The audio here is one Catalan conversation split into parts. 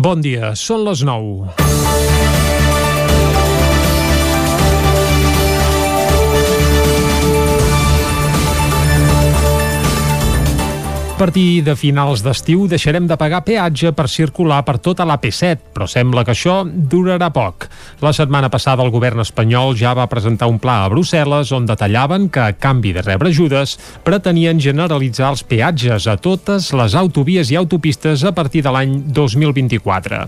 Bon dia, són les 9. Partir de finals d'estiu deixarem de pagar peatge per circular per tota l'AP7, però sembla que això durarà poc. La setmana passada el govern espanyol ja va presentar un pla a Brussel·les on detallaven que, a canvi de rebre ajudes, pretenien generalitzar els peatges a totes les autovies i autopistes a partir de l'any 2024.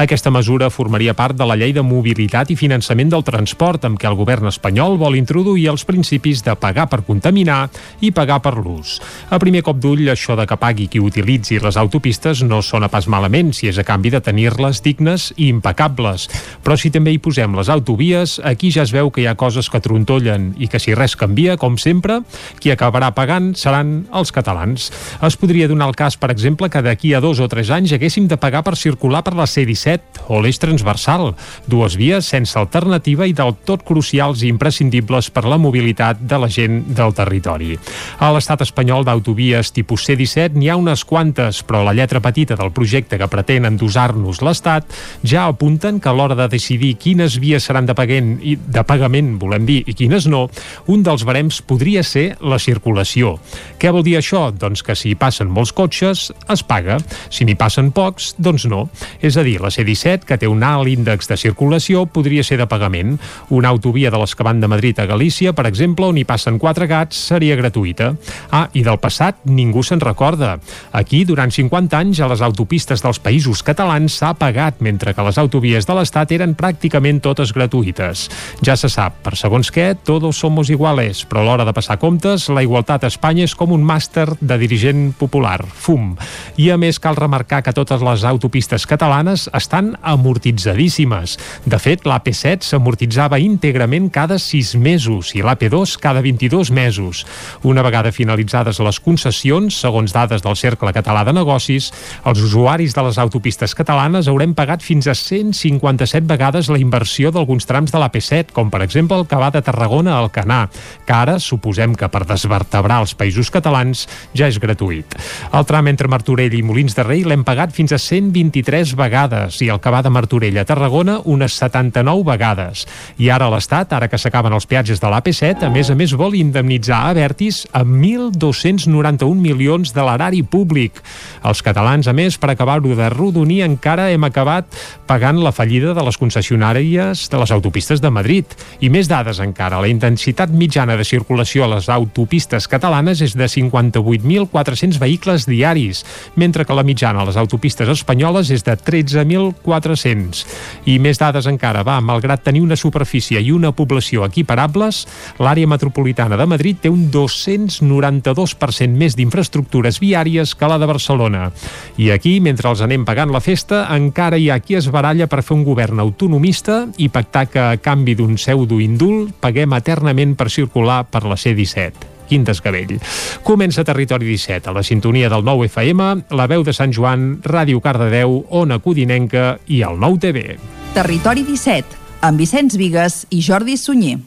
Aquesta mesura formaria part de la llei de mobilitat i finançament del transport amb què el govern espanyol vol introduir els principis de pagar per contaminar i pagar per l'ús. A primer cop d'ull, això de que pagui qui utilitzi les autopistes no sona pas malament si és a canvi de tenir-les dignes i impecables. Però si també hi posem les autovies, aquí ja es veu que hi ha coses que trontollen i que si res canvia, com sempre, qui acabarà pagant seran els catalans. Es podria donar el cas, per exemple, que d'aquí a dos o tres anys haguéssim de pagar per circular per la C-17 o l'eix transversal, dues vies sense alternativa i del tot crucials i imprescindibles per la mobilitat de la gent del territori. A l'estat espanyol d'autovies tipus C-17 2017 n'hi ha unes quantes, però la lletra petita del projecte que pretén endosar-nos l'Estat ja apunten que a l'hora de decidir quines vies seran de pagament, i de pagament, volem dir, i quines no, un dels barems podria ser la circulació. Què vol dir això? Doncs que si hi passen molts cotxes, es paga. Si n'hi passen pocs, doncs no. És a dir, la C-17, que té un alt índex de circulació, podria ser de pagament. Una autovia de les que van de Madrid a Galícia, per exemple, on hi passen quatre gats, seria gratuïta. Ah, i del passat ningú se'n recorda recorda. Aquí, durant 50 anys, a les autopistes dels països catalans s'ha pagat, mentre que les autovies de l'Estat eren pràcticament totes gratuïtes. Ja se sap, per segons què, todos somos iguales, però a l'hora de passar comptes, la igualtat a Espanya és com un màster de dirigent popular, fum. I a més cal remarcar que totes les autopistes catalanes estan amortitzadíssimes. De fet, l'AP7 s'amortitzava íntegrament cada 6 mesos i l'AP2 cada 22 mesos. Una vegada finalitzades les concessions, segons segons dades del Cercle Català de Negocis, els usuaris de les autopistes catalanes haurem pagat fins a 157 vegades la inversió d'alguns trams de l'AP7, com per exemple el que va de Tarragona al Canà, que ara suposem que per desvertebrar els països catalans ja és gratuït. El tram entre Martorell i Molins de Rei l'hem pagat fins a 123 vegades i el que va de Martorell a Tarragona unes 79 vegades. I ara l'Estat, ara que s'acaben els peatges de l'AP7, a més a més vol indemnitzar a Vertis amb 1.291 milions de l'erari públic. Els catalans, a més, per acabar-ho de rodonir, encara hem acabat pagant la fallida de les concessionàries de les autopistes de Madrid. I més dades encara. La intensitat mitjana de circulació a les autopistes catalanes és de 58.400 vehicles diaris, mentre que la mitjana a les autopistes espanyoles és de 13.400. I més dades encara, va, malgrat tenir una superfície i una població equiparables, l'àrea metropolitana de Madrid té un 292% més d'infraestructura infraestructures viàries que la de Barcelona. I aquí, mentre els anem pagant la festa, encara hi ha qui es baralla per fer un govern autonomista i pactar que a canvi d'un pseudo-indult paguem eternament per circular per la C-17 quin desgavell. Comença Territori 17, a la sintonia del 9 FM, la veu de Sant Joan, Ràdio Cardedeu, Ona Codinenca i el 9 TV. Territori 17, amb Vicenç Vigues i Jordi Sunyer.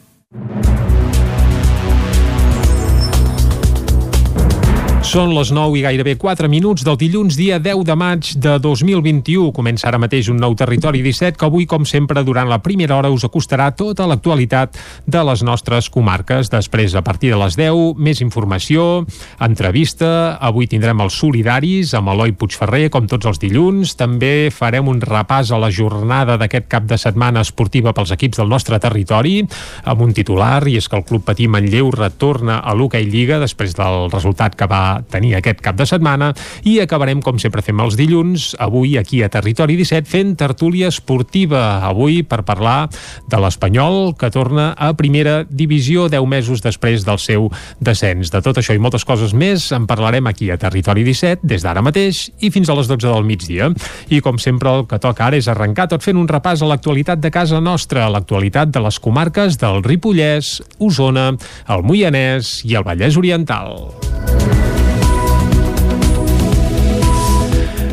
Són les 9 i gairebé 4 minuts del dilluns, dia 10 de maig de 2021. Comença ara mateix un nou Territori 17 que avui, com sempre, durant la primera hora us acostarà tota l'actualitat de les nostres comarques. Després, a partir de les 10, més informació, entrevista. Avui tindrem els solidaris amb Eloi Puigferrer, com tots els dilluns. També farem un repàs a la jornada d'aquest cap de setmana esportiva pels equips del nostre territori, amb un titular, i és que el Club Patí Manlleu retorna a l'Hockey Lliga després del resultat que va tenir aquest cap de setmana i acabarem, com sempre fem els dilluns, avui aquí a Territori 17 fent tertúlia esportiva. Avui per parlar de l'Espanyol que torna a primera divisió 10 mesos després del seu descens. De tot això i moltes coses més en parlarem aquí a Territori 17 des d'ara mateix i fins a les 12 del migdia. I com sempre el que toca ara és arrencar tot fent un repàs a l'actualitat de casa nostra, l'actualitat de les comarques del Ripollès, Osona, el Moianès i el Vallès Oriental.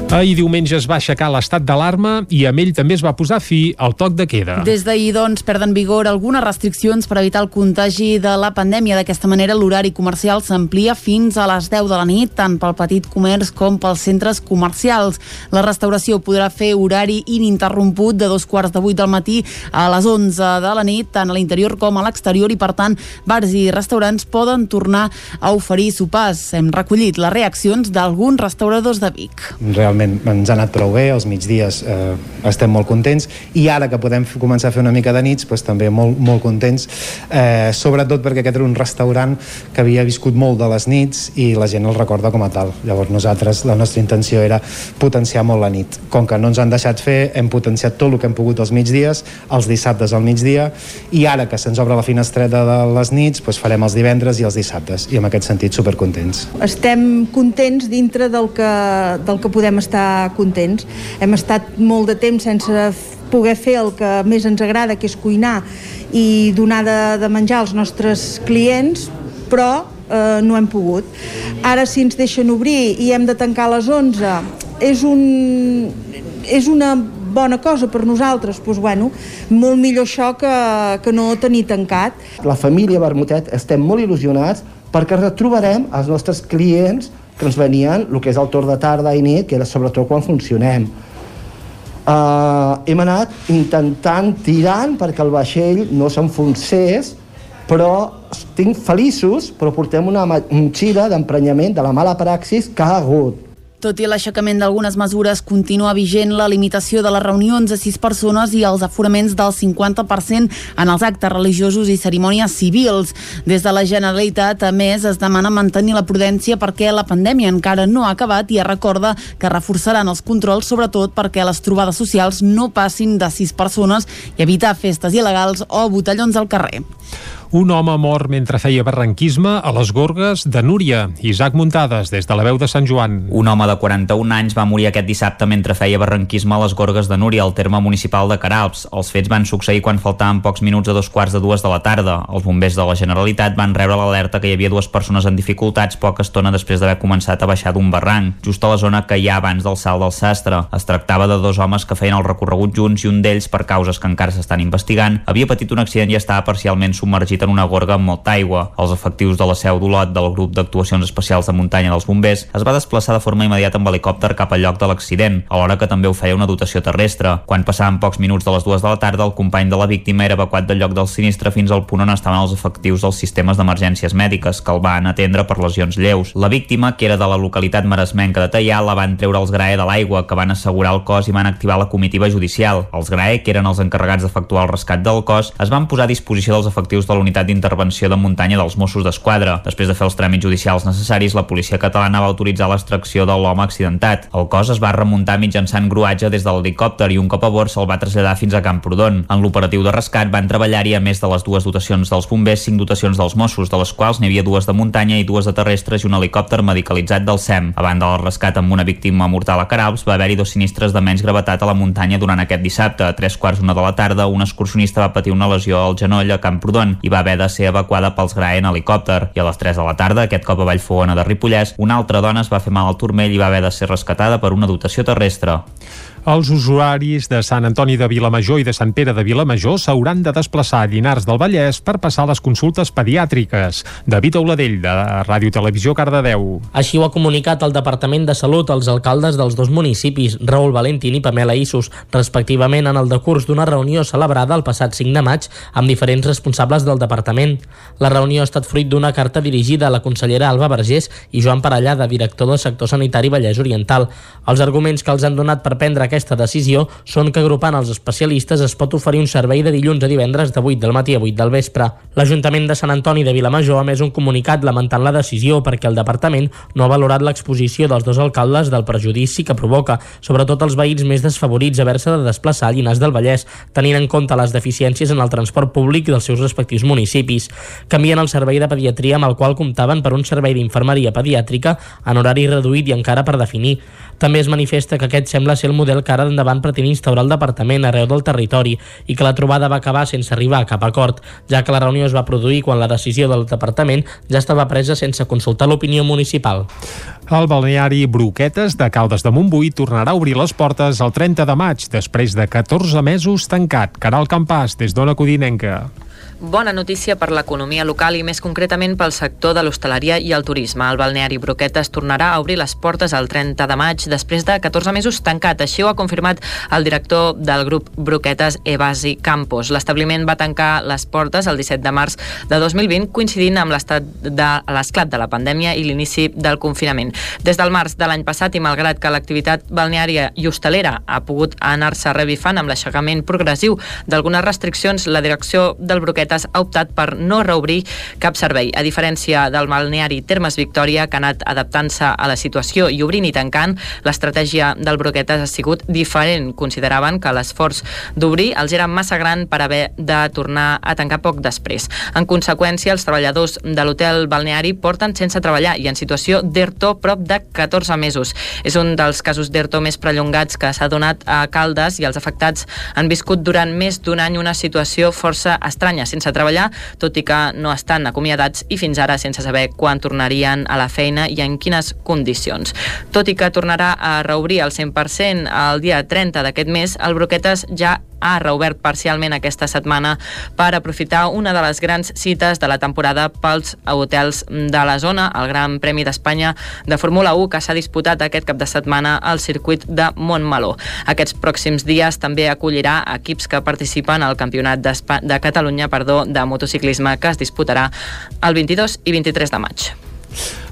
Ahir diumenge es va aixecar l'estat d'alarma i amb ell també es va posar fi al toc de queda. Des d'ahir, doncs, perden vigor algunes restriccions per evitar el contagi de la pandèmia. D'aquesta manera, l'horari comercial s'amplia fins a les 10 de la nit, tant pel petit comerç com pels centres comercials. La restauració podrà fer horari ininterromput de dos quarts de vuit del matí a les 11 de la nit, tant a l'interior com a l'exterior, i per tant, bars i restaurants poden tornar a oferir sopars. Hem recollit les reaccions d'alguns restauradors de Vic. Realment realment ens ha anat prou bé, els migdies eh, estem molt contents. I ara que podem començar a fer una mica de nits doncs també molt, molt contents. Eh, sobretot perquè aquest era un restaurant que havia viscut molt de les nits i la gent el recorda com a tal. Llavors nosaltres, la nostra intenció era potenciar molt la nit, com que no ens han deixat fer hem potenciat tot el que hem pogut els migdies els dissabtes al migdia i ara que se'ns obre la finestreta de les nits doncs farem els divendres i els dissabtes. I en aquest sentit supercontents. Estem contents dintre del que, del que podem estar estar contents. Hem estat molt de temps sense poder fer el que més ens agrada, que és cuinar i donar de, de menjar als nostres clients, però eh, no hem pogut. Ara, si ens deixen obrir i hem de tancar a les 11, és, un, és una bona cosa per nosaltres, doncs, bueno, molt millor això que, que no tenir tancat. La família Bermutet estem molt il·lusionats perquè retrobarem els nostres clients que ens venien el que és el torn de tarda i nit, que era sobretot quan funcionem. Uh, hem anat intentant tirant perquè el vaixell no s'enfonsés, però estic feliços, però portem una motxilla d'emprenyament de la mala praxis que ha hagut tot i l'aixecament d'algunes mesures, continua vigent la limitació de les reunions a sis persones i els aforaments del 50% en els actes religiosos i cerimònies civils. Des de la Generalitat, a més, es demana mantenir la prudència perquè la pandèmia encara no ha acabat i es recorda que reforçaran els controls, sobretot perquè les trobades socials no passin de sis persones i evitar festes il·legals o botellons al carrer. Un home mort mentre feia barranquisme a les Gorgues de Núria. Isaac Muntades, des de la veu de Sant Joan. Un home de 41 anys va morir aquest dissabte mentre feia barranquisme a les Gorgues de Núria, al terme municipal de Caralps. Els fets van succeir quan faltaven pocs minuts a dos quarts de dues de la tarda. Els bombers de la Generalitat van rebre l'alerta que hi havia dues persones en dificultats poca estona després d'haver començat a baixar d'un barranc, just a la zona que hi ha abans del salt del sastre. Es tractava de dos homes que feien el recorregut junts i un d'ells, per causes que encara s'estan investigant, havia patit un accident i estava parcialment submergit en una gorga amb molta aigua. Els efectius de la seu d'Olot del grup d'actuacions especials de muntanya dels bombers es va desplaçar de forma immediata amb helicòpter cap al lloc de l'accident, alhora que també ho feia una dotació terrestre. Quan passaven pocs minuts de les dues de la tarda, el company de la víctima era evacuat del lloc del sinistre fins al punt on estaven els efectius dels sistemes d'emergències mèdiques, que el van atendre per lesions lleus. La víctima, que era de la localitat maresmenca de Tallà, la van treure els GRAE de l'aigua, que van assegurar el cos i van activar la comitiva judicial. Els GRAE, que eren els encarregats d'efectuar el rescat del cos, es van posar a disposició dels efectius de la unitat d'intervenció intervenció de muntanya dels Mossos d'Esquadra. Després de fer els tràmits judicials necessaris, la policia catalana va autoritzar l'extracció de l'home accidentat. El cos es va remuntar mitjançant gruatge des de l'helicòpter i un cop a bord se'l va traslladar fins a Camprodon. En l'operatiu de rescat van treballar-hi a més de les dues dotacions dels bombers, cinc dotacions dels Mossos, de les quals n'hi havia dues de muntanya i dues de terrestres i un helicòpter medicalitzat del SEM. A banda del rescat amb una víctima mortal a Caralps, va haver-hi dos sinistres de menys gravetat a la muntanya durant aquest dissabte. A tres quarts una de la tarda, un excursionista va patir una lesió al genoll a Camprodon i va haver de ser evacuada pels GRAE en helicòpter i a les 3 de la tarda, aquest cop a Vallfogona de Ripollès, una altra dona es va fer mal al turmell i va haver de ser rescatada per una dotació terrestre. Els usuaris de Sant Antoni de Vilamajor i de Sant Pere de Vilamajor s'hauran de desplaçar a Llinars del Vallès per passar les consultes pediàtriques. David Auladell, de Ràdio Televisió Cardedeu. Així ho ha comunicat el Departament de Salut als alcaldes dels dos municipis, Raül Valentín i Pamela Issos, respectivament en el decurs d'una reunió celebrada el passat 5 de maig amb diferents responsables del departament. La reunió ha estat fruit d'una carta dirigida a la consellera Alba Vergés i Joan Parellada, director del sector sanitari Vallès Oriental. Els arguments que els han donat per prendre aquesta decisió són que agrupant els especialistes es pot oferir un servei de dilluns a divendres de 8 del matí a 8 del vespre. L'Ajuntament de Sant Antoni de Vilamajor ha més un comunicat lamentant la decisió perquè el departament no ha valorat l'exposició dels dos alcaldes del perjudici que provoca, sobretot els veïns més desfavorits haver-se de desplaçar a Llinars del Vallès, tenint en compte les deficiències en el transport públic dels seus respectius municipis. Canvien el servei de pediatria amb el qual comptaven per un servei d'infermeria pediàtrica en horari reduït i encara per definir. També es manifesta que aquest sembla ser el model que ara endavant pretén instaurar el departament arreu del territori i que la trobada va acabar sense arribar a cap acord, ja que la reunió es va produir quan la decisió del departament ja estava presa sense consultar l'opinió municipal. El balneari Broquetes de Caldes de Montbui tornarà a obrir les portes el 30 de maig, després de 14 mesos tancat. Caral Campàs, des d'Ona Codinenca. Bona notícia per l'economia local i més concretament pel sector de l'hostaleria i el turisme. El balneari Broquetes tornarà a obrir les portes el 30 de maig després de 14 mesos tancat. Així ho ha confirmat el director del grup Broquetes, Evasi Campos. L'establiment va tancar les portes el 17 de març de 2020 coincidint amb l'estat de l'esclat de la pandèmia i l'inici del confinament. Des del març de l'any passat i malgrat que l'activitat balneària i hostalera ha pogut anar-se revifant amb l'aixecament progressiu d'algunes restriccions, la direcció del Broquetes Bicicletes ha optat per no reobrir cap servei, a diferència del balneari Termes Victòria, que ha anat adaptant-se a la situació i obrint i tancant, l'estratègia del Broquetes ha sigut diferent. Consideraven que l'esforç d'obrir els era massa gran per haver de tornar a tancar poc després. En conseqüència, els treballadors de l'hotel balneari porten sense treballar i en situació d'ERTO prop de 14 mesos. És un dels casos d'ERTO més prellongats que s'ha donat a Caldes i els afectats han viscut durant més d'un any una situació força estranya, sense treballar, tot i que no estan acomiadats i fins ara sense saber quan tornarien a la feina i en quines condicions. Tot i que tornarà a reobrir al 100% el dia 30 d'aquest mes, el Broquetes ja ha reobert parcialment aquesta setmana per aprofitar una de les grans cites de la temporada pels hotels de la zona, el Gran Premi d'Espanya de Fórmula 1 que s'ha disputat aquest cap de setmana al circuit de Montmeló. Aquests pròxims dies també acollirà equips que participen al Campionat de Catalunya perdó, de motociclisme que es disputarà el 22 i 23 de maig.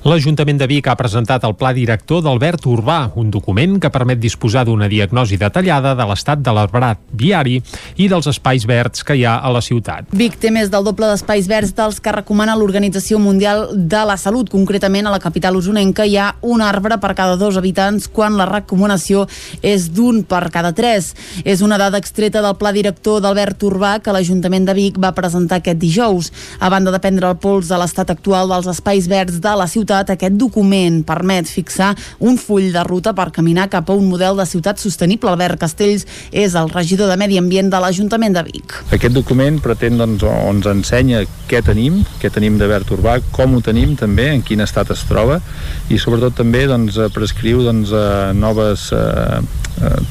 L'Ajuntament de Vic ha presentat el Pla Director d'Albert Urbà, un document que permet disposar d'una diagnosi detallada de l'estat de l'arbrat viari i dels espais verds que hi ha a la ciutat. Vic té més del doble d'espais verds dels que recomana l'Organització Mundial de la Salut. Concretament, a la capital usonenca hi ha un arbre per cada dos habitants quan la recomanació és d'un per cada tres. És una dada extreta del Pla Director d'Albert Urbà que l'Ajuntament de Vic va presentar aquest dijous. A banda de prendre el pols de l'estat actual dels espais verds de la ciutat, ciutat, aquest document permet fixar un full de ruta per caminar cap a un model de ciutat sostenible. Albert Castells és el regidor de Medi Ambient de l'Ajuntament de Vic. Aquest document pretén, doncs, ens ensenya què tenim, què tenim de verd urbà, com ho tenim també, en quin estat es troba i sobretot també doncs, prescriu doncs, eh, noves eh,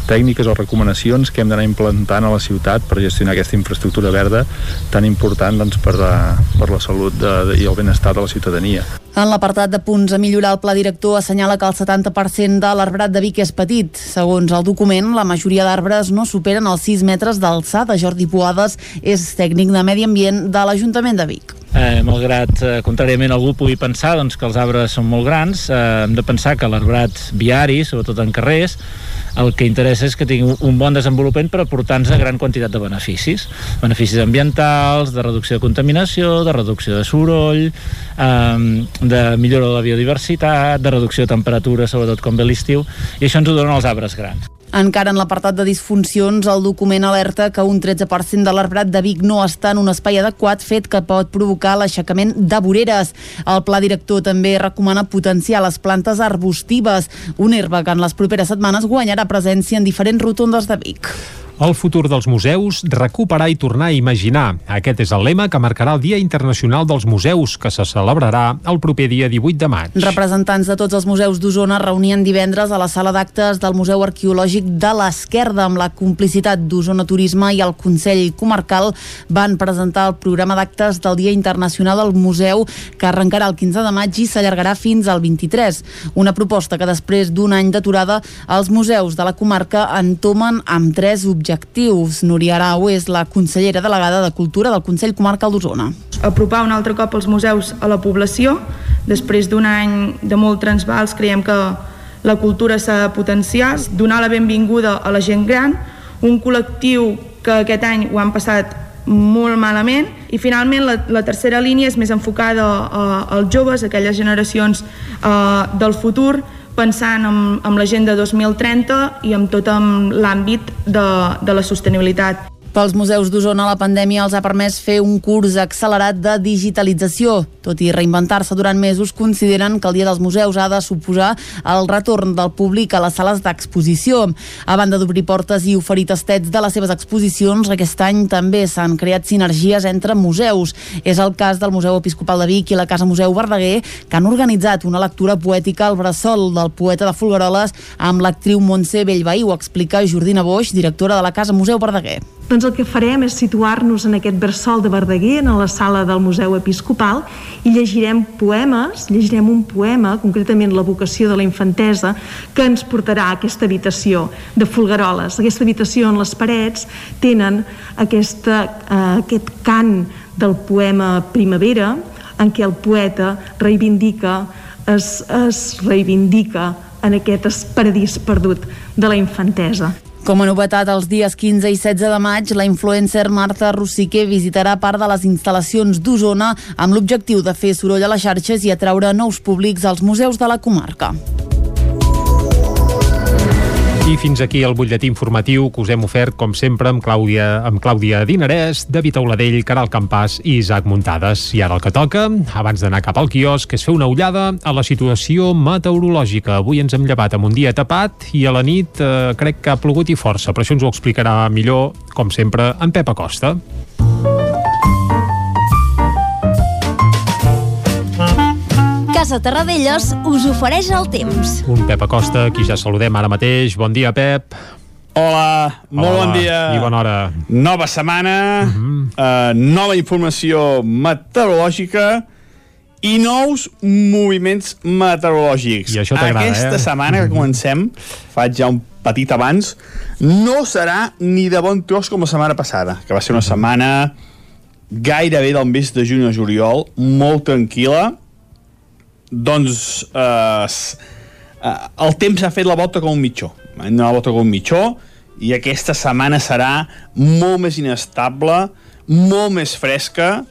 tècniques o recomanacions que hem d'anar implantant a la ciutat per gestionar aquesta infraestructura verda tan important doncs, per, la, per la salut de, de, i el benestar de la ciutadania. En l'apartat de punts a millorar, el pla director assenyala que el 70% de l'arbrat de Vic és petit. Segons el document, la majoria d'arbres no superen els 6 metres d'alçada. Jordi Poades és tècnic de Medi Ambient de l'Ajuntament de Vic. Eh, malgrat, eh, contràriament, algú pugui pensar doncs, que els arbres són molt grans, eh, hem de pensar que l'arbrat viari, sobretot en carrers, el que interessa és que tingui un bon desenvolupament per aportar-nos a gran quantitat de beneficis. Beneficis ambientals, de reducció de contaminació, de reducció de soroll, eh, de millora de la biodiversitat, de reducció de temperatura, sobretot com ve l'estiu, i això ens ho donen els arbres grans. Encara en l'apartat de disfuncions, el document alerta que un 13% de l'arbrat de Vic no està en un espai adequat, fet que pot provocar l'aixecament de voreres. El pla director també recomana potenciar les plantes arbustives, una herba que en les properes setmanes guanyarà presència en diferents rotondes de Vic. El futur dels museus, recuperar i tornar a imaginar. Aquest és el lema que marcarà el Dia Internacional dels Museus, que se celebrarà el proper dia 18 de maig. Representants de tots els museus d'Osona reunien divendres a la sala d'actes del Museu Arqueològic de l'Esquerda amb la complicitat d'Osona Turisme i el Consell Comarcal van presentar el programa d'actes del Dia Internacional del Museu que arrencarà el 15 de maig i s'allargarà fins al 23. Una proposta que després d'un any d'aturada els museus de la comarca entomen amb tres objectius objectius. Núria Arau és la consellera delegada de Cultura del Consell Comarcal d'Osona. Apropar un altre cop els museus a la població. Després d'un any de molt transvals creiem que la cultura s'ha de potenciar, donar la benvinguda a la gent gran, un col·lectiu que aquest any ho han passat molt malament i finalment la, la tercera línia és més enfocada als joves, aquelles generacions a, del futur pensant en, en l'agenda 2030 i en tot l'àmbit de, de la sostenibilitat. Pels museus d'Osona, la pandèmia els ha permès fer un curs accelerat de digitalització. Tot i reinventar-se durant mesos, consideren que el Dia dels Museus ha de suposar el retorn del públic a les sales d'exposició. A banda d'obrir portes i oferir tastets de les seves exposicions, aquest any també s'han creat sinergies entre museus. És el cas del Museu Episcopal de Vic i la Casa Museu Verdaguer, que han organitzat una lectura poètica al bressol del poeta de Folgueroles amb l'actriu Montse Bellveí. Ho explica Jordina Boix, directora de la Casa Museu Verdaguer. Doncs el que farem és situar-nos en aquest bressol de Verdaguer, en la sala del Museu Episcopal, i llegirem poemes, llegirem un poema, concretament la vocació de la infantesa, que ens portarà a aquesta habitació de Folgueroles. Aquesta habitació on les parets tenen aquesta, eh, aquest cant del poema Primavera, en què el poeta reivindica, es, es reivindica en aquest paradís perdut de la infantesa. Com a novetat, els dies 15 i 16 de maig, la influencer Marta Rossiquer visitarà part de les instal·lacions d'Osona amb l'objectiu de fer soroll a les xarxes i atraure nous públics als museus de la comarca. I fins aquí el butlletí informatiu que us hem ofert, com sempre, amb Clàudia, amb Clàudia Dinarès, David Auladell, Caral Campàs i Isaac Muntades. I ara el que toca, abans d'anar cap al quiosc, és fer una ullada a la situació meteorològica. Avui ens hem llevat amb un dia tapat i a la nit eh, crec que ha plogut i força, però això ens ho explicarà millor, com sempre, en Pep Acosta. Casa Terradellos us ofereix el temps. Un Pep Acosta, qui ja saludem ara mateix. Bon dia, Pep. Hola, molt Hola, bon dia. I bona hora. Nova setmana, uh -huh. uh, nova informació meteorològica i nous moviments meteorològics. I això t'agrada, Aquesta eh? setmana que comencem, faig ja un petit abans, no serà ni de bon tros com la setmana passada, que va ser una setmana gairebé del mes de juny a juliol, molt tranquil·la, doncs eh, eh, el temps ha fet la volta com un mitjó. Ha donat la volta com un mitjó i aquesta setmana serà molt més inestable molt més fresca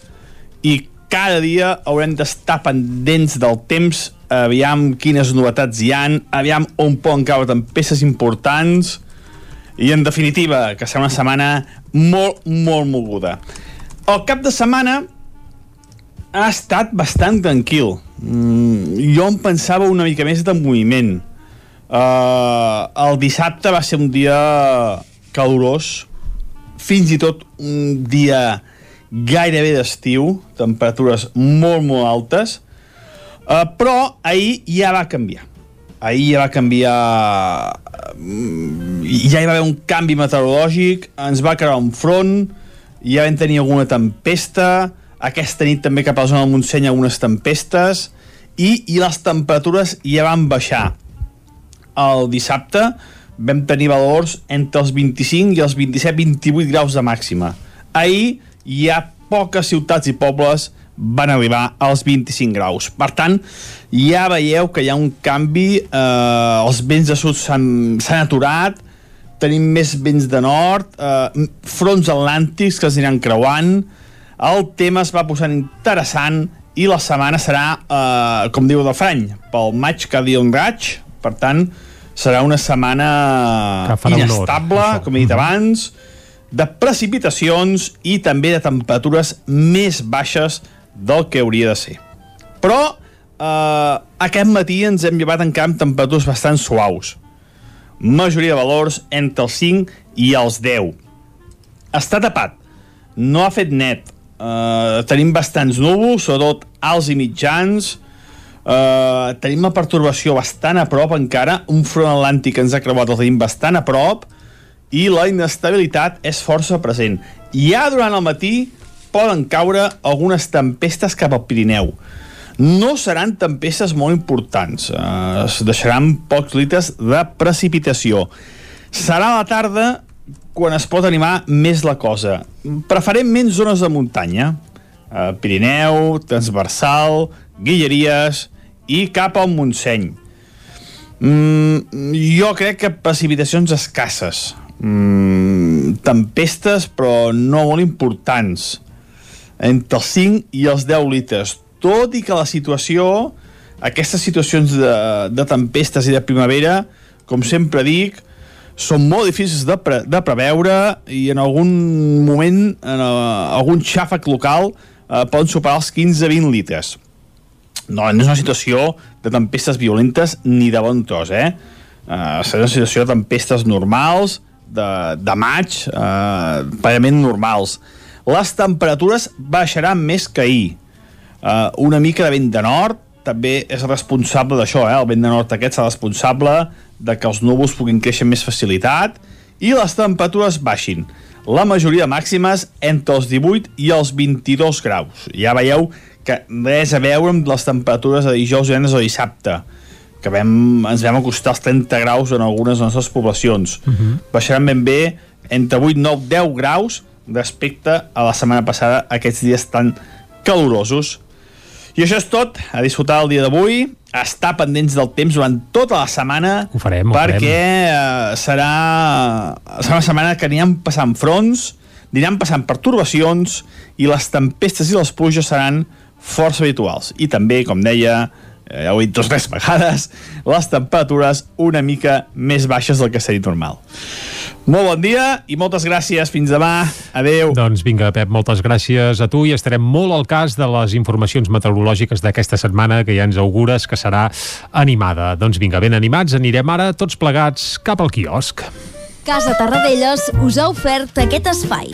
i cada dia haurem d'estar pendents del temps. Aviam quines novetats hi han aviam on poden caure tempestes importants i en definitiva que serà una setmana molt, molt moguda. El cap de setmana ha estat bastant tranquil. Mm, jo em pensava una mica més de moviment. Uh, el dissabte va ser un dia calorós, fins i tot un dia gairebé d'estiu, temperatures molt, molt altes, uh, però ahir ja va canviar. Ahir ja va canviar... mm, Ja hi va haver un canvi meteorològic, ens va quedar un front, ja vam tenir alguna tempesta, aquesta nit també cap a la zona del Montseny algunes tempestes, i, i les temperatures ja van baixar. El dissabte vam tenir valors entre els 25 i els 27-28 graus de màxima. Ahir ja poques ciutats i pobles van arribar als 25 graus. Per tant, ja veieu que hi ha un canvi, eh, els vents de sud s'han aturat, tenim més vents de nord, eh, fronts atlàntics que es aniran creuant, el tema es va posant interessant i la setmana serà, eh, com diu el frany, pel maig que dia un raig, per tant, serà una setmana honor, inestable, això. com he dit abans, de precipitacions i també de temperatures més baixes del que hauria de ser. Però eh, aquest matí ens hem llevat encara amb temperatures bastant suaus. Majoria de valors entre els 5 i els 10. Està tapat, no ha fet net. Uh, tenim bastants núvols, sobretot alts i mitjans. Uh, tenim la pertorbació bastant a prop encara, un front atlàntic ens ha creuat el tenim bastant a prop i la inestabilitat és força present. Ja durant el matí poden caure algunes tempestes cap al Pirineu. No seran tempestes molt importants, eh, es deixaran pocs litres de precipitació. Serà la tarda quan es pot animar més la cosa. Preferentment zones de muntanya, eh, Pirineu, Transversal, Guilleries i cap al Montseny. Mm, jo crec que precipitacions escasses. Mm, tempestes, però no molt importants. Entre els 5 i els 10 litres. Tot i que la situació, aquestes situacions de, de tempestes i de primavera, com sempre dic, són molt difícils de, pre de preveure i en algun moment, en uh, algun xàfec local, uh, poden superar els 15-20 litres. No, no és una situació de tempestes violentes ni de bon tros, eh? Uh, serà una situació de tempestes normals, de, de maig, uh, pagament normals. Les temperatures baixaran més que ahir. Uh, una mica de vent de nord també és responsable d'això, eh? el vent de nord aquest és responsable de que els núvols puguin créixer amb més facilitat i les temperatures baixin. La majoria màximes entre els 18 i els 22 graus. Ja veieu que res a veure amb les temperatures de dijous, divendres o dissabte que vam, ens vam acostar als 30 graus en algunes de les nostres poblacions. Uh -huh. Baixaran ben bé entre 8, 9, 10 graus respecte a la setmana passada, aquests dies tan calorosos. I això és tot, a disfrutar el dia d'avui, estar pendents del temps durant tota la setmana, ho farem, ho perquè farem. Uh, serà, serà una setmana que aniran passant fronts, aniran passant pertorbacions i les tempestes i les pluges seran força habituals. I també, com deia, eh, ja ho he dit dos tres vegades, les temperatures una mica més baixes del que seria normal. Molt bon dia i moltes gràcies. Fins demà. Adeu. Doncs vinga, Pep, moltes gràcies a tu i estarem molt al cas de les informacions meteorològiques d'aquesta setmana que ja ens augures que serà animada. Doncs vinga, ben animats, anirem ara tots plegats cap al quiosc. Casa Tarradellas us ha ofert aquest espai.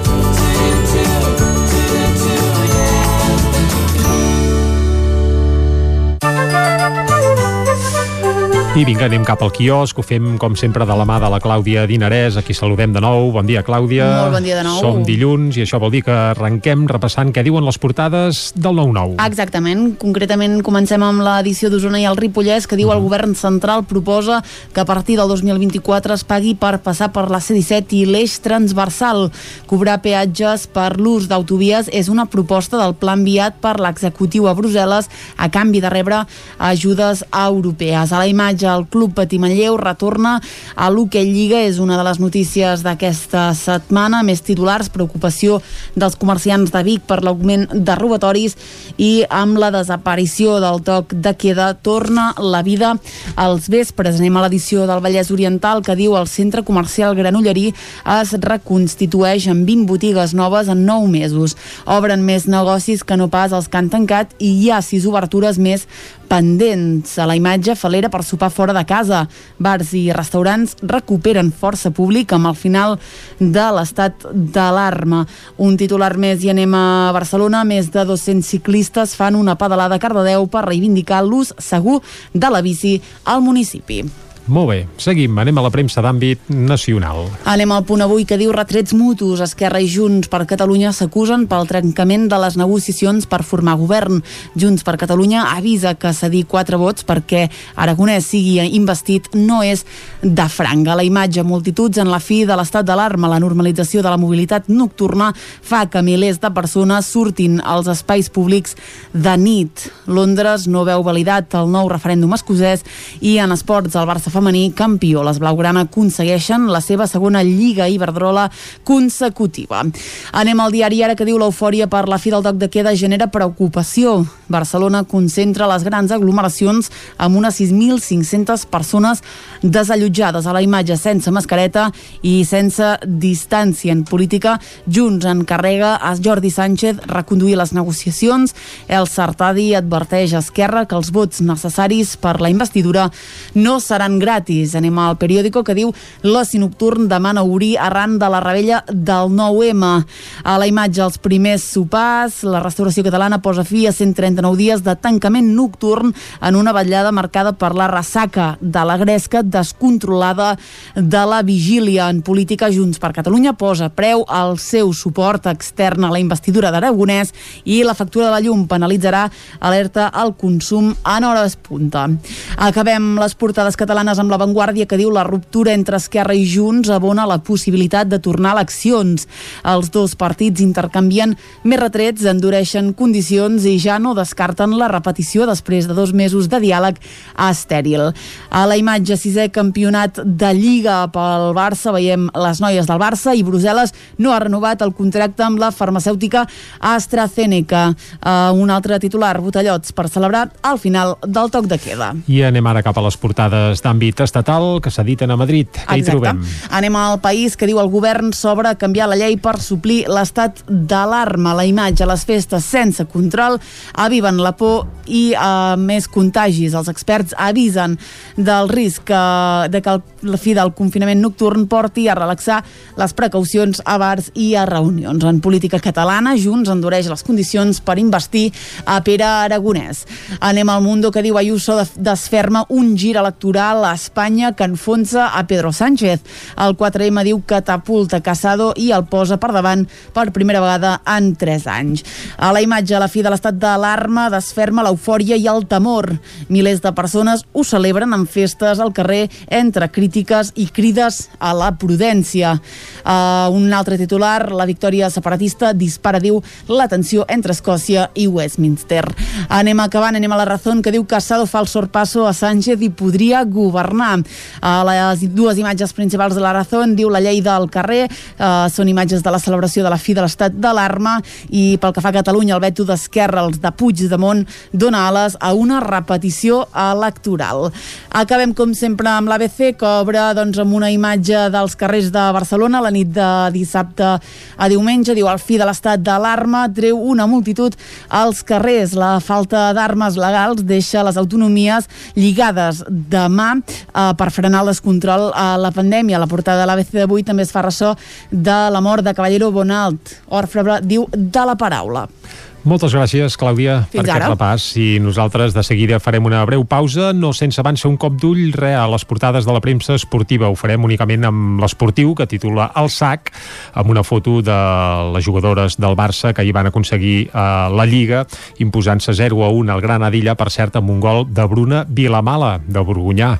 I vinga, anem cap al quiosc, ho fem com sempre de la mà de la Clàudia Dinarès, aquí saludem de nou. Bon dia, Clàudia. Molt bon dia de nou. Som dilluns i això vol dir que arrenquem repassant què diuen les portades del 9-9. Exactament. Concretament comencem amb l'edició d'Osona i el Ripollès que diu -huh. el govern central proposa que a partir del 2024 es pagui per passar per la C-17 i l'eix transversal. Cobrar peatges per l'ús d'autovies és una proposta del pla enviat per l'executiu a Brussel·les a canvi de rebre ajudes europees. A la imatge el Club Patí Manlleu retorna a l'Hockey Lliga, és una de les notícies d'aquesta setmana, més titulars, preocupació dels comerciants de Vic per l'augment de robatoris i amb la desaparició del toc de queda torna la vida als vespres. Anem a l'edició del Vallès Oriental que diu el centre comercial Granollerí es reconstitueix amb 20 botigues noves en 9 mesos. Obren més negocis que no pas els que han tancat i hi ha 6 obertures més pendents. A la imatge, falera per sopar fora de casa. Bars i restaurants recuperen força públic amb el final de l'estat d'alarma. Un titular més i anem a Barcelona. Més de 200 ciclistes fan una pedalada a Cardedeu per reivindicar l'ús segur de la bici al municipi. Molt bé, seguim, anem a la premsa d'àmbit nacional. Anem al punt avui que diu retrets mutus. Esquerra i Junts per Catalunya s'acusen pel trencament de les negociacions per formar govern. Junts per Catalunya avisa que cedir quatre vots perquè Aragonès sigui investit no és de franga. La imatge multituds en la fi de l'estat d'alarma, la normalització de la mobilitat nocturna fa que milers de persones surtin als espais públics de nit. Londres no veu validat el nou referèndum escocès i en esports el Barça femení campió. Les Blaugrana aconsegueixen la seva segona Lliga Iberdrola consecutiva. Anem al diari ara que diu l'eufòria per la fi del toc de queda genera preocupació. Barcelona concentra les grans aglomeracions amb unes 6.500 persones desallotjades a la imatge sense mascareta i sense distància en política. Junts encarrega a Jordi Sánchez reconduir les negociacions. El Sartadi adverteix a Esquerra que els vots necessaris per la investidura no seran gratis. Anem al periòdico que diu l'oci nocturn demana obrir arran de la rebella del 9M. A la imatge els primers sopars, la restauració catalana posa fi a 139 dies de tancament nocturn en una vetllada marcada per la ressaca de la gresca descontrolada de la vigília en política Junts per Catalunya posa preu al seu suport extern a la investidura d'Aragonès i la factura de la llum penalitzarà alerta al consum en hores punta. Acabem les portades catalanes catalanes amb l'avantguàrdia que diu la ruptura entre Esquerra i Junts abona la possibilitat de tornar a eleccions. Els dos partits intercanvien més retrets, endureixen condicions i ja no descarten la repetició després de dos mesos de diàleg estèril. A la imatge sisè campionat de Lliga pel Barça veiem les noies del Barça i Brussel·les no ha renovat el contracte amb la farmacèutica AstraZeneca. Uh, un altre titular, botellots, per celebrar al final del toc de queda. I anem ara cap a les portades d'àmbit estatal que s'editen a Madrid. Què hi trobem? Anem al país que diu el govern sobre canviar la llei per suplir l'estat d'alarma. La imatge, les festes sense control aviven la por i uh, més contagis. Els experts avisen del risc uh, de que la fi del confinament nocturn porti a relaxar les precaucions a bars i a reunions. En política catalana, Junts endureix les condicions per investir a Pere Aragonès. Anem al Mundo que diu Ayuso desferma un gir electoral a Espanya que enfonsa a Pedro Sánchez. El 4M diu catapulta Casado i el posa per davant per primera vegada en 3 anys. A la imatge, la fi de l'estat d'alarma desferma l'eufòria i el temor. Milers de persones ho celebren amb festes al carrer entre crítiques i crides a la prudència. Uh, un altre titular, la victòria separatista dispara, diu, la tensió entre Escòcia i Westminster. Anem acabant, anem a la raó que diu Casado fa el sorpasso a Sánchez i podria governar. Uh, les dues imatges principals de la raó diu la llei del carrer, uh, són imatges de la celebració de la fi de l'estat d'alarma i pel que fa a Catalunya el veto d'Esquerra, els de Puigdemont, dona ales a una repetició electoral. Acabem com sempre amb l'ABC que obre doncs, amb una imatge dels carrers de Barcelona la nit de dissabte a diumenge, diu al fi de l'estat d'alarma treu una multitud als carrers. La falta d'armes legals deixa les autonomies lligades de mà eh, per frenar el descontrol a la pandèmia. La portada de l'ABC d'avui també es fa ressò de la mort de Caballero Bonalt. Orfebre diu de la paraula. Moltes gràcies, Clàudia, Fins per ara. aquest repàs. I nosaltres de seguida farem una breu pausa, no sense abans fer un cop d'ull re a les portades de la premsa esportiva. Ho farem únicament amb l'esportiu, que titula El sac, amb una foto de les jugadores del Barça que hi van aconseguir eh, la Lliga, imposant-se 0 a 1 al Granadilla, per cert, amb un gol de Bruna Vilamala, de Borgunyà,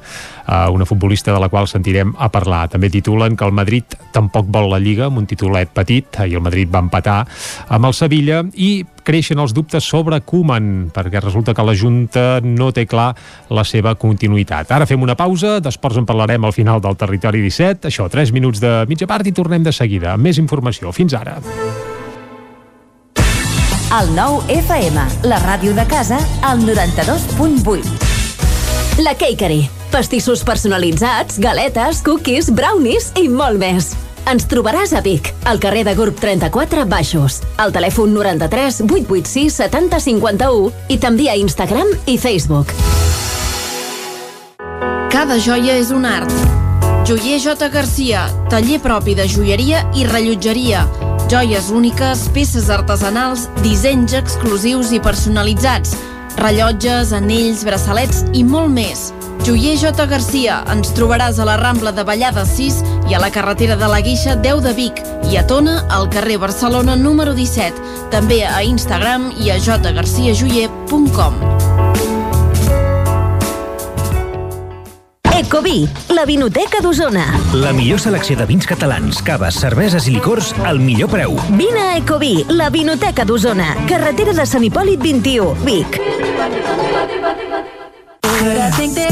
eh, una futbolista de la qual sentirem a parlar. També titulen que el Madrid tampoc vol la Lliga, amb un titulet petit, i el Madrid va empatar amb el Sevilla, i creixen els dubtes sobre Koeman, perquè resulta que la Junta no té clar la seva continuïtat. Ara fem una pausa, d'esports en parlarem al final del Territori 17, això, 3 minuts de mitja part i tornem de seguida amb més informació. Fins ara. El nou FM, la ràdio de casa, al 92.8. La Cakery. Pastissos personalitzats, galetes, cookies, brownies i molt més. Ens trobaràs a Vic, al carrer de Gurb 34 Baixos, al telèfon 93 886 7051 i també a Instagram i Facebook. Cada joia és un art. Joier J. Garcia, taller propi de joieria i rellotgeria. Joies úniques, peces artesanals, dissenys exclusius i personalitzats. Rellotges, anells, braçalets i molt més. Joier J. Garcia, ens trobaràs a la Rambla de Vallada 6 i a la carretera de la Guixa 10 de Vic i a Tona, al carrer Barcelona número 17. També a Instagram i a jgarciajoyer.com. Ecoví, la vinoteca d'Osona. La millor selecció de vins catalans, caves, cerveses i licors al millor preu. Vine a Ecoví, la vinoteca d'Osona. Carretera de Sant Hipòlit 21, Vic.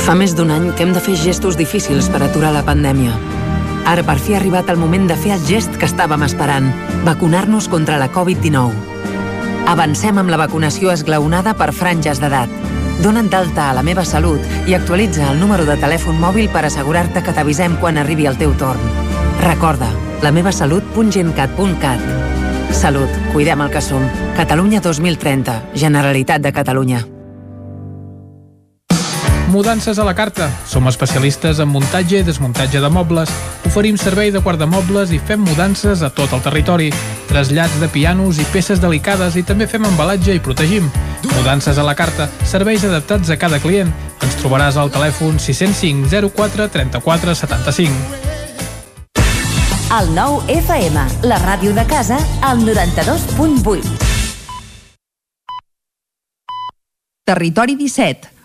Fa més d'un any que hem de fer gestos difícils per aturar la pandèmia. Ara per fi ha arribat el moment de fer el gest que estàvem esperant, vacunar-nos contra la Covid-19. Avancem amb la vacunació esglaonada per franges d'edat. Dona't d'alta a la meva salut i actualitza el número de telèfon mòbil per assegurar-te que t'avisem quan arribi el teu torn. Recorda, la meva salut.gencat.cat. Salut, cuidem el que som. Catalunya 2030, Generalitat de Catalunya. Mudances a la carta. Som especialistes en muntatge i desmuntatge de mobles. Oferim servei de guardamobles i fem mudances a tot el territori. Trasllats de pianos i peces delicades i també fem embalatge i protegim. Mudances a la carta. Serveis adaptats a cada client. Ens trobaràs al telèfon 605 04 34 75. El nou FM, la ràdio de casa, al 92.8. Territori 17,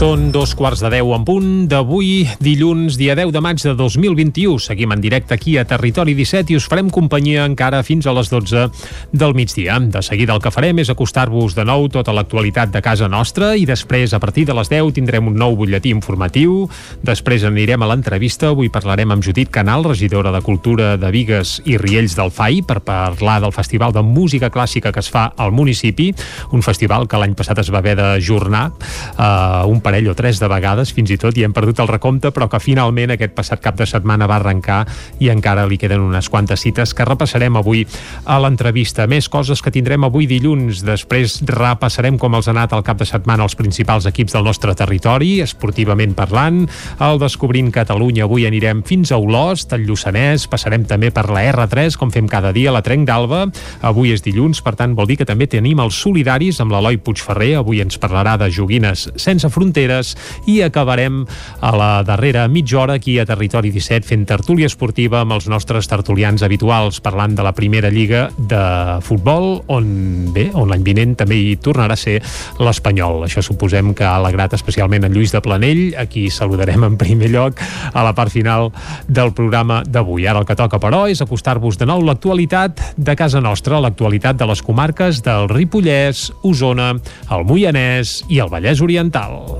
Són dos quarts de deu en punt d'avui, dilluns, dia 10 de maig de 2021. Seguim en directe aquí a Territori 17 i us farem companyia encara fins a les 12 del migdia. De seguida el que farem és acostar-vos de nou tota l'actualitat de casa nostra i després, a partir de les 10, tindrem un nou butlletí informatiu. Després anirem a l'entrevista. Avui parlarem amb Judit Canal, regidora de Cultura de Vigues i Riells del FAI, per parlar del Festival de Música Clàssica que es fa al municipi, un festival que l'any passat es va haver d'ajornar uh, un parell o tres de vegades fins i tot i hem perdut el recompte però que finalment aquest passat cap de setmana va arrencar i encara li queden unes quantes cites que repassarem avui a l'entrevista. Més coses que tindrem avui dilluns. Després repassarem com els ha anat el cap de setmana els principals equips del nostre territori, esportivament parlant. Al Descobrint Catalunya avui anirem fins a Olost, al Lluçanès, passarem també per la R3, com fem cada dia, la Trenc d'Alba. Avui és dilluns, per tant vol dir que també tenim els solidaris amb l'Eloi Puigferrer. Avui ens parlarà de joguines sense fronteres fronteres i acabarem a la darrera mitja hora aquí a Territori 17 fent tertúlia esportiva amb els nostres tertulians habituals parlant de la primera lliga de futbol on bé, on l'any vinent també hi tornarà a ser l'Espanyol. Això suposem que ha alegrat especialment en Lluís de Planell, a qui saludarem en primer lloc a la part final del programa d'avui. Ara el que toca, però, és acostar-vos de nou l'actualitat de casa nostra, l'actualitat de les comarques del Ripollès, Osona, el Moianès i el Vallès Oriental.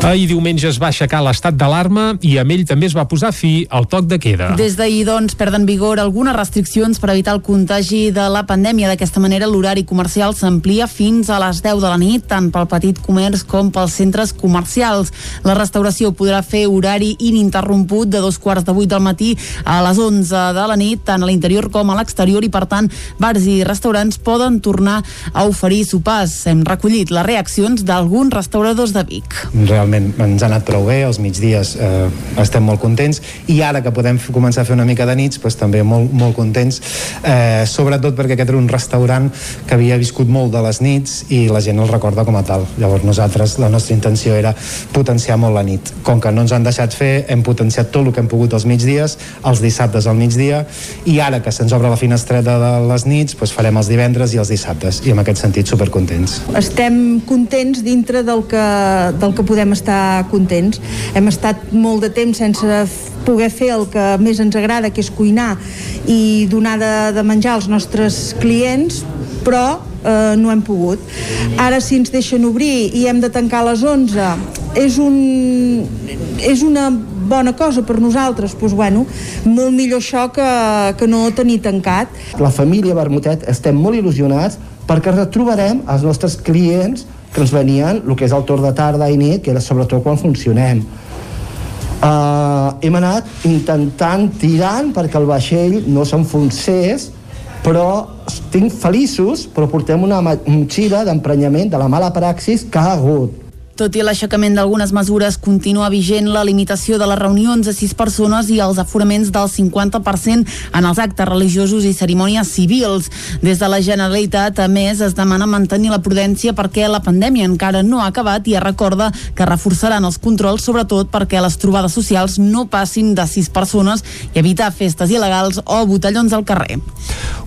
Ahir diumenge es va aixecar l'estat d'alarma i amb ell també es va posar fi al toc de queda. Des d'ahir, doncs, perden vigor algunes restriccions per evitar el contagi de la pandèmia. D'aquesta manera, l'horari comercial s'amplia fins a les 10 de la nit, tant pel petit comerç com pels centres comercials. La restauració podrà fer horari ininterromput de dos quarts de vuit del matí a les 11 de la nit, tant a l'interior com a l'exterior, i per tant, bars i restaurants poden tornar a oferir sopars. Hem recollit les reaccions d'alguns restauradors de Vic. Realment ens ha anat prou bé, els migdies eh, estem molt contents i ara que podem començar a fer una mica de nits doncs també molt, molt contents eh, sobretot perquè aquest era un restaurant que havia viscut molt de les nits i la gent el recorda com a tal. Llavors nosaltres, la nostra intenció era potenciar molt la nit, com que no ens han deixat fer hem potenciat tot el que hem pogut els migdies els dissabtes al migdia i ara que se'ns obre la finestreta de les nits doncs farem els divendres i els dissabtes i en aquest sentit supercontents. Estem contents dintre del que, del que podem estar contents. Hem estat molt de temps sense poder fer el que més ens agrada, que és cuinar i donar de, de menjar als nostres clients, però eh, no hem pogut. Ara si ens deixen obrir i hem de tancar a les 11 és, un, és una bona cosa per nosaltres, doncs bueno, molt millor això que, que no tenir tancat. La família Bermutet estem molt il·lusionats perquè retrobarem els nostres clients que ens venien el que és el torn de tarda i nit, que era sobretot quan funcionem. Uh, hem anat intentant tirant perquè el vaixell no s'enfonsés, però estic feliços, però portem una motxilla d'emprenyament de la mala praxis que ha hagut. Tot i l'aixecament d'algunes mesures, continua vigent la limitació de les reunions a sis persones i els aforaments del 50% en els actes religiosos i cerimònies civils. Des de la Generalitat, a més, es demana mantenir la prudència perquè la pandèmia encara no ha acabat i es recorda que reforçaran els controls, sobretot perquè les trobades socials no passin de sis persones i evitar festes il·legals o botellons al carrer.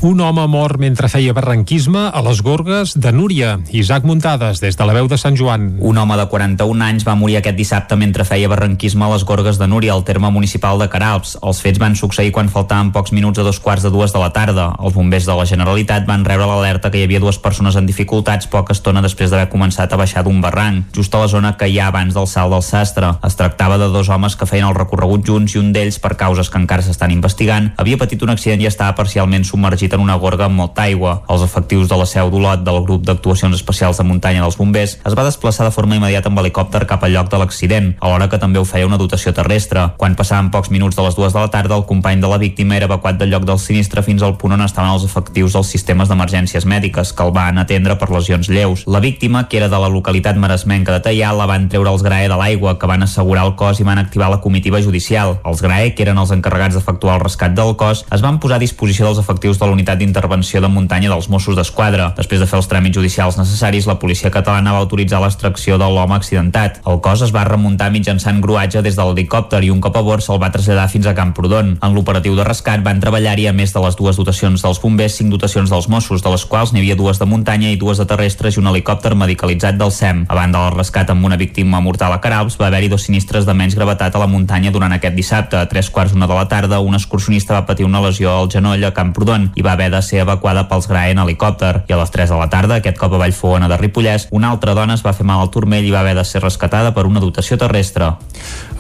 Un home mort mentre feia barranquisme a les Gorgues de Núria. Isaac Muntades, des de la veu de Sant Joan. Un home de de 41 anys, va morir aquest dissabte mentre feia barranquisme a les Gorgues de Núria, al terme municipal de Caralps. Els fets van succeir quan faltaven pocs minuts a dos quarts de dues de la tarda. Els bombers de la Generalitat van rebre l'alerta que hi havia dues persones en dificultats poca estona després d'haver començat a baixar d'un barranc, just a la zona que hi ha abans del salt del sastre. Es tractava de dos homes que feien el recorregut junts i un d'ells, per causes que encara s'estan investigant, havia patit un accident i estava parcialment submergit en una gorga amb molta aigua. Els efectius de la seu d'Olot del grup d'actuacions especials de muntanya dels bombers es va desplaçar de forma immediata amb helicòpter cap al lloc de l'accident, alhora que també ho feia una dotació terrestre. Quan passaven pocs minuts de les dues de la tarda, el company de la víctima era evacuat del lloc del sinistre fins al punt on estaven els efectius dels sistemes d'emergències mèdiques que el van atendre per lesions lleus. La víctima, que era de la localitat maresmenca de Teià, la van treure els GRAE de l'aigua, que van assegurar el cos i van activar la comitiva judicial. Els GRAE, que eren els encarregats d'efectuar el rescat del cos, es van posar a disposició dels efectius de la unitat d'intervenció de muntanya dels Mossos d'Esquadra. Després de fer els tràmits judicials necessaris, la policia catalana va autoritzar l'extracció de l'home accidentat. El cos es va remuntar mitjançant gruatge des de l'helicòpter i un cop a bord se'l va traslladar fins a Camprodon. En l'operatiu de rescat van treballar-hi, a més de les dues dotacions dels bombers, cinc dotacions dels Mossos, de les quals n'hi havia dues de muntanya i dues de terrestres i un helicòpter medicalitzat del SEM. A banda del rescat amb una víctima mortal a Caralps, va haver-hi dos sinistres de menys gravetat a la muntanya durant aquest dissabte. A tres quarts una de la tarda, un excursionista va patir una lesió al genoll a Camprodon i va haver de ser evacuada pels GRAE en helicòpter. I a les 3 de la tarda, aquest cop a Vallfogona de Ripollès, una altra dona es va fer mal al turmell i va haver de ser rescatada per una dotació terrestre.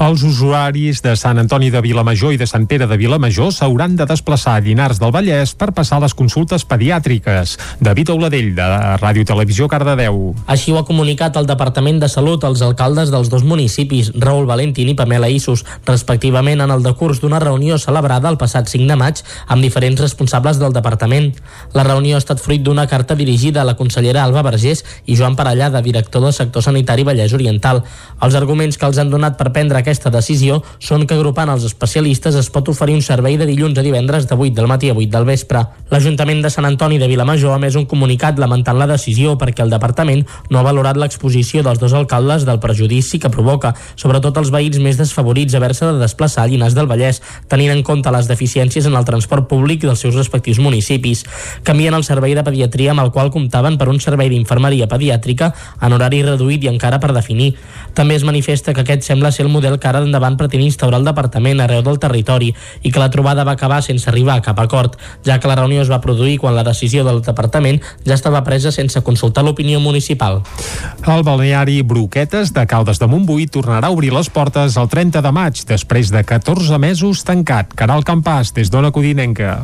Els usuaris de Sant Antoni de Vilamajor i de Sant Pere de Vilamajor s'hauran de desplaçar a Llinars del Vallès per passar les consultes pediàtriques. David Auladell, de Ràdio Televisió Cardedeu. Així ho ha comunicat el Departament de Salut als alcaldes dels dos municipis, Raül Valentín i Pamela Issos, respectivament en el decurs d'una reunió celebrada el passat 5 de maig amb diferents responsables del departament. La reunió ha estat fruit d'una carta dirigida a la consellera Alba Vergés i Joan Parellada, director del sector sanitari Vallès Oriental. Els arguments que els han donat per prendre aquesta decisió són que agrupant els especialistes es pot oferir un servei de dilluns a divendres de 8 del matí a 8 del vespre. L'Ajuntament de Sant Antoni de Vilamajor ha més un comunicat lamentant la decisió perquè el departament no ha valorat l'exposició dels dos alcaldes del perjudici que provoca, sobretot els veïns més desfavorits haver-se de desplaçar a Llinars del Vallès, tenint en compte les deficiències en el transport públic dels seus respectius municipis. Canvien el servei de pediatria amb el qual comptaven per un servei d'infermeria pediàtrica en horari reduït i encara per definir. També es manifesta que aquest sembla ser el model que ara endavant pretén instaurar el departament arreu del territori i que la trobada va acabar sense arribar a cap acord, ja que la reunió es va produir quan la decisió del departament ja estava presa sense consultar l'opinió municipal. El balneari Broquetes de Caldes de Montbui tornarà a obrir les portes el 30 de maig, després de 14 mesos tancat. Caral Campàs, des d'Ona Codinenca.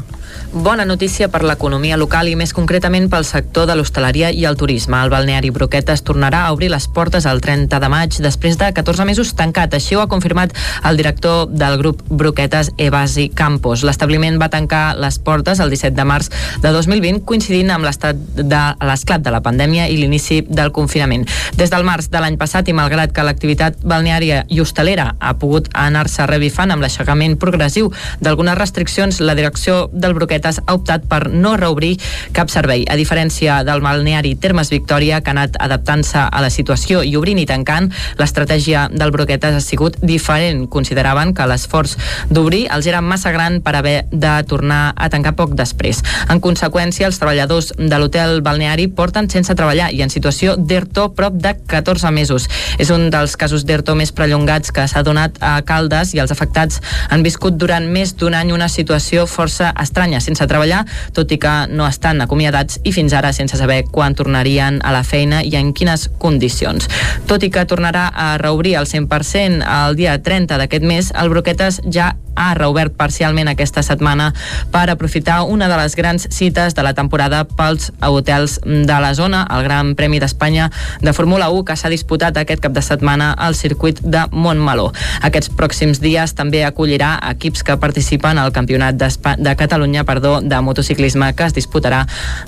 Bona notícia per l'economia local i més concretament pel sector de l'hostaleria i el turisme. El balneari Broquetes tornarà a obrir les portes el 30 de maig després de 14 mesos tancat. Així ha confirmat el director del grup Broquetes, Evasi Campos. L'establiment va tancar les portes el 17 de març de 2020 coincidint amb l'estat de l'esclat de la pandèmia i l'inici del confinament. Des del març de l'any passat i malgrat que l'activitat balneària i hostalera ha pogut anar-se revifant amb l'aixecament progressiu d'algunes restriccions, la direcció del Broquetes ha optat per no reobrir cap servei. A diferència del balneari Termes Victòria, que ha anat adaptant-se a la situació i obrint i tancant, l'estratègia del Broquetes ha sigut diferent. Consideraven que l'esforç d'obrir els era massa gran per haver de tornar a tancar poc després. En conseqüència, els treballadors de l'hotel balneari porten sense treballar i en situació d'ERTO prop de 14 mesos. És un dels casos d'ERTO més prellongats que s'ha donat a Caldes i els afectats han viscut durant més d'un any una situació força estranya, sense treballar, tot i que no estan acomiadats i fins ara sense saber quan tornarien a la feina i en quines condicions. Tot i que tornarà a reobrir al 100% el dia 30 d'aquest mes, el Broquetes ja ha reobert parcialment aquesta setmana per aprofitar una de les grans cites de la temporada pels hotels de la zona, el Gran Premi d'Espanya de Fórmula 1 que s'ha disputat aquest cap de setmana al circuit de Montmeló. Aquests pròxims dies també acollirà equips que participen al Campionat de Catalunya perdó, de motociclisme que es disputarà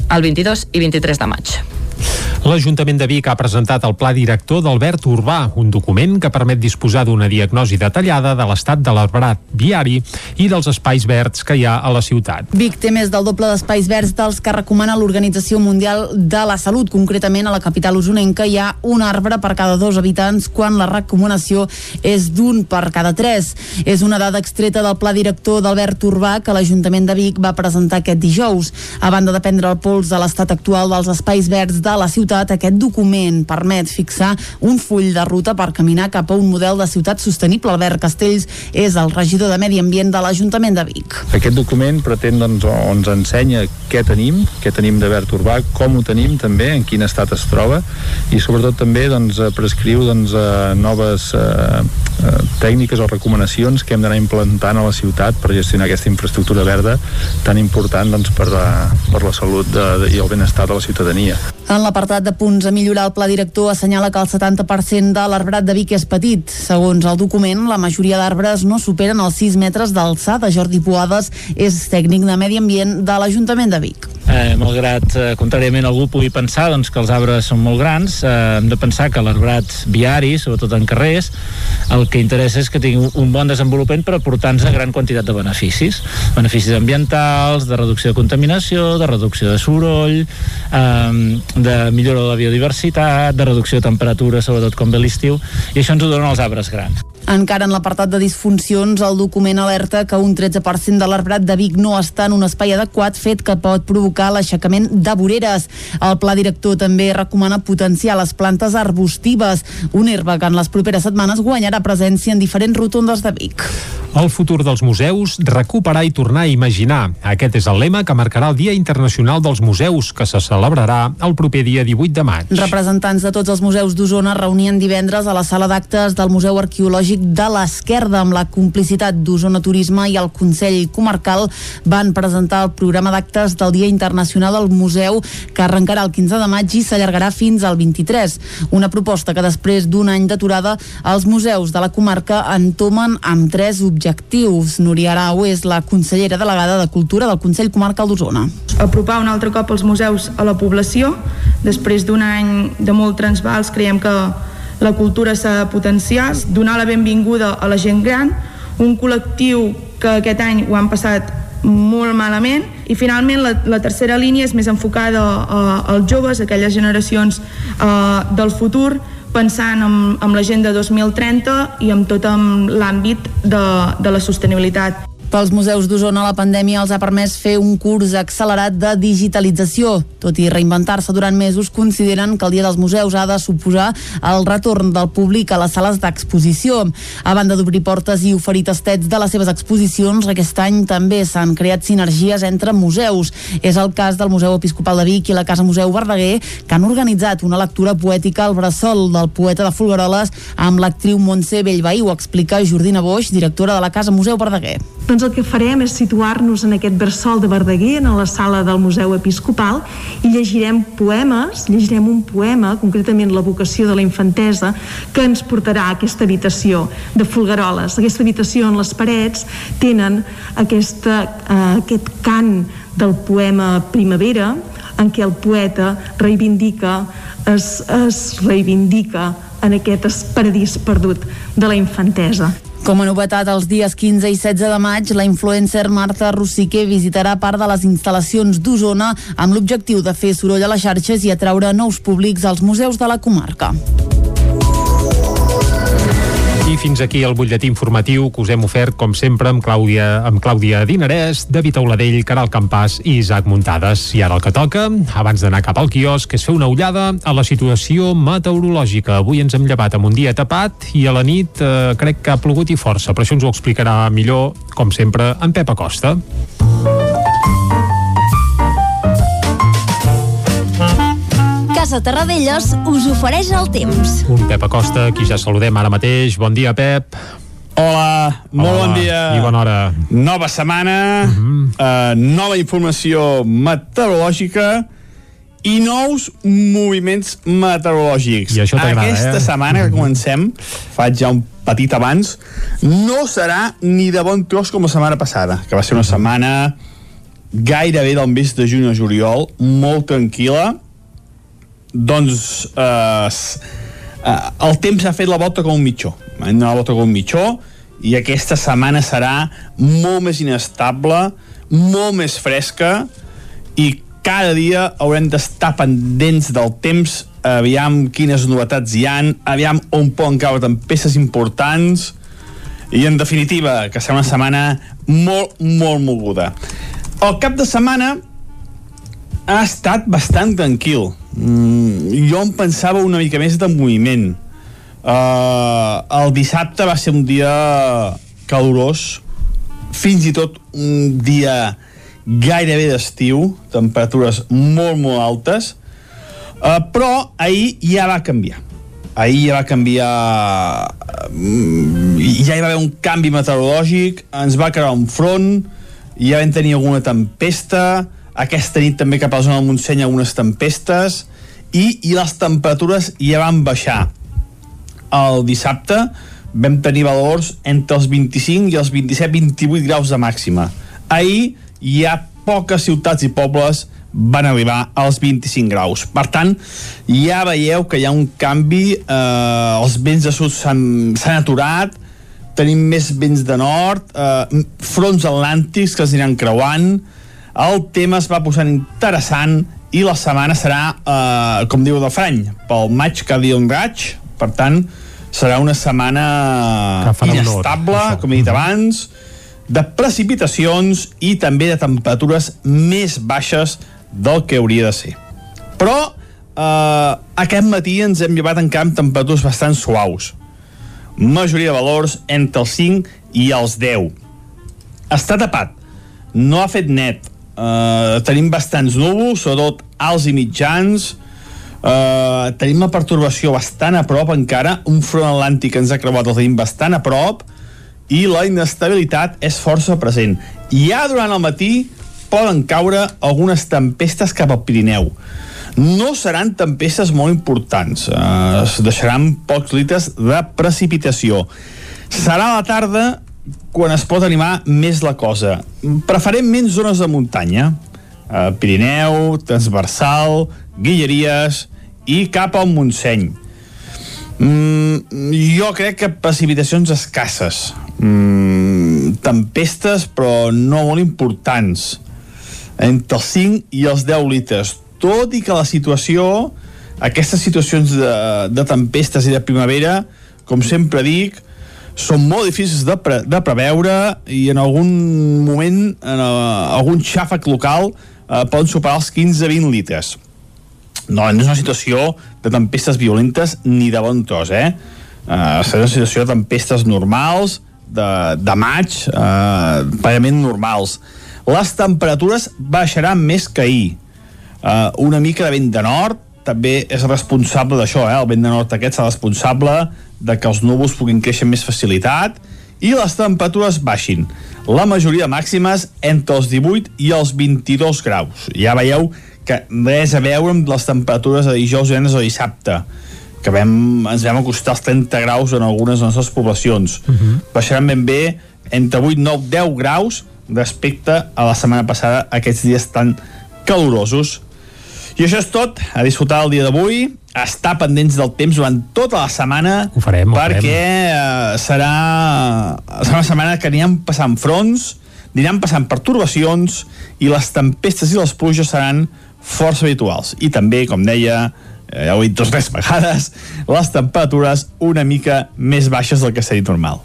el 22 i 23 de maig. L'Ajuntament de Vic ha presentat el Pla Director d'Albert Urbà, un document que permet disposar d'una diagnosi detallada de l'estat de l'arbrat viari i dels espais verds que hi ha a la ciutat. Vic té més del doble d'espais verds dels que recomana l'Organització Mundial de la Salut. Concretament, a la capital usonenca hi ha un arbre per cada dos habitants quan la recomanació és d'un per cada tres. És una dada extreta del Pla Director d'Albert Urbà que l'Ajuntament de Vic va presentar aquest dijous. A banda de prendre el pols de l'estat actual dels espais verds de la ciutat, aquest document permet fixar un full de ruta per caminar cap a un model de ciutat sostenible. Albert Castells és el regidor de Medi Ambient de l'Ajuntament de Vic. Aquest document pretén doncs, o ens ensenya què tenim, què tenim de verd urbà, com ho tenim també, en quin estat es troba i sobretot també doncs, prescriu doncs, eh, noves eh, eh, tècniques o recomanacions que hem d'anar implantant a la ciutat per gestionar aquesta infraestructura verda tan important doncs, per, la, per la salut de, de, i el benestar de la ciutadania. En l'apartat de punts a millorar, el pla director assenyala que el 70% de l'arbrat de Vic és petit. Segons el document, la majoria d'arbres no superen els 6 metres d'alçada. Jordi Boades és tècnic de Medi Ambient de l'Ajuntament de Vic. Eh, malgrat, eh, contràriament, algú pugui pensar doncs, que els arbres són molt grans, eh, hem de pensar que l'arbrat viari, sobretot en carrers, el que interessa és que tingui un bon desenvolupament per aportar-nos gran quantitat de beneficis. Beneficis ambientals, de reducció de contaminació, de reducció de soroll, eh, de millora de la biodiversitat, de reducció de temperatura, sobretot com ve l'estiu, i això ens ho donen els arbres grans. Encara en l'apartat de disfuncions, el document alerta que un 13% de l'arbrat de Vic no està en un espai adequat, fet que pot provocar l'aixecament de voreres. El pla director també recomana potenciar les plantes arbustives, un herba que en les properes setmanes guanyarà presència en diferents rotondes de Vic. El futur dels museus, recuperar i tornar a imaginar. Aquest és el lema que marcarà el Dia Internacional dels Museus, que se celebrarà el proper dia 18 de maig. Representants de tots els museus d'Osona reunien divendres a la sala d'actes del Museu Arqueològic de l'Esquerda amb la complicitat d'Osona Turisme i el Consell Comarcal van presentar el programa d'actes del Dia Internacional del Museu que arrencarà el 15 de maig i s'allargarà fins al 23. Una proposta que després d'un any d'aturada els museus de la comarca entomen amb tres objectius. Núria Arau és la consellera delegada de Cultura del Consell Comarcal d'Osona. apropar un altre cop els museus a la població. Després d'un any de molt transvals creiem que la cultura s'ha de potenciar, donar la benvinguda a la gent gran, un col·lectiu que aquest any ho han passat molt malament i finalment la, la tercera línia és més enfocada a, als joves, aquelles generacions uh, del futur pensant en, en l'agenda 2030 i amb tot en l'àmbit de, de la sostenibilitat. Pels museus d'Osona, la pandèmia els ha permès fer un curs accelerat de digitalització. Tot i reinventar-se durant mesos, consideren que el Dia dels Museus ha de suposar el retorn del públic a les sales d'exposició. A banda d'obrir portes i oferir tastets de les seves exposicions, aquest any també s'han creat sinergies entre museus. És el cas del Museu Episcopal de Vic i la Casa Museu Verdaguer, que han organitzat una lectura poètica al bressol del poeta de Folgueroles amb l'actriu Montse Bellveí. Ho explica Jordina Boix, directora de la Casa Museu Verdaguer. Doncs el que farem és situar-nos en aquest bressol de Verdaguer, en la sala del Museu Episcopal, i llegirem poemes, llegirem un poema, concretament la vocació de la infantesa, que ens portarà a aquesta habitació de Folgueroles. Aquesta habitació en les parets tenen aquesta, eh, aquest cant del poema Primavera, en què el poeta reivindica, es, es reivindica en aquest paradís perdut de la infantesa. Com a novetat, els dies 15 i 16 de maig, la influencer Marta Rossiquer visitarà part de les instal·lacions d'Osona amb l'objectiu de fer soroll a les xarxes i atraure nous públics als museus de la comarca. I fins aquí el butlletí informatiu que us hem ofert, com sempre, amb Clàudia, amb Clàudia Dinarès, David Auladell, Caral Campàs i Isaac Muntades. I ara el que toca, abans d'anar cap al quiosc, és fer una ullada a la situació meteorològica. Avui ens hem llevat amb un dia tapat i a la nit eh, crec que ha plogut i força, però això ens ho explicarà millor, com sempre, en Pep Acosta. Casa Terradellos us ofereix el temps. Un Pep Acosta, qui ja saludem ara mateix. Bon dia, Pep. Hola, molt Hola, bon dia. i bona hora. Nova setmana, uh -huh. uh, nova informació meteorològica i nous moviments meteorològics. I això t'agrada, Aquesta eh? setmana que comencem, faig ja un petit abans, no serà ni de bon tros com la setmana passada, que va ser una setmana gairebé del mes de juny a juliol, molt tranquil·la, doncs eh, eh, el temps ha fet la volta com un mitjó. Donat la volta com un mitjó i aquesta setmana serà molt més inestable molt més fresca i cada dia haurem d'estar pendents del temps. Aviam quines novetats hi han aviam on poden caure tempestes importants i en definitiva que serà una setmana molt, molt moguda. El cap de setmana ha estat bastant tranquil Mm, jo em pensava una mica més de moviment. Uh, el dissabte va ser un dia calorós, fins i tot un dia gairebé d'estiu, temperatures molt, molt altes, uh, però ahir ja va canviar. Ahir ja va canviar... Uh, ja hi va haver un canvi meteorològic, ens va quedar un front, ja vam tenir alguna tempesta, aquesta nit també cap a la zona del Montseny algunes tempestes, i, i les temperatures ja van baixar. El dissabte vam tenir valors entre els 25 i els 27-28 graus de màxima. Ahir hi ha poques ciutats i pobles van arribar als 25 graus. Per tant, ja veieu que hi ha un canvi, eh, els vents de sud s'han aturat, tenim més vents de nord, eh, fronts atlàntics que es aniran creuant, el tema es va posant interessant i la setmana serà, eh, com diu de Frany, pel maig que dia un raig, per tant, serà una setmana inestable, com he dit abans, de precipitacions i també de temperatures més baixes del que hauria de ser. Però eh, aquest matí ens hem llevat encara amb temperatures bastant suaus. Majoria de valors entre els 5 i els 10. Està tapat, no ha fet net. Eh, tenim bastants núvols, sobretot alts i mitjans, Uh, tenim una pertorbació bastant a prop encara, un front atlàntic ens ha creuat el tenim bastant a prop i la inestabilitat és força present. Ja durant el matí poden caure algunes tempestes cap al Pirineu. No seran tempestes molt importants, uh, es deixaran pocs litres de precipitació. Serà la tarda quan es pot animar més la cosa. Preferentment zones de muntanya, uh, Pirineu, transversal, Guilleries, i cap al Montseny. Mm, jo crec que precipitacions escasses. Mm, tempestes, però no molt importants. Entre els 5 i els 10 litres. Tot i que la situació, aquestes situacions de, de tempestes i de primavera, com sempre dic, són molt difícils de, pre, de preveure i en algun moment, en uh, algun xàfec local, uh, poden superar els 15-20 litres no, no és una situació de tempestes violentes ni de bon tros, eh? Uh, serà una situació de tempestes normals, de, de maig, uh, pagament normals. Les temperatures baixaran més que ahir. Uh, una mica de vent de nord també és responsable d'això, eh? el vent de nord aquest és responsable de que els núvols puguin créixer amb més facilitat i les temperatures baixin. La majoria màximes entre els 18 i els 22 graus. Ja veieu que res a veure amb les temperatures de dijous, divendres o dissabte que vam, ens vam acostar als 30 graus en algunes de les nostres poblacions uh -huh. baixaran ben bé entre 8, 9, 10 graus respecte a la setmana passada aquests dies tan calorosos i això és tot, a disfrutar el dia d'avui estar pendents del temps durant tota la setmana ho farem, ho perquè farem. Uh, serà, serà una setmana que aniran passant fronts aniran passant pertorbacions i les tempestes i les pluges seran força habituals. I també, com deia, eh, ja ho he dit dos tres vegades, les temperatures una mica més baixes del que s'ha dit normal.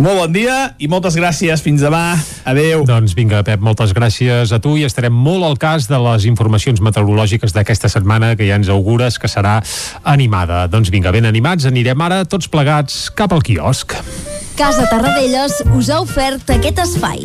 Molt bon dia i moltes gràcies. Fins demà. Adeu. Doncs vinga, Pep, moltes gràcies a tu i estarem molt al cas de les informacions meteorològiques d'aquesta setmana que ja ens augures que serà animada. Doncs vinga, ben animats, anirem ara tots plegats cap al quiosc. Casa Tarradellas us ha ofert aquest espai.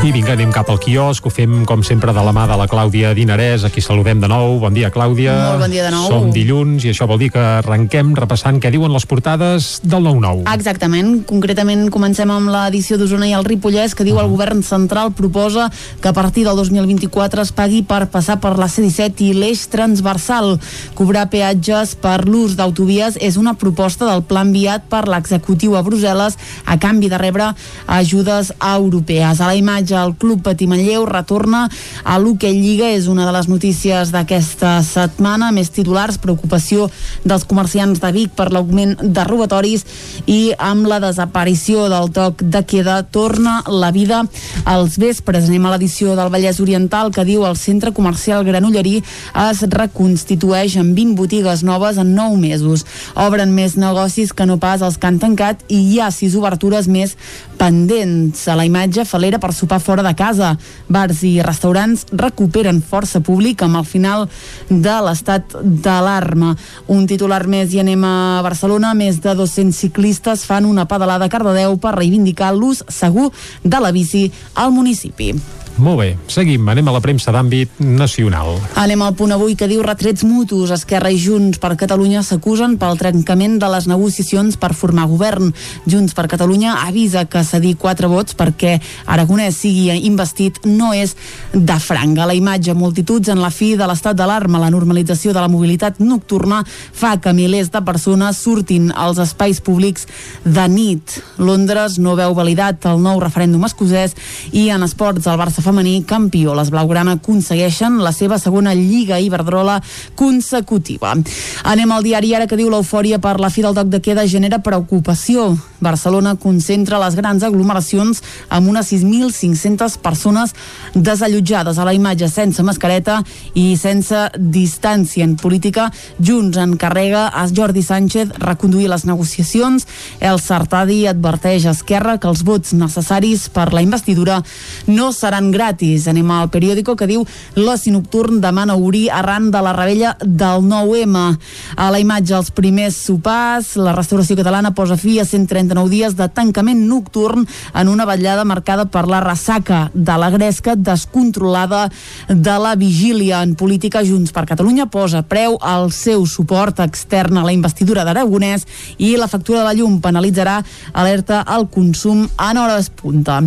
I Vinga, anem cap al quiosc, ho fem com sempre de la mà de la Clàudia Dinarès, aquí saludem de nou. Bon dia, Clàudia. Molt bon dia de nou. Som dilluns i això vol dir que arrenquem repassant què diuen les portades del 9-9. Exactament, concretament comencem amb l'edició d'Osona i el Ripollès que diu el govern central proposa que a partir del 2024 es pagui per passar per la C-17 i l'eix transversal. Cobrar peatges per l'ús d'autovies és una proposta del pla enviat per l'executiu a Brussel·les a canvi de rebre ajudes europees. A la imatge, el Club Patí Manlleu retorna a l'Hockey Lliga, és una de les notícies d'aquesta setmana. Més titulars, preocupació dels comerciants de Vic per l'augment de robatoris i amb la desaparició del toc de queda torna la vida als vespres. Anem a l'edició del Vallès Oriental que diu el centre comercial Granollerí es reconstitueix amb 20 botigues noves en 9 mesos. Obren més negocis que no pas els que han tancat i hi ha sis obertures més pendents. A la imatge, falera per sopar fora de casa. Bars i restaurants recuperen força públic amb el final de l'estat d'alarma. Un titular més i anem a Barcelona. Més de 200 ciclistes fan una pedalada a Cardedeu per reivindicar l'ús segur de la bici al municipi. Molt bé, seguim, anem a la premsa d'àmbit nacional. Anem al punt avui que diu retrets mutus. Esquerra i Junts per Catalunya s'acusen pel trencament de les negociacions per formar govern. Junts per Catalunya avisa que cedir quatre vots perquè Aragonès sigui investit no és de franc. A la imatge, multituds en la fi de l'estat d'alarma. La normalització de la mobilitat nocturna fa que milers de persones surtin als espais públics de nit. Londres no veu validat el nou referèndum escocès i en esports el Barça femení campió. Les Blaugrana aconsegueixen la seva segona Lliga Iberdrola consecutiva. Anem al diari ara que diu l'eufòria per la fi del toc de queda genera preocupació. Barcelona concentra les grans aglomeracions amb unes 6.500 persones desallotjades a la imatge sense mascareta i sense distància en política. Junts encarrega a Jordi Sánchez reconduir les negociacions. El Sartadi adverteix a Esquerra que els vots necessaris per la investidura no seran gratis. Anem al periòdico que diu l'oci nocturn demana obrir arran de la rebella del 9M. A la imatge els primers sopars, la restauració catalana posa fi a 139 dies de tancament nocturn en una vetllada marcada per la ressaca de la gresca descontrolada de la vigília en política Junts per Catalunya posa preu al seu suport extern a la investidura d'Aragonès i la factura de la llum penalitzarà alerta al consum en hores punta.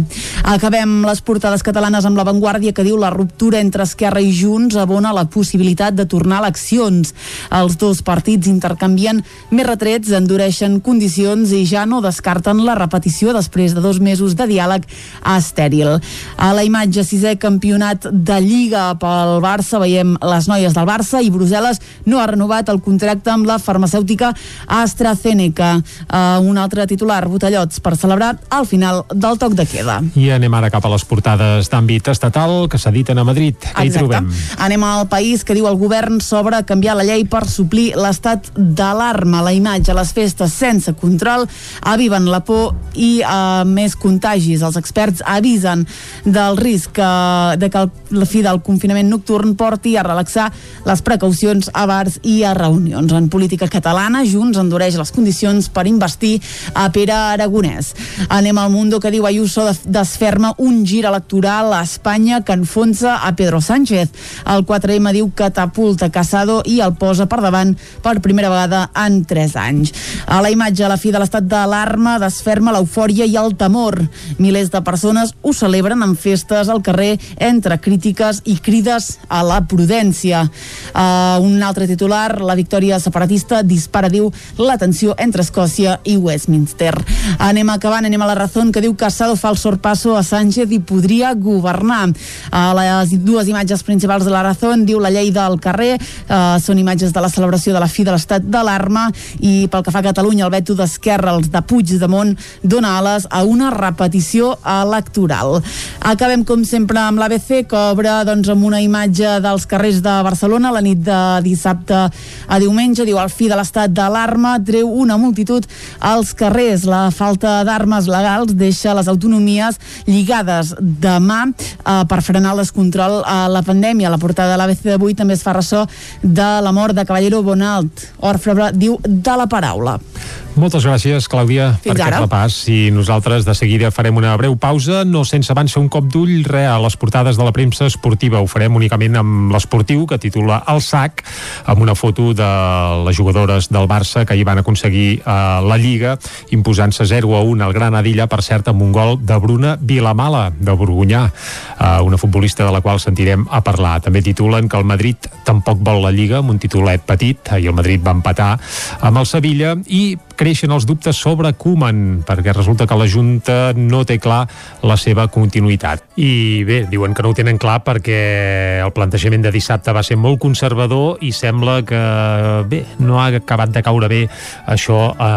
Acabem les portades catalanes amb l'avantguàrdia que diu la ruptura entre Esquerra i Junts abona la possibilitat de tornar a eleccions. Els dos partits intercanvien més retrets, endureixen condicions i ja no descarten la repetició després de dos mesos de diàleg estèril. A la imatge sisè campionat de Lliga pel Barça veiem les noies del Barça i Brussel·les no ha renovat el contracte amb la farmacèutica AstraZeneca. Uh, un altre titular, botellots, per celebrar el final del toc de queda. I anem ara cap a les portades d'àmbit estatal que s'editen a Madrid. Què hi trobem? Anem al país que diu el govern sobre canviar la llei per suplir l'estat d'alarma. La imatge, les festes sense control aviven la por i uh, més contagis. Els experts avisen del risc uh, de que la fi del confinament nocturn porti a relaxar les precaucions a bars i a reunions. En política catalana, Junts endureix les condicions per investir a Pere Aragonès. Anem al Mundo que diu Ayuso desferma un gir electoral a Espanya que enfonsa a Pedro Sánchez. El 4M diu catapulta Casado i el posa per davant per primera vegada en 3 anys. A la imatge, a la fi de l'estat d'alarma, desferma l'eufòria i el temor. Milers de persones ho celebren amb festes al carrer entre crítiques i crides a la prudència. Uh, un altre titular, la victòria separatista dispara, diu, la tensió entre Escòcia i Westminster. Anem acabant, anem a la raó que diu Casado fa el sorpasso a Sánchez i podria governar. A les dues imatges principals de la raó diu la llei del carrer, uh, són imatges de la celebració de la fi de l'estat d'alarma i pel que fa a Catalunya el veto d'Esquerra, els de Puigdemont, dona ales a una repetició electoral. Acabem com sempre amb l'ABC que obre doncs, amb una imatge dels carrers de Barcelona la nit de dissabte a diumenge, diu al fi de l'estat d'alarma treu una multitud als carrers. La falta d'armes legals deixa les autonomies lligades de mà eh, per frenar el descontrol a la pandèmia. La portada de l'ABC d'avui també es fa ressò de la mort de Caballero Bonalt. Orfebre diu de la paraula. Moltes gràcies, Clàudia, Fins per ara. aquest repàs. I nosaltres de seguida farem una breu pausa, no sense abans fer un cop d'ull re a les portades de la premsa esportiva. Ho farem únicament amb l'esportiu, que titula El sac, amb una foto de les jugadores del Barça que hi van aconseguir eh, la Lliga, imposant-se 0 a 1 al Granadilla, per cert, amb un gol de Bruna Vilamala, de Borgunyà, eh, una futbolista de la qual sentirem a parlar. També titulen que el Madrid tampoc vol la Lliga, amb un titulet petit, i el Madrid va empatar amb el Sevilla, i creixen els dubtes sobre Koeman, perquè resulta que la Junta no té clar la seva continuïtat. I bé, diuen que no ho tenen clar perquè el plantejament de dissabte va ser molt conservador i sembla que, bé, no ha acabat de caure bé això a,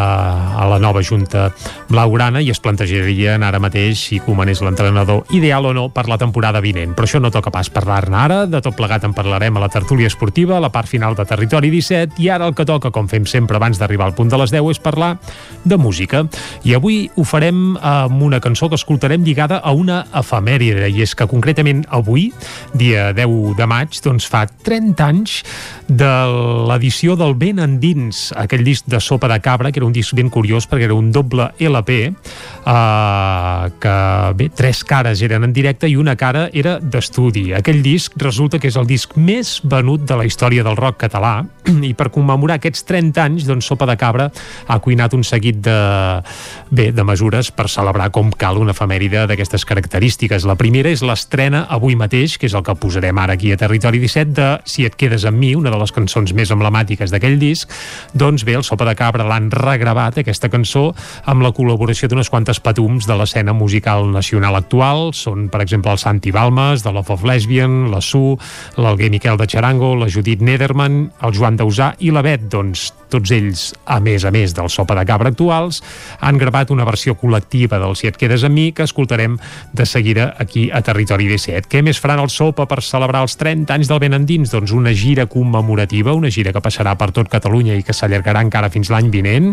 a la nova Junta Blaugrana i es plantejarien ara mateix si Koeman és l'entrenador ideal o no per la temporada vinent. Però això no toca pas parlar-ne ara, de tot plegat en parlarem a la tertúlia esportiva, a la part final de Territori 17, i ara el que toca, com fem sempre abans d'arribar al punt de les 10, és parlar de música. I avui ho farem amb una cançó que escoltarem lligada a una efemèride, i és que concretament avui, dia 10 de maig, doncs fa 30 anys de l'edició del Ben Endins, aquell disc de Sopa de Cabra, que era un disc ben curiós perquè era un doble LP, eh, que bé, tres cares eren en directe i una cara era d'estudi. Aquell disc resulta que és el disc més venut de la història del rock català i per commemorar aquests 30 anys, doncs Sopa de Cabra ha cuinat un seguit de, bé, de mesures per celebrar com cal una efemèride d'aquestes característiques. La primera és l'estrena avui mateix, que és el que posarem ara aquí a Territori 17, de Si et quedes amb mi, una de les cançons més emblemàtiques d'aquell disc, doncs bé, el Sopa de Cabra l'han regravat, aquesta cançó, amb la col·laboració d'unes quantes patums de l'escena musical nacional actual. Són, per exemple, el Santi Balmes, de Love of Lesbian, la Su, l'Alguer Miquel de Charango, la Judit Nederman, el Joan Dausà i la Bet, doncs tots ells, a més a més del Sopa de Cabra actuals, han gravat una versió col·lectiva del Si et quedes amb mi que escoltarem de seguida aquí a Territori 17. Què més faran el Sopa per celebrar els 30 anys del Benendins? Doncs una gira commemorativa, una gira que passarà per tot Catalunya i que s'allargarà encara fins l'any vinent,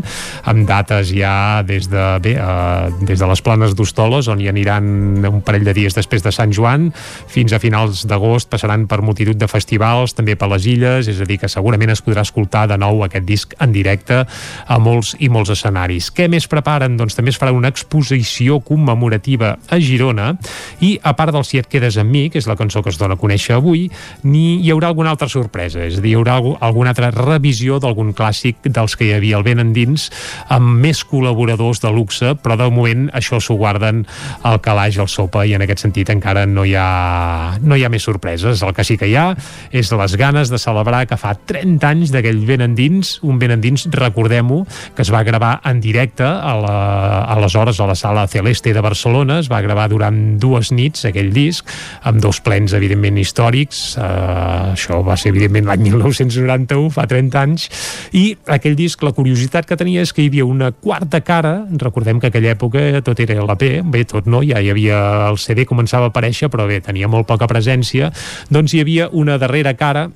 amb dates ja des de, bé, uh, des de les planes d'Hostoles, on hi aniran un parell de dies després de Sant Joan, fins a finals d'agost passaran per multitud de festivals, també per les illes, és a dir, que segurament es podrà escoltar de nou aquest disc en directe a molts i molts escenaris. Què més preparen? Doncs també es farà una exposició commemorativa a Girona i a part del Si et quedes amb mi, que és la cançó que es dona a conèixer avui, ni hi haurà alguna altra sorpresa, és a dir, hi haurà alguna altra revisió d'algun clàssic dels que hi havia al ben endins amb més col·laboradors de luxe, però de moment això s'ho guarden al calaix, al sopa, i en aquest sentit encara no hi ha, no hi ha més sorpreses. El que sí que hi ha és les ganes de celebrar que fa 30 anys d'aquell ben endins, un ben endins, recordem-ho, que es va gravar en directe a la, aleshores a la sala Celeste de Barcelona, es va gravar durant dues nits aquell disc, amb dos plens evidentment històrics, uh, això va ser evidentment l'any 1991, fa 30 anys, i aquell disc, la curiositat que tenia és que hi havia una quarta cara, recordem que aquella època tot era l'AP, bé, tot no, ja hi havia el CD començava a aparèixer, però bé, tenia molt poca presència, doncs hi havia una darrera cara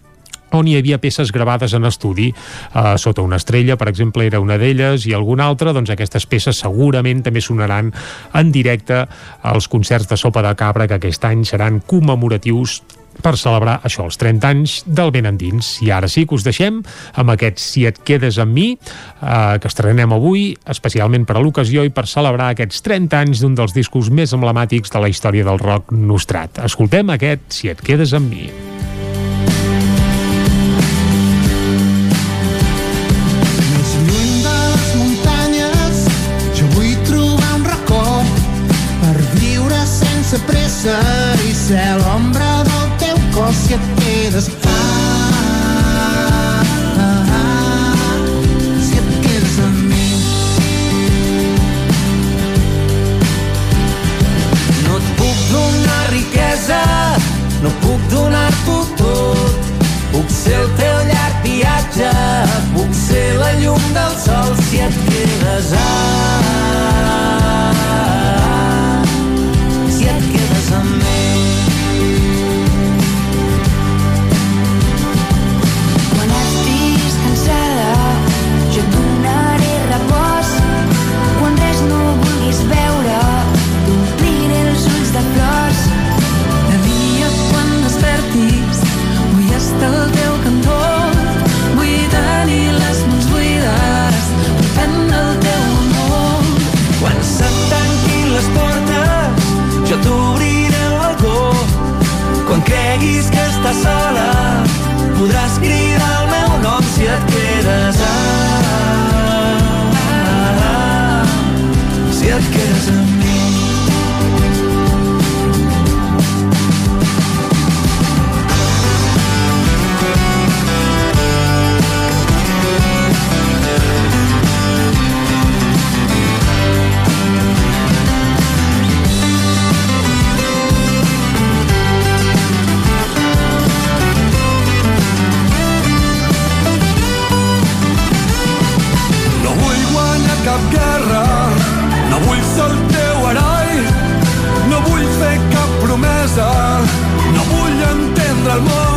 on hi havia peces gravades en estudi uh, sota una estrella, per exemple, era una d'elles i alguna altra, doncs aquestes peces segurament també sonaran en directe als concerts de Sopa de Cabra que aquest any seran commemoratius per celebrar això, els 30 anys del Ben Endins. I ara sí que us deixem amb aquest Si et quedes amb mi, eh, que estrenem avui, especialment per a l'ocasió i per celebrar aquests 30 anys d'un dels discos més emblemàtics de la història del rock nostrat. Escoltem aquest Si et quedes amb mi. Sense pressa i ser l'ombra del teu cos si et quedes. Ah, ah, ah, si et quedes amb mi. No et puc donar riquesa, no puc donar-t'ho tot. Puc ser el teu llarg viatge, puc ser la llum del sol si et quedes. Ah, sola, podràs cridar amor.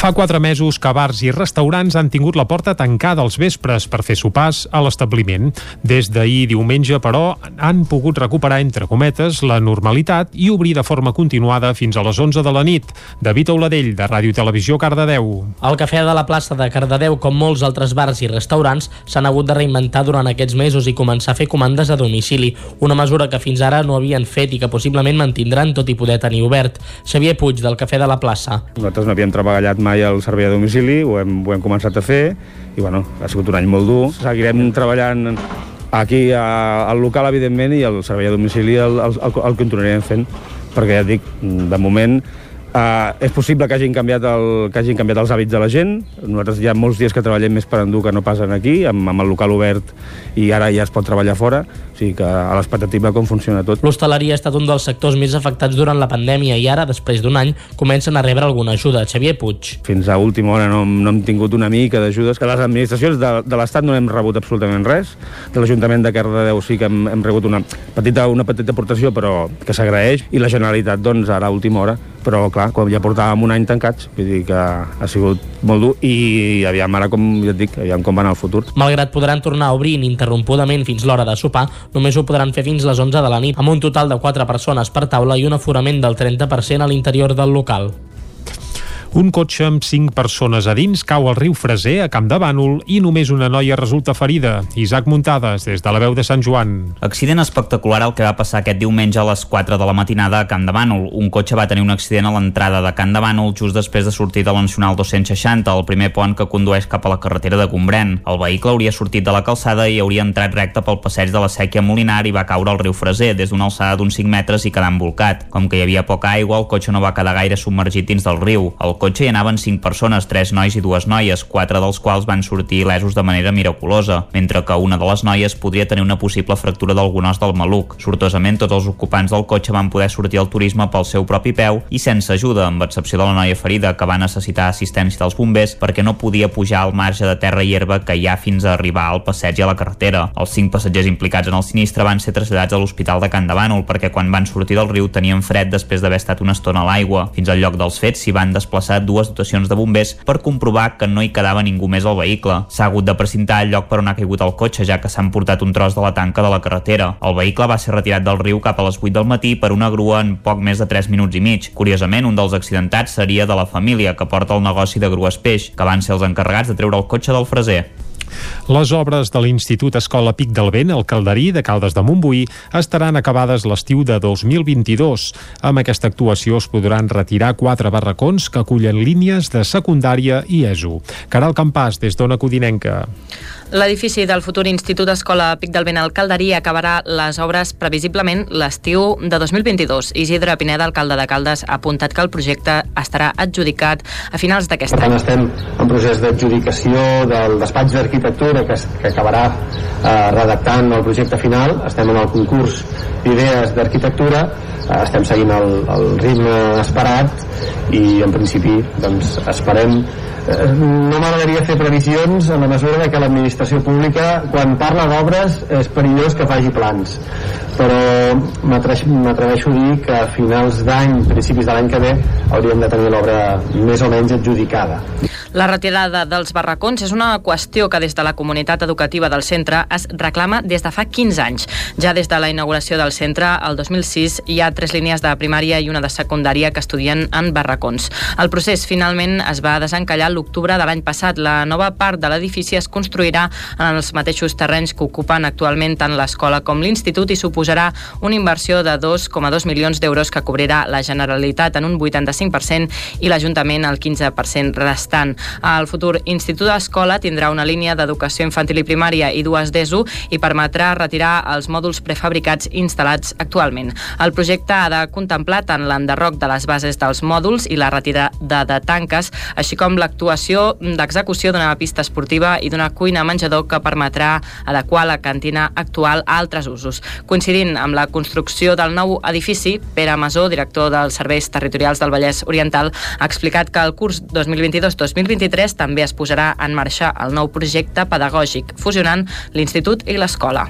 Fa quatre mesos que bars i restaurants han tingut la porta tancada als vespres per fer sopars a l'establiment. Des d'ahir diumenge, però, han pogut recuperar, entre cometes, la normalitat i obrir de forma continuada fins a les 11 de la nit. David Auladell, de Ràdio Televisió, Cardedeu. El Cafè de la plaça de Cardedeu, com molts altres bars i restaurants, s'han hagut de reinventar durant aquests mesos i començar a fer comandes a domicili, una mesura que fins ara no havien fet i que possiblement mantindran tot i poder tenir obert. Xavier Puig, del Cafè de la plaça. Nosaltres no havíem treballat mai el servei a domicili, ho hem, ho hem començat a fer i bueno, ha sigut un any molt dur. Seguirem treballant aquí a, al local, evidentment, i el servei a domicili el, el, el, el continuarem fent, perquè ja et dic, de moment Uh, és possible que hagin, canviat el, que hagin canviat els hàbits de la gent. Nosaltres hi ha molts dies que treballem més per endur que no passen aquí, amb, amb el local obert i ara ja es pot treballar fora. O sigui que a l'expectativa com funciona tot. L'hostaleria ha estat un dels sectors més afectats durant la pandèmia i ara, després d'un any, comencen a rebre alguna ajuda. Xavier Puig. Fins a última hora no, no hem tingut una mica d'ajudes. Que les administracions de, de l'Estat no hem rebut absolutament res. De l'Ajuntament de Cardedeu sí que hem, hem rebut una petita, una petita aportació, però que s'agraeix. I la Generalitat, doncs, ara a última hora. Però, clar, quan ja portàvem un any tancats, vull dir que ha sigut molt dur i aviam ara, com ja et dic, aviam com va anar el futur. Malgrat podran tornar a obrir ininterrompudament fins l'hora de sopar, només ho podran fer fins les 11 de la nit, amb un total de 4 persones per taula i un aforament del 30% a l'interior del local. Un cotxe amb 5 persones a dins cau al riu Freser, a Camp de Bànol, i només una noia resulta ferida. Isaac Muntades, des de la veu de Sant Joan. Accident espectacular el que va passar aquest diumenge a les 4 de la matinada a Camp de Bànol. Un cotxe va tenir un accident a l'entrada de Camp de Bànol just després de sortir de la Nacional 260, el primer pont que condueix cap a la carretera de Gombrèn. El vehicle hauria sortit de la calçada i hauria entrat recte pel passeig de la Sèquia Molinar i va caure al riu Freser des d'una alçada d'uns 5 metres i quedar embolcat. Com que hi havia poca aigua, el cotxe no va quedar gaire submergit dins del riu. El cotxe hi anaven 5 persones, 3 nois i dues noies, 4 dels quals van sortir il·lesos de manera miraculosa, mentre que una de les noies podria tenir una possible fractura d'algun os del maluc. Sortosament, tots els ocupants del cotxe van poder sortir al turisme pel seu propi peu i sense ajuda, amb excepció de la noia ferida, que va necessitar assistència dels bombers perquè no podia pujar al marge de terra i herba que hi ha fins a arribar al passeig i a la carretera. Els 5 passatgers implicats en el sinistre van ser traslladats a l'Hospital de Can de Bànol perquè quan van sortir del riu tenien fred després d'haver estat una estona a l'aigua. Fins al lloc dels fets s'hi van desplaçar dues dotacions de bombers per comprovar que no hi quedava ningú més al vehicle. S'ha hagut de precintar el lloc per on ha caigut el cotxe, ja que s'han portat un tros de la tanca de la carretera. El vehicle va ser retirat del riu cap a les 8 del matí per una grua en poc més de 3 minuts i mig. Curiosament, un dels accidentats seria de la família que porta el negoci de grues peix, que van ser els encarregats de treure el cotxe del freser. Les obres de l'Institut Escola Pic del Vent, al Calderí de Caldes de Montbui, estaran acabades l'estiu de 2022. Amb aquesta actuació es podran retirar quatre barracons que acullen línies de secundària i ESO. Caral Campàs, des d'Ona Codinenca. L'edifici del futur Institut Escola Pic del Vent al Calderí acabarà les obres previsiblement l'estiu de 2022. Isidre Pineda, alcalde de Caldes, ha apuntat que el projecte estarà adjudicat a finals d'aquest any. estem en procés d'adjudicació del despatx d'arquitectura que, que acabarà eh, redactant el projecte final. Estem en el concurs d'idees d'arquitectura, eh, estem seguint el, el ritme esperat i en principi doncs, esperem no m'agradaria fer previsions en la mesura que l'administració pública quan parla d'obres és perillós que faci plans però m'atreveixo a dir que a finals d'any, principis de l'any que ve hauríem de tenir l'obra més o menys adjudicada La retirada dels barracons és una qüestió que des de la comunitat educativa del centre es reclama des de fa 15 anys. Ja des de la inauguració del centre, el 2006, hi ha tres línies de primària i una de secundària que estudien en barracons. El procés finalment es va desencallar l'octubre de l'any passat. La nova part de l'edifici es construirà en els mateixos terrenys que ocupen actualment tant l'escola com l'institut i suposarà una inversió de 2,2 milions d'euros que cobrirà la Generalitat en un 85% i l'Ajuntament el 15% restant. El futur Institut d'Escola tindrà una línia d'educació infantil i primària i dues d'ESO i permetrà retirar els mòduls prefabricats instal·lats actualment. El projecte ha de contemplar tant l'enderroc de les bases dels mòduls i la retirada de tanques, així com l'actuació d'execució d'una pista esportiva i d'una cuina menjador que permetrà adequar la cantina actual a altres usos. Coincidint amb la construcció del nou edifici, Pere Masó, director dels Serveis Territorials del Vallès Oriental, ha explicat que el curs 2022-2023 també es posarà en marxa el nou projecte pedagògic, fusionant l'institut i l'escola.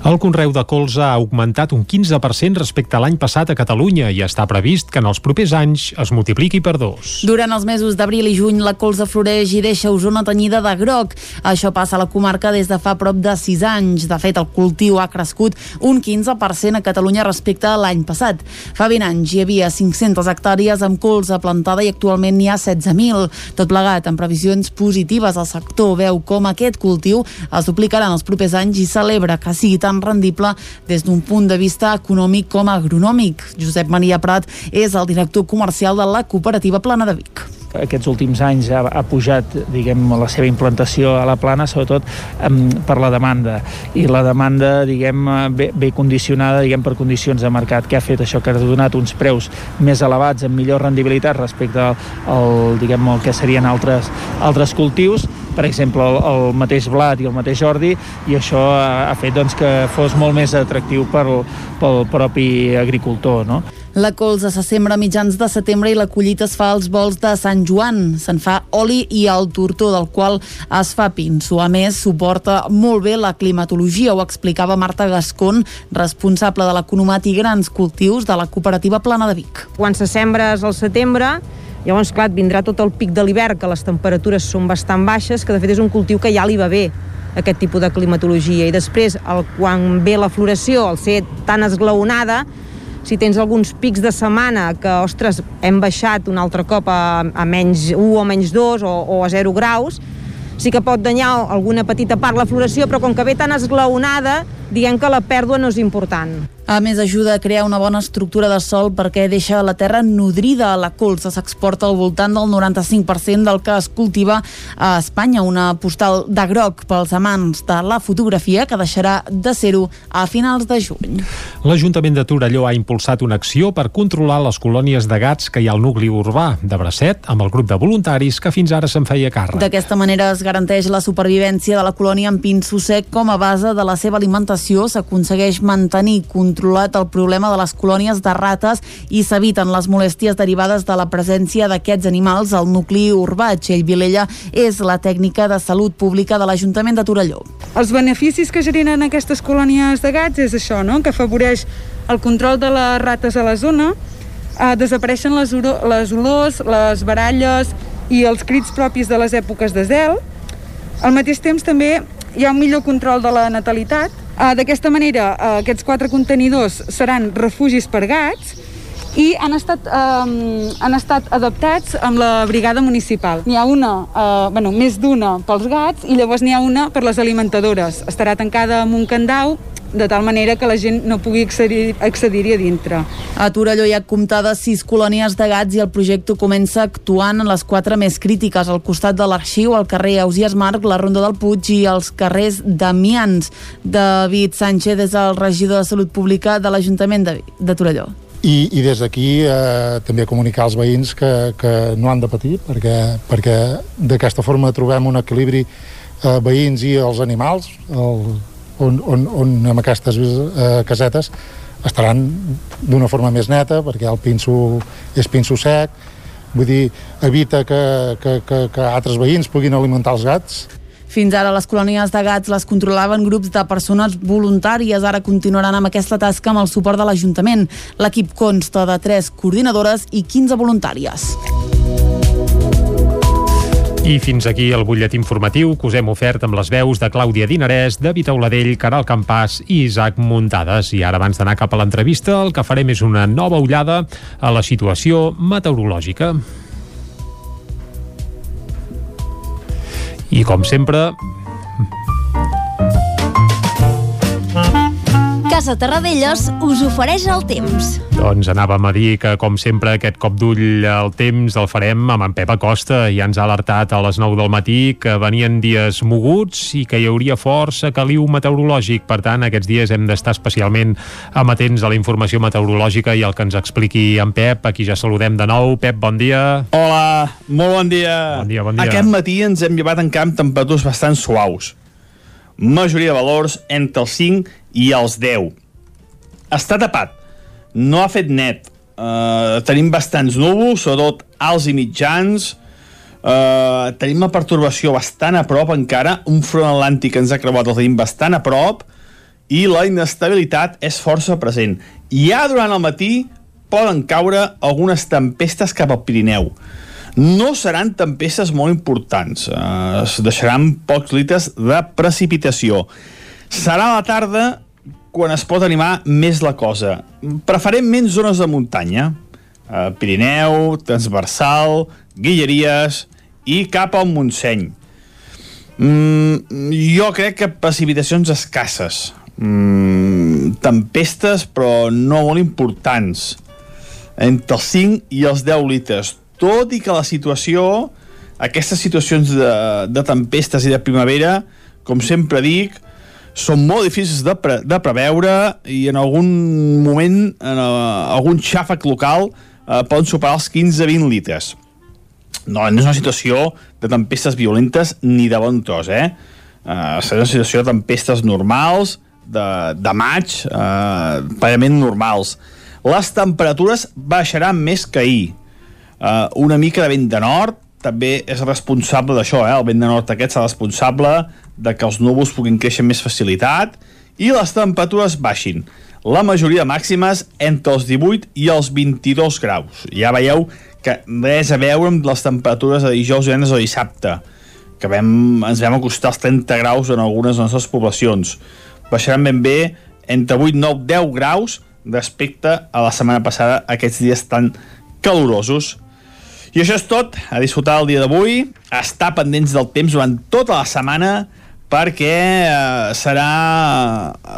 El conreu de colza ha augmentat un 15% respecte a l'any passat a Catalunya i està previst que en els propers anys es multipliqui per dos. Durant els mesos d'abril i juny, la colza floreix i deixa Osona tenyida de groc. Això passa a la comarca des de fa prop de 6 anys. De fet, el cultiu ha crescut un 15% a Catalunya respecte a l'any passat. Fa 20 anys hi havia 500 hectàrees amb colza plantada i actualment n'hi ha 16.000. Tot plegat, amb previsions positives, el sector veu com aquest cultiu es duplicarà en els propers anys i celebra que sigui tan rendible des d'un punt de vista econòmic com agronòmic. Josep Maria Prat és el director comercial de la cooperativa Plana de Vic. Aquests últims anys ha, ha pujat diguem, la seva implantació a la plana sobretot um, per la demanda. I la demanda diguem, ve, ve condicionada diguem, per condicions de mercat. Que ha fet això? Que ha donat uns preus més elevats amb millor rendibilitat respecte al, al, diguem, al que serien altres, altres cultius. Per exemple el, el mateix blat i el mateix ordi i això ha, ha fet doncs, que fos molt més atractiu pel, pel propi agricultor no? La colza se sembra a mitjans de setembre i la collita es fa als vols de Sant Joan. Se'n fa oli i el tortó, del qual es fa pinso. A més, suporta molt bé la climatologia, ho explicava Marta Gascon, responsable de l'economat i grans cultius de la cooperativa Plana de Vic. Quan se sembra és al setembre, llavors, clar, et vindrà tot el pic de l'hivern, que les temperatures són bastant baixes, que de fet és un cultiu que ja li va bé aquest tipus de climatologia. I després, el, quan ve la floració, al ser tan esglaonada, si tens alguns pics de setmana que, ostres, hem baixat un altre cop a, a menys 1 o menys 2 o, o a 0 graus, sí que pot danyar alguna petita part la floració, però com que ve tan esglaonada, diguem que la pèrdua no és important. A més, ajuda a crear una bona estructura de sol perquè deixa la terra nodrida. La colza s'exporta al voltant del 95% del que es cultiva a Espanya. Una postal de groc pels amants de la fotografia que deixarà de ser-ho a finals de juny. L'Ajuntament de Torelló ha impulsat una acció per controlar les colònies de gats que hi ha al nucli urbà de Bracet amb el grup de voluntaris que fins ara se'n feia càrrec. D'aquesta manera es garanteix la supervivència de la colònia amb pinso sec com a base de la seva alimentació. S'aconsegueix mantenir controlat el problema de les colònies de rates i s'eviten les molèsties derivades de la presència d'aquests animals al nucli urbà. Txell Vilella és la tècnica de salut pública de l'Ajuntament de Torelló. Els beneficis que generen aquestes colònies de gats és això, no? que afavoreix el control de les rates a la zona, eh, desapareixen les, les olors, les baralles i els crits propis de les èpoques de zel. Al mateix temps també hi ha un millor control de la natalitat. Eh, D'aquesta manera, eh, aquests quatre contenidors seran refugis per gats i han estat, eh, han estat adaptats amb la brigada municipal. N'hi ha una, eh, bueno, més d'una pels gats i llavors n'hi ha una per les alimentadores. Estarà tancada amb un candau de tal manera que la gent no pugui accedir-hi accedir a dintre. A Torelló hi ha comptades sis colònies de gats i el projecte comença actuant en les quatre més crítiques, al costat de l'Arxiu, al carrer Ausias Marc, la Ronda del Puig i els carrers Damians. David Sánchez és el regidor de Salut Pública de l'Ajuntament de, de Torelló. i, i des d'aquí eh, també comunicar als veïns que, que no han de patir perquè, perquè d'aquesta forma trobem un equilibri eh, veïns i els animals el, on, on, on amb aquestes eh, casetes estaran d'una forma més neta perquè el pinso és pinso sec vull dir, evita que, que, que, que altres veïns puguin alimentar els gats Fins ara les colònies de gats les controlaven grups de persones voluntàries. Ara continuaran amb aquesta tasca amb el suport de l'Ajuntament. L'equip consta de 3 coordinadores i 15 voluntàries. I fins aquí el butllet informatiu que us hem ofert amb les veus de Clàudia Dinarès, David Auladell, Caral Campàs i Isaac Muntades. I ara, abans d'anar cap a l'entrevista, el que farem és una nova ullada a la situació meteorològica. I com sempre, Casa Terradellos us ofereix el temps. doncs anàvem a dir que, com sempre, aquest cop d'ull al temps el farem amb en Pep Acosta. Ja ens ha alertat a les 9 del matí que venien dies moguts i que hi hauria força caliu meteorològic. Per tant, aquests dies hem d'estar especialment amatents a la informació meteorològica i el que ens expliqui en Pep. Aquí ja saludem de nou. Pep, bon dia. Hola, molt bon dia. Bon dia, bon dia. Aquest matí ens hem llevat encara amb temperatures bastant suaus. Majoria de valors entre els 5 i els 10. Està tapat. No ha fet net. Uh, tenim bastants núvols, sobretot alts i mitjans. Uh, tenim una pertorbació bastant a prop encara. Un front atlàntic ens ha creuat el tenim bastant a prop i la inestabilitat és força present. Ja durant el matí poden caure algunes tempestes cap al Pirineu. No seran tempestes molt importants, eh, es deixaran pocs litres de precipitació. Serà la tarda quan es pot animar més la cosa. Preferentment zones de muntanya, eh, Pirineu, Transversal, Guilleries i cap al Montseny. Mm, jo crec que precipitacions escasses. Mm, tempestes, però no molt importants. Entre els 5 i els 10 litres. Tot i que la situació, aquestes situacions de, de tempestes i de primavera, com sempre dic, són molt difícils de, pre de preveure i en algun moment, en uh, algun xàfec local, uh, poden superar els 15-20 litres. No, no és una situació de tempestes violentes ni de bon tros, eh? Uh, serà una situació de tempestes normals, de, de maig, uh, pagament normals. Les temperatures baixaran més que ahir. Uh, una mica de vent de nord, també és responsable d'això, eh? el vent de nord aquest serà responsable de que els núvols puguin créixer amb més facilitat i les temperatures baixin. La majoria màximes entre els 18 i els 22 graus. Ja veieu que res a veure amb les temperatures de dijous, divendres o dissabte, que vam, ens vam acostar als 30 graus en algunes de les nostres poblacions. Baixaran ben bé entre 8, 9, 10 graus respecte a la setmana passada, aquests dies tan calorosos. I això és tot, a disfrutar el dia d'avui, a estar pendents del temps durant tota la setmana, perquè eh, serà,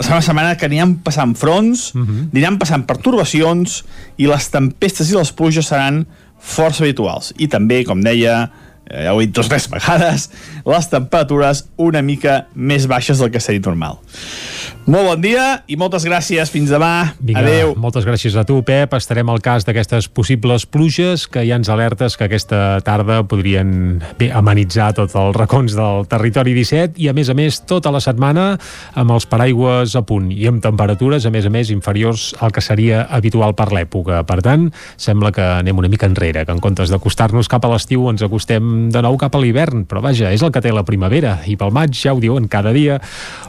serà una setmana que aniran passant fronts, uh -huh. aniran passant pertorbacions, i les tempestes i les pluges seran força habituals. I també, com deia, eh, ja ho he dit dos tres vegades, les temperatures una mica més baixes del que seria normal. Molt bon dia i moltes gràcies. Fins demà. Vinga, Adéu. moltes gràcies a tu, Pep. Estarem al cas d'aquestes possibles pluges que ja ens alertes que aquesta tarda podrien bé, amenitzar tots els racons del territori 17 i, a més a més, tota la setmana amb els paraigües a punt i amb temperatures, a més a més, inferiors al que seria habitual per l'època. Per tant, sembla que anem una mica enrere, que en comptes d'acostar-nos cap a l'estiu ens acostem de nou cap a l'hivern. Però vaja, és el que té la primavera i pel maig ja ho diuen cada dia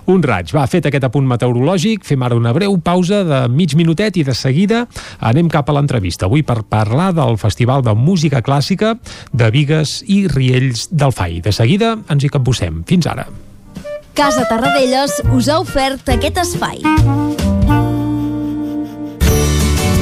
un raig. Va, fet aquest apunt meteorològic, fem ara una breu pausa de mig minutet i de seguida anem cap a l'entrevista. Avui per parlar del Festival de Música Clàssica de Vigues i Riells del Fai. De seguida ens hi capbussem. Fins ara. Casa Tarradellas us ha ofert aquest espai.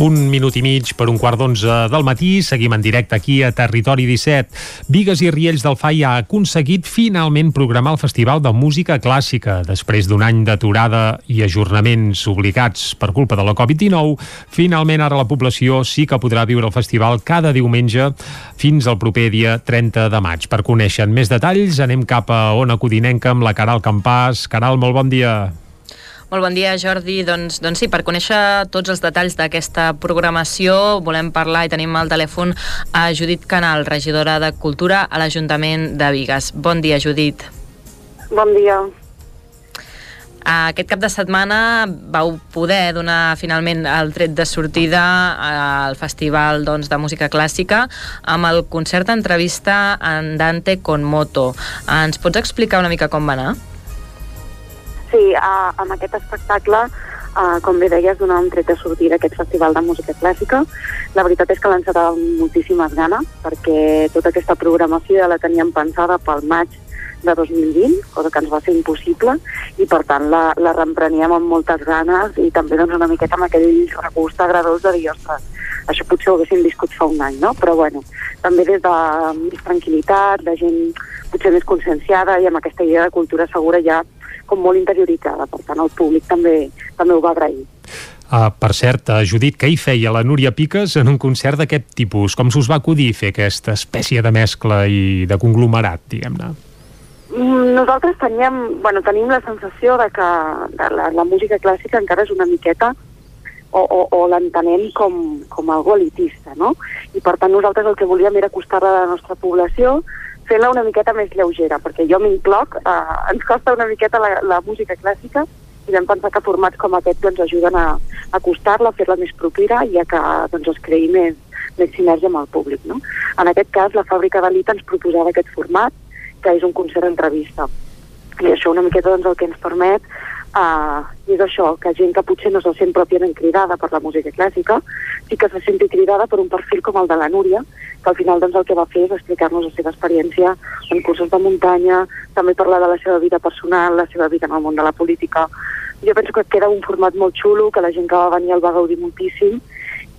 Un minut i mig per un quart d'onze del matí. Seguim en directe aquí a Territori 17. Vigues i Riells del FAI ha aconseguit finalment programar el Festival de Música Clàssica. Després d'un any d'aturada i ajornaments obligats per culpa de la Covid-19, finalment ara la població sí que podrà viure el festival cada diumenge fins al proper dia 30 de maig. Per conèixer més detalls, anem cap a Ona Codinenca amb la Caral Campàs. Caral, molt bon dia. Molt bon dia, Jordi. Doncs, doncs sí, per conèixer tots els detalls d'aquesta programació volem parlar i tenim al telèfon a Judit Canal, regidora de Cultura a l'Ajuntament de Vigues. Bon dia, Judit. Bon dia. Aquest cap de setmana vau poder donar finalment el tret de sortida al Festival doncs, de Música Clàssica amb el concert entrevista en Dante con Moto. Ens pots explicar una mica com va anar? Sí, uh, amb aquest espectacle, uh, com bé deies, donar un tret de sortida a aquest festival de música clàssica. La veritat és que l'han encetat amb moltíssimes ganes, perquè tota aquesta programació ja la teníem pensada pel maig de 2020, cosa que ens va ser impossible, i per tant la, la reempreníem amb moltes ganes i també doncs, una miqueta amb aquell regust agradós de dir, ostres, això potser ho haguéssim viscut fa un any, no? Però bueno, també des de més tranquil·litat, de gent potser més conscienciada i amb aquesta idea de cultura segura ja com molt interioritzada, per tant el públic també, també ho va agrair. Uh, per cert, uh, Judit, què hi feia la Núria Piques en un concert d'aquest tipus? Com s'us va acudir fer aquesta espècie de mescla i de conglomerat, diguem-ne? Mm, Nosaltres teníem, bueno, tenim la sensació de que de la, la música clàssica encara és una miqueta o, o, o l'entenem com, com algo elitista, no? I per tant nosaltres el que volíem era acostar-la a la nostra població fent-la una miqueta més lleugera, perquè jo m'incloc, eh, ens costa una miqueta la, la música clàssica i vam pensar que formats com aquest doncs, ajuden a, acostar-la, a fer-la més propera i a que doncs, es creï més, més sinergia amb el públic. No? En aquest cas, la Fàbrica d'Elit ens proposava aquest format, que és un concert entrevista. I això una miqueta doncs, el que ens permet uh, és això, que gent que potser no se sent pròpiament cridada per la música clàssica, sí que se senti cridada per un perfil com el de la Núria, que al final doncs, el que va fer és explicar-nos la seva experiència en cursos de muntanya, també parlar de la seva vida personal, la seva vida en el món de la política. Jo penso que queda un format molt xulo, que la gent que va venir el va gaudir moltíssim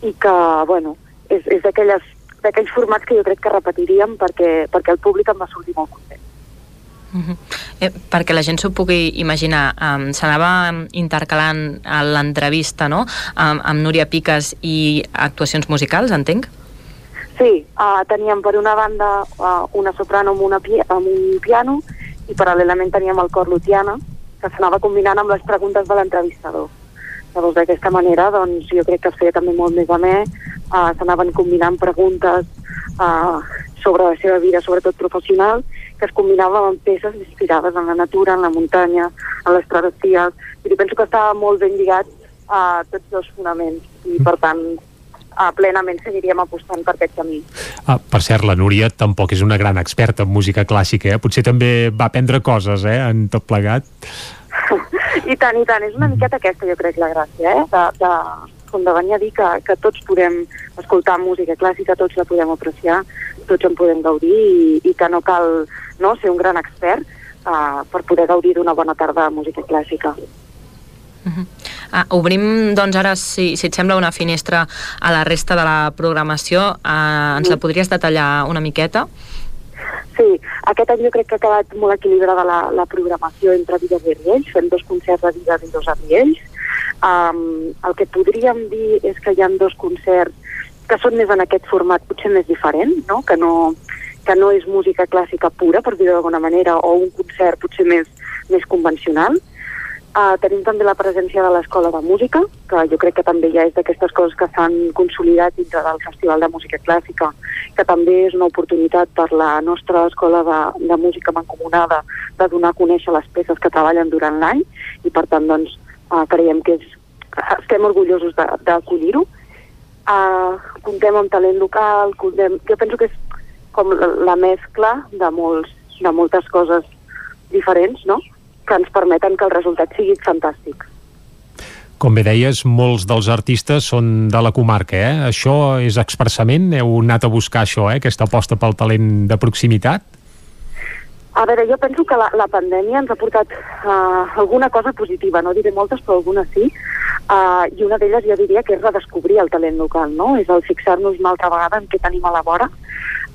i que, bueno, és, és d'aquells formats que jo crec que repetiríem perquè, perquè el públic em va sortir molt content. Uh -huh. eh, perquè la gent s'ho pugui imaginar, um, s'anava intercalant a l'entrevista no? amb, amb Núria Piques i actuacions musicals, entenc? Sí, uh, teníem per una banda uh, una soprano amb, una amb un piano i paral·lelament teníem el cor lutiana que s'anava combinant amb les preguntes de l'entrevistador. Llavors, d'aquesta manera, doncs, jo crec que es feia també molt més amè, uh, s'anaven combinant preguntes uh, sobre la seva vida, sobretot professional, que es combinaven amb peces inspirades en la natura, en la muntanya, en les travessies, i penso que estava molt ben lligat a tots dos fonaments, i per tant, uh, plenament seguiríem apostant per aquest camí. Ah, per cert, la Núria tampoc és una gran experta en música clàssica, eh? Potser també va aprendre coses, eh?, en tot plegat. I tant, i tant. És una miqueta aquesta, jo crec, la gràcia, eh? De, de, com de venir a dir que, que tots podem escoltar música clàssica, tots la podem apreciar, tots en podem gaudir i, i que no cal no, ser un gran expert uh, per poder gaudir d'una bona tarda de música clàssica. Uh -huh. ah, obrim, doncs, ara, si, si et sembla, una finestra a la resta de la programació. Uh, ens la podries detallar una miqueta? Sí, aquest any jo crec que ha quedat molt equilibrada la, la programació entre Vigues i Riells, fem dos concerts a Vigues i dos a Riells. Um, el que podríem dir és que hi ha dos concerts que són més en aquest format potser més diferent, no? Que, no, que no és música clàssica pura, per dir-ho d'alguna manera, o un concert potser més, més convencional. Uh, tenim també la presència de l'Escola de Música, que jo crec que també ja és d'aquestes coses que s'han consolidat dintre del Festival de Música Clàssica, que també és una oportunitat per la nostra Escola de, de Música Mancomunada de donar a conèixer les peces que treballen durant l'any i per tant doncs, uh, creiem que és, estem orgullosos d'acollir-ho. Uh, comptem amb talent local, comptem, jo penso que és com la, la mescla de, molts, de moltes coses diferents, no?, que ens permeten que el resultat sigui fantàstic. Com bé deies, molts dels artistes són de la comarca, eh? Això és expressament? Heu anat a buscar això, eh? Aquesta aposta pel talent de proximitat? A veure, jo penso que la, la pandèmia ens ha portat uh, alguna cosa positiva, no diré moltes, però alguna sí, uh, i una d'elles jo diria que és redescobrir el talent local, no? És el fixar-nos una altra vegada en què tenim a la vora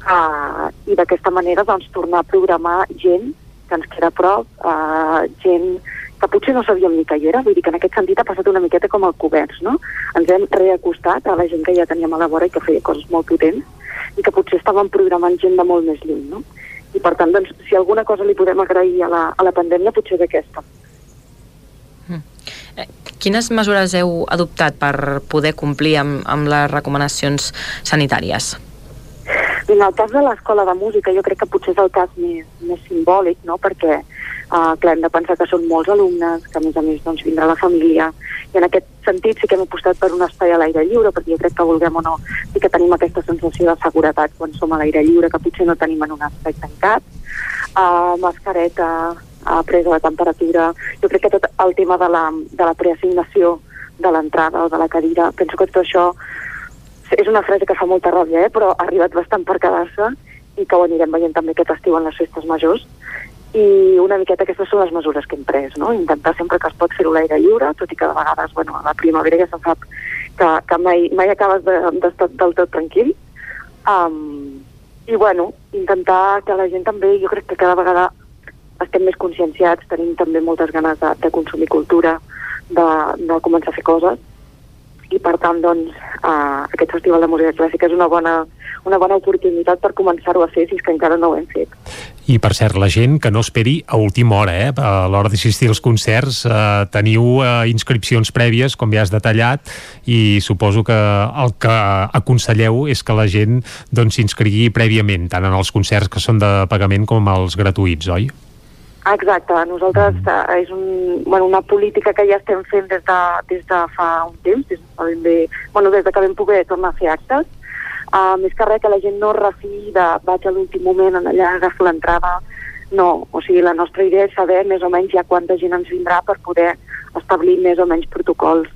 uh, i d'aquesta manera doncs tornar a programar gent que ens queda a prop, uh, gent que potser no sabíem ni que hi era, vull dir que en aquest sentit ha passat una miqueta com el coberts, no? Ens hem reacostat a la gent que ja teníem a la vora i que feia coses molt potents i que potser estàvem programant gent de molt més lluny, no? I per tant, doncs, si alguna cosa li podem agrair a la, a la pandèmia, potser és aquesta. Quines mesures heu adoptat per poder complir amb, amb les recomanacions sanitàries? I en el cas de l'escola de música jo crec que potser és el cas més, més simbòlic, no? perquè uh, clar, hem de pensar que són molts alumnes, que a més a més doncs, vindrà la família, i en aquest sentit sí que hem apostat per un espai a l'aire lliure, perquè jo crec que vulguem o no, sí que tenim aquesta sensació de seguretat quan som a l'aire lliure, que potser no tenim en un espai tancat, uh, mascareta, uh, presa de temperatura, jo crec que tot el tema de la, de la preassignació de l'entrada o de la cadira, penso que tot això és una frase que fa molta ràbia, eh? però ha arribat bastant per quedar-se i que ho anirem veient també aquest estiu en les festes majors i una miqueta aquestes són les mesures que hem pres, no? Intentar sempre que es pot fer-ho a l'aire lliure, tot i que de vegades, bueno, a la primavera ja se sap que, que mai, mai acabes d'estar de, del tot tranquil. Um, I, bueno, intentar que la gent també, jo crec que cada vegada estem més conscienciats, tenim també moltes ganes de, de consumir cultura, de, de començar a fer coses, i per tant, doncs, uh, aquest Festival de Música Clàssica és una bona, una bona oportunitat per començar-ho a fer si és que encara no ho hem fet. I per cert, la gent que no esperi a última hora, eh? a l'hora d'assistir als concerts, eh, teniu eh, inscripcions prèvies, com ja has detallat, i suposo que el que aconselleu és que la gent doncs, s'inscrigui prèviament, tant en els concerts que són de pagament com els gratuïts, oi? Exacte, nosaltres eh, és un, bueno, una política que ja estem fent des de, des de fa un temps, des de, ben bé, bueno, des de que vam poder tornar a fer actes. Uh, més que res que la gent no es refiï de vaig a l'últim moment en allà, agafo l'entrada. No, o sigui, la nostra idea és saber més o menys ja quanta gent ens vindrà per poder establir més o menys protocols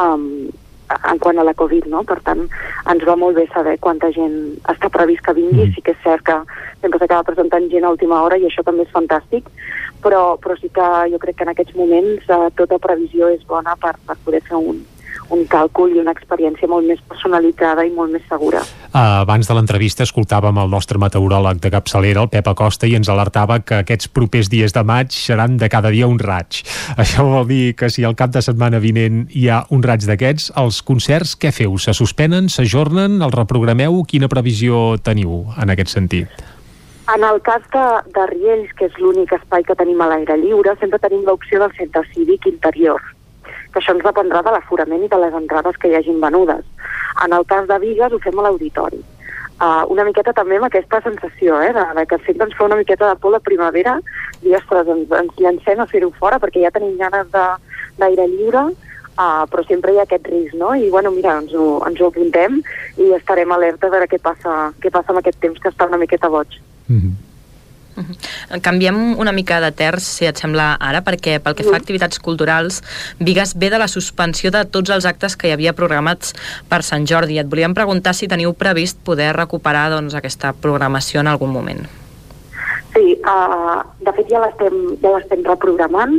um, en quant a la Covid, no? Per tant, ens va molt bé saber quanta gent està previst que vingui. Sí que és cert que sempre s'acaba presentant gent a última hora i això també és fantàstic, però, però sí que jo crec que en aquests moments eh, tota previsió és bona per, per poder fer un, un càlcul i una experiència molt més personalitzada i molt més segura. Abans de l'entrevista escoltàvem el nostre meteoròleg de capçalera, el Pep Acosta, i ens alertava que aquests propers dies de maig seran de cada dia un raig. Això vol dir que si al cap de setmana vinent hi ha un raig d'aquests, els concerts què feu? Se suspenen, s'ajornen, els reprogrameu? Quina previsió teniu en aquest sentit? En el cas de, de Riells, que és l'únic espai que tenim a l'aire lliure, sempre tenim l'opció del centre cívic interior, que això ens dependrà de l'aforament i de les entrades que hi hagin venudes. En el cas de Vigues ho fem a l'auditori. Uh, una miqueta també amb aquesta sensació, eh, de, de que sempre ens fa una miqueta de por la primavera i, ostres, ens, ens llancem a fer-ho fora perquè ja tenim ganes d'aire lliure, uh, però sempre hi ha aquest risc, no? I, bueno, mira, ens ho, ens ho apuntem i estarem alerta a veure què passa, què passa amb aquest temps que està una miqueta boig. Canviem una mica de terç, si et sembla ara, perquè pel que fa a activitats culturals, Vigues ve de la suspensió de tots els actes que hi havia programats per Sant Jordi. Et volíem preguntar si teniu previst poder recuperar doncs, aquesta programació en algun moment. Sí, uh, de fet ja l'estem ja reprogramant.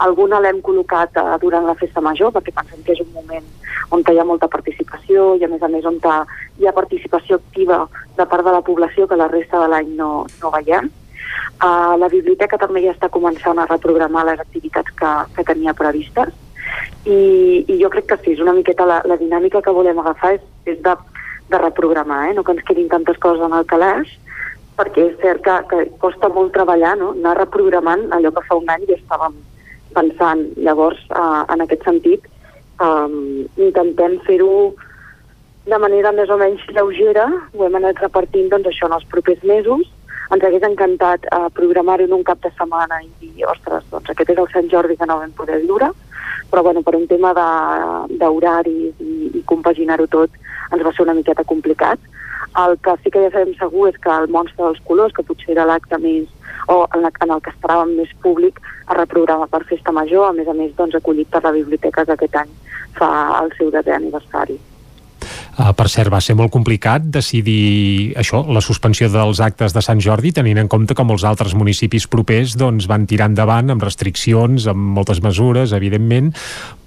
Alguna l'hem col·locat uh, durant la festa major perquè pensem que és un moment on hi ha molta participació i a més a més on hi ha participació activa de part de la població que la resta de l'any no, no veiem. Uh, la biblioteca també ja està començant a reprogramar les activitats que, que tenia previstes i, i jo crec que sí, és una miqueta la, la dinàmica que volem agafar és, és de, de reprogramar, eh? no que ens quedin tantes coses en el calaix perquè és cert que, que costa molt treballar, no? anar reprogramant allò que fa un any ja estàvem, pensant. Llavors, uh, en aquest sentit, um, intentem fer-ho de manera més o menys lleugera, ho hem anat repartint doncs, això en els propers mesos, ens hagués encantat uh, programar-ho en un cap de setmana i dir, ostres, doncs aquest és el Sant Jordi que no vam poder viure, però bueno, per un tema d'horaris i, i compaginar-ho tot ens va ser una miqueta complicat. El que sí que ja sabem segur és que el Monstre dels Colors, que potser era l'acte més o en, la, en el que esperàvem més públic, es reprograma per Festa Major, a més a més doncs, acollit per la biblioteca que aquest any fa el seu desè aniversari. Uh, per cert, va ser molt complicat decidir això, la suspensió dels actes de Sant Jordi, tenint en compte que molts altres municipis propers doncs, van tirar endavant amb restriccions, amb moltes mesures, evidentment,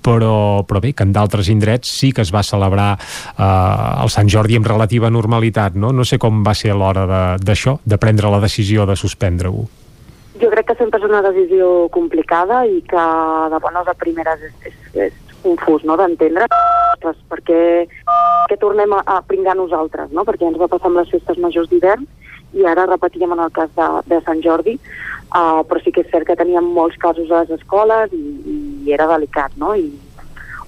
però, però bé, que en d'altres indrets sí que es va celebrar uh, el Sant Jordi amb relativa normalitat, no? No sé com va ser l'hora d'això, de, de prendre la decisió de suspendre-ho. Jo crec que sempre és una decisió complicada i que de bones a primeres és, és, és confús no? d'entendre perquè que tornem a, a pringar nosaltres, no? perquè ens va passar amb les festes majors d'hivern i ara repetíem en el cas de, de Sant Jordi, uh, però sí que és cert que teníem molts casos a les escoles i, i era delicat, no? I,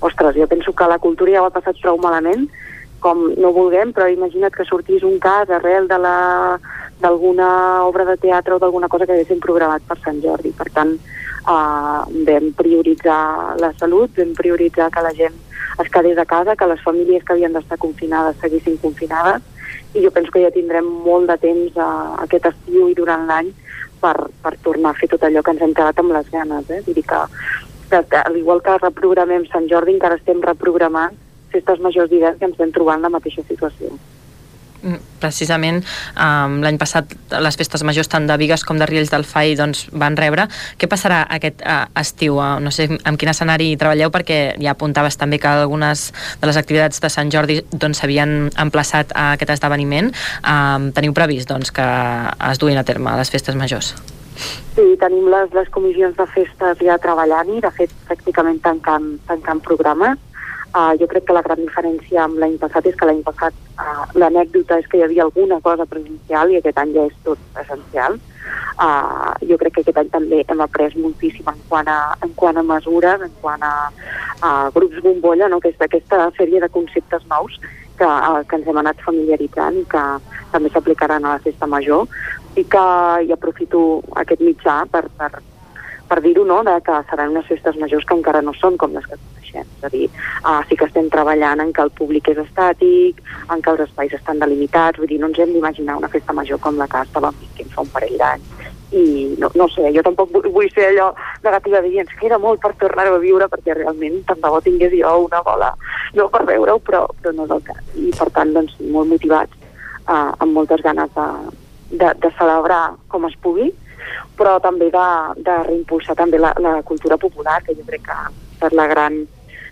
ostres, jo penso que la cultura ja ho ha passat prou malament, com no vulguem, però imagina't que sortís un cas arrel de la d'alguna obra de teatre o d'alguna cosa que haguéssim programat per Sant Jordi. Per tant, uh, vam prioritzar la salut, vam prioritzar que la gent es quedés a casa, que les famílies que havien d'estar confinades seguissin confinades i jo penso que ja tindrem molt de temps uh, aquest estiu i durant l'any per, per tornar a fer tot allò que ens hem quedat amb les ganes. Eh? Vull dir que, que, que al igual que reprogramem Sant Jordi, encara estem reprogramant festes majors d'hivern que ens vam trobar en la mateixa situació. Mm, precisament um, l'any passat les festes majors tant de Vigues com de Riells del FAI doncs, van rebre. Què passarà aquest uh, estiu? Uh, no sé amb quin escenari treballeu perquè ja apuntaves també que algunes de les activitats de Sant Jordi doncs, s'havien doncs, emplaçat a aquest esdeveniment. Um, teniu previst doncs, que es duin a terme les festes majors? Sí, tenim les, les comissions de festes ja treballant-hi, de fet pràcticament tancant, tancant programes Uh, jo crec que la gran diferència amb l'any passat és que l'any passat uh, l'anècdota és que hi havia alguna cosa presencial i aquest any ja és tot presencial. Uh, jo crec que aquest any també hem après moltíssim en quant a, en quant a mesures, en quant a, a grups bombolla, no? que és d'aquesta sèrie de conceptes nous que, uh, que ens hem anat familiaritzant i que també s'aplicaran a la festa major i que i aprofito aquest mitjà per, per, per dir-ho, no?, de que seran unes festes majors que encara no són com les que coneixem. És a dir, uh, sí que estem treballant en que el públic és estàtic, en que els espais estan delimitats, vull dir, no ens hem d'imaginar una festa major com la que estàvem vivint fa un parell d'anys. I no, no sé, jo tampoc vull, ser allò negativa de dir ens queda molt per tornar-ho a viure perquè realment tant de bo tingués jo una bola no per veure-ho, però, però no és el cas. I per tant, doncs, molt motivats, uh, amb moltes ganes de, de, de celebrar com es pugui, però també de, de reimpulsar també la, la cultura popular, que jo crec que per la gran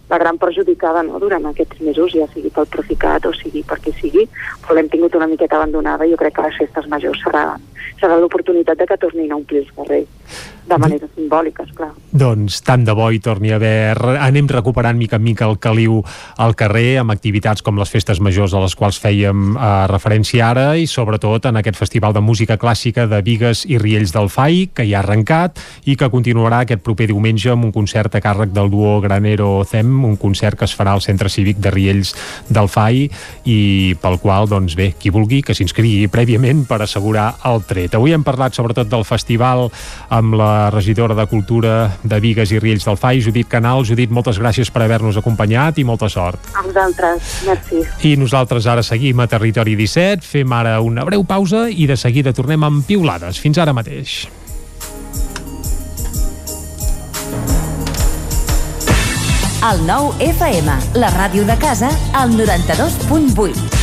la gran perjudicada no, durant aquests mesos, ja sigui pel Proficat o sigui perquè sigui, però l'hem tingut una miqueta abandonada i jo crec que les festes majors serà, serà l'oportunitat de que tornin a omplir els carrers de manera simbòlica, esclar. Doncs tant de bo hi torni a haver... Anem recuperant mica en mica el caliu al carrer amb activitats com les festes majors a les quals fèiem eh, referència ara i sobretot en aquest festival de música clàssica de Vigues i Riells del FAI que ja ha arrencat i que continuarà aquest proper diumenge amb un concert a càrrec del duo Granero Cem, un concert que es farà al Centre Cívic de Riells del FAI i pel qual, doncs bé, qui vulgui que s'inscrigui prèviament per assegurar el tret. Avui hem parlat sobretot del festival amb la regidora de Cultura de Vigues i Riells del FAI, Judit Canal. Judit, moltes gràcies per haver-nos acompanyat i molta sort. A vosaltres, merci. I nosaltres ara seguim a Territori 17, fem ara una breu pausa i de seguida tornem amb piulades. Fins ara mateix. El nou FM, la ràdio de casa, al 92.8.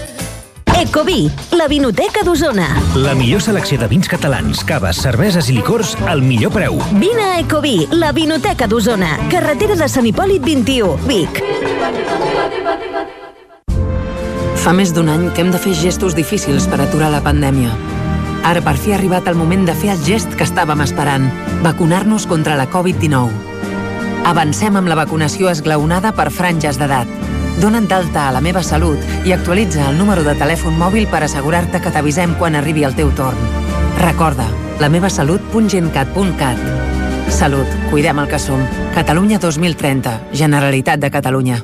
Ecoví, la vinoteca d'Osona. La millor selecció de vins catalans, caves, cerveses i licors al millor preu. Vine a Ecoví, la vinoteca d'Osona. Carretera de Sant Hipòlit 21, Vic. Fa més d'un any que hem de fer gestos difícils per aturar la pandèmia. Ara per fi ha arribat el moment de fer el gest que estàvem esperant, vacunar-nos contra la Covid-19. Avancem amb la vacunació esglaonada per franges d'edat. Dona't d'alta a la meva salut i actualitza el número de telèfon mòbil per assegurar-te que t'avisem quan arribi el teu torn. Recorda, lamevasalut.gencat.cat Salut, cuidem el que som. Catalunya 2030, Generalitat de Catalunya.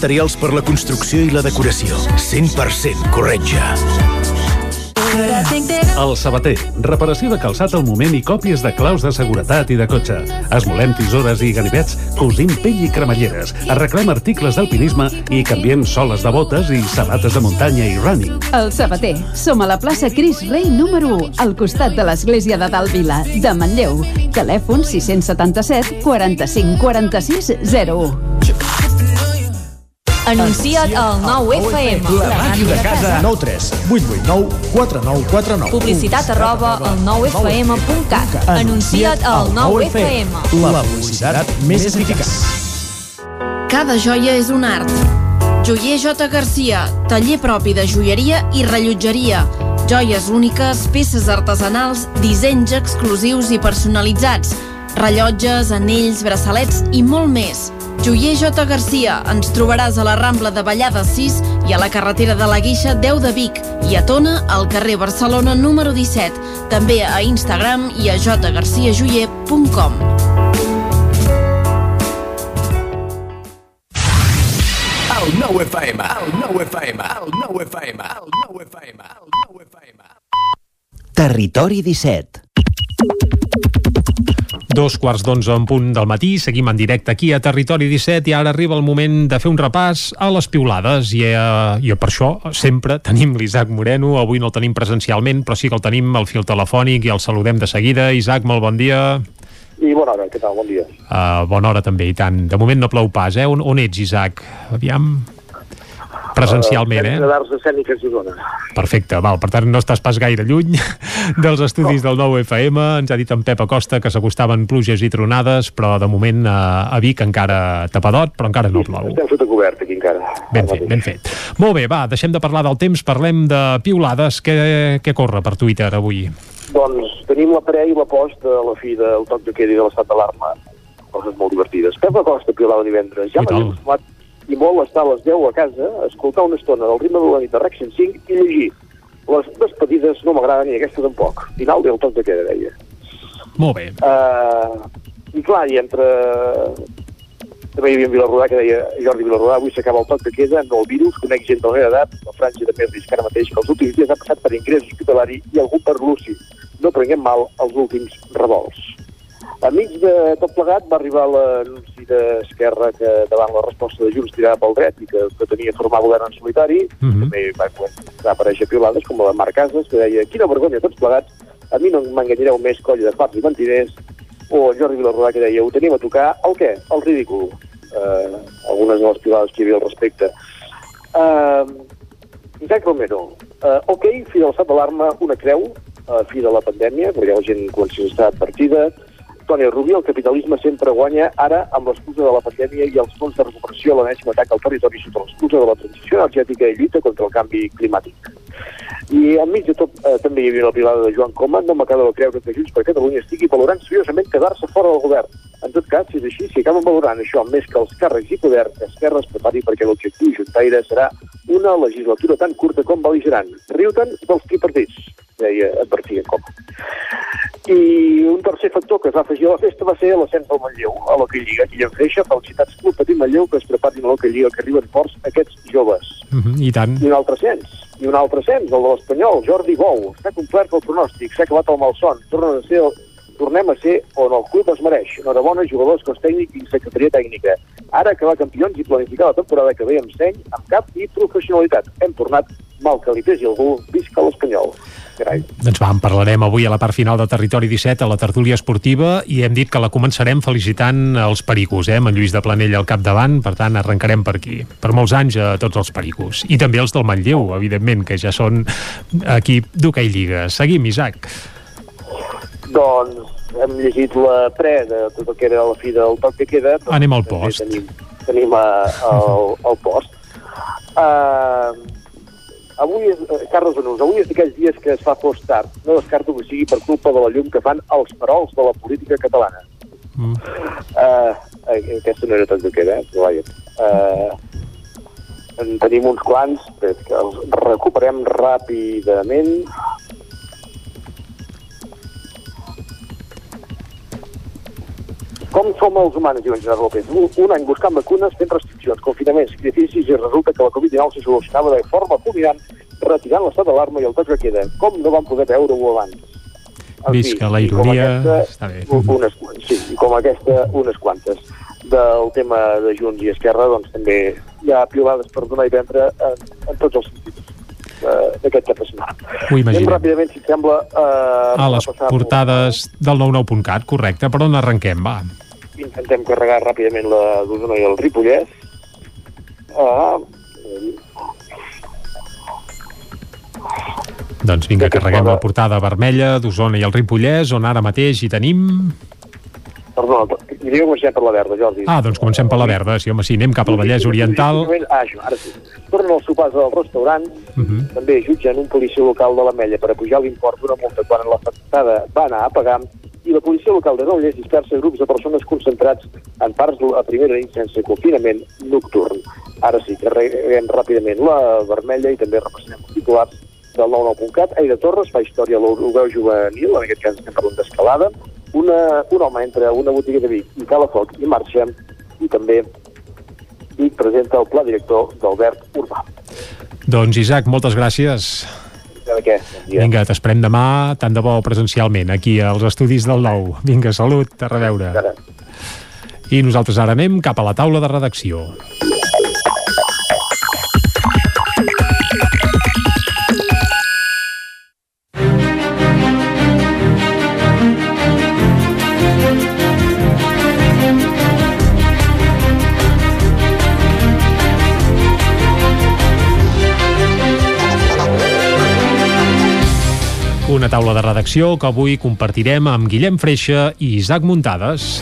per la construcció i la decoració. 100% Corretja. El Sabater. Reparació de calçat al moment i còpies de claus de seguretat i de cotxe. Esmolem tisores i ganivets, cosim pell i cremalleres, arreglem articles d'alpinisme i canviem soles de botes i sabates de muntanya i running. El Sabater. Som a la plaça Cris Rei número 1, al costat de l'església de Dalt Vila, de Manlleu. Telèfon 677 45 46 01. Anuncia't al 9FM. La màquina de casa. 9 3 8 8 9 4 9 4 9. Publicitat arroba al 9FM.cat. Anuncia't al 9FM. La publicitat més eficaç. Cada joia és un art. Joier J. Garcia, taller propi de joieria i rellotgeria. Joies úniques, peces artesanals, dissenys exclusius i personalitzats. Rellotges, anells, braçalets i molt més. Joier J. Garcia, ens trobaràs a la Rambla de Vallada 6 i a la carretera de la Guixa 10 de Vic i a Tona, al carrer Barcelona número 17. També a Instagram i a jgarciajoyer.com. El 9 FM, el 9 FM, el 9 FM, el 9 FM, el 9 FM. Territori 17. Dos quarts d'onze en punt del matí, seguim en directe aquí a Territori 17 i ara arriba el moment de fer un repàs a les piulades i, eh, i per això sempre tenim l'Isaac Moreno, avui no el tenim presencialment però sí que el tenim al fil telefònic i el saludem de seguida. Isaac, molt bon dia. I bona hora, què tal? Bon dia. Uh, bona hora també, i tant. De moment no plou pas, eh? On, on ets, Isaac? Aviam... Presencialment, uh, eh? d'Arts Escèniques d'Osona. Perfecte, val, per tant no estàs pas gaire lluny dels estudis del nou FM, ens ha dit en Pep Acosta que s'acostaven pluges i tronades, però de moment a, a Vic encara tapadot, però encara no plou. Estem sota cobert aquí encara. Ben fet, ben fet. Molt bé, va, deixem de parlar del temps, parlem de piulades. Què, què corre per Twitter avui? Doncs tenim la pre i la post de la fi del toc de queda i de l'estat d'alarma. Coses molt divertides. Pep Acosta piulava divendres. Ja m'havia acostumat i molt estar a les 10 a casa, escoltar una estona del ritme de la nit de Rec 105 i llegir. Les despedides no m'agraden ni aquesta tampoc. Final del toc de queda, deia. Molt bé. Uh, I clar, i entre... També hi havia en Vilarrodà que deia Jordi Vilarrodà, avui s'acaba el toc de queda, no el virus, conec gent de la meva edat, la franja de més risc ara mateix, que els últims dies ha passat per ingrés hospitalari i algú per luci. No prenguem mal els últims revolts. Enmig de tot plegat va arribar l'anunci d'Esquerra que davant la resposta de Junts tirava pel dret i que pretenia formar govern en solitari, mm -hmm. també va, va aparèixer piolades com la de Marc Casas, que deia quina vergonya tots plegats, a mi no m'enganyareu més colla de farts i mentiders, o Jordi Vilarrodà que deia ho tenim a tocar, el què? El ridícul. Uh, algunes de les piolades que hi havia al respecte. Uh, Isaac Romero, uh, ok, fi de l'estat d'alarma, una creu, uh, fi de la pandèmia, perquè la gent comença a estar advertida, Toni Rubio, el capitalisme sempre guanya ara amb l'excusa de la pandèmia i els fons de recuperació a l'enèsim atac al territori sota l'excusa de la transició energètica i lluita contra el canvi climàtic. I enmig de tot eh, també hi havia una pilada de Joan Coma, no m'acaba de creure que Junts per Catalunya estigui valorant seriosament quedar-se fora del govern. En tot cas, si és així, si acaben valorant això més que els càrrecs i poder, que Esquerra es prepari perquè l'objectiu juntaire serà una legislatura tan curta com beligerant. Riu-te'n dels tripartits, deia, advertia Coma. I un tercer factor que es va afegir a la festa va ser l'ascens del Manlleu a l'Hockey Lliga. En freixa, felicitats Club Petit Manlleu que es preparin a l'Hockey Lliga, que arriben forts aquests joves. Mm -hmm, I tant. I un altre ascens, i un altre ascens, el de l'Espanyol, Jordi Bou. Està complert el pronòstic, s'ha acabat el malson, tornen a ser el, tornem a ser on el club es mereix. Enhorabona, jugadors, cos tècnic i secretaria tècnica. Ara acabar campions i planificar la temporada que ve amb seny, amb cap i professionalitat. Hem tornat mal que li pesi algú, visca l'Espanyol. Carai. Doncs va, en parlarem avui a la part final de Territori 17 a la tertúlia esportiva i hem dit que la començarem felicitant els pericos, eh, amb en Lluís de Planell al capdavant, per tant arrencarem per aquí. Per molts anys a tots els pericos. I també els del Manlleu, evidentment, que ja són equip d'hoquei Lliga. Seguim, Isaac. Doncs hem llegit la pre de tot el que era la fi del toc que queda. Doncs Anem al post. Tenim, tenim a, el, el post. Uh, avui, és, eh, Carles Benús, avui és d'aquells dies que es fa fos tard. No descarto que sigui per culpa de la llum que fan els farols de la política catalana. Mm. Uh, aquesta no era tot el que era, eh? vaja. Uh, en tenim uns quants, que els recuperem ràpidament. Com som els humans, diu Gerard López? Un, un any buscant vacunes, fent restriccions, confinaments, sacrificis, i resulta que la Covid-19 se solucionava de forma fulminant, retirant l'estat d'alarma i el tot que queda. Com no vam poder veure-ho abans? En Visca fi, la ironia. aquesta, Està bé. unes, sí, i com aquesta, unes quantes. Del tema de Junts i Esquerra, doncs també hi ha piolades per donar i vendre en, en tots els sentits d'aquest cap de setmana. Ho Anem imaginem. ràpidament, si sembla... Eh, A les repassar- portades del 99.cat, correcte. Per on arrenquem, va? Intentem carregar ràpidament la d'Osona i el Ripollès. Ah, Doncs vinga, carreguem la portada vermella d'Osona i el Ripollès, on ara mateix hi tenim... diria que comencem per la verda, Jordi. Ah, doncs comencem per la verda, sí, home, sí, anem cap al Vallès Oriental. Ah, això, ara sí. Tornen els sopars al restaurant, Uh -huh. també jutgen un policia local de l'Ametlla per apujar l'import d'una multa quan l'afectada va anar a pagar i la policia local de Granollers dispersa grups de persones concentrats en parts a primera nit sense confinament nocturn. Ara sí, carreguem ràpidament la vermella i també repassarem els titulars del 99.cat. Aida Torres fa història a l'Europeu juvenil, en aquest cas estem parlant d'escalada. Una, un home entra a una botiga de Vic i cala foc i marxa i també Vic presenta el pla director d'Albert Urbà. Doncs Isaac, moltes gràcies. De què? Vinga, t'esperem demà, tant de bo presencialment, aquí als estudis del Nou. Vinga, salut, a reveure. I nosaltres ara anem cap a la taula de redacció. Una taula de redacció que avui compartirem amb Guillem Freixa i Isaac Muntades.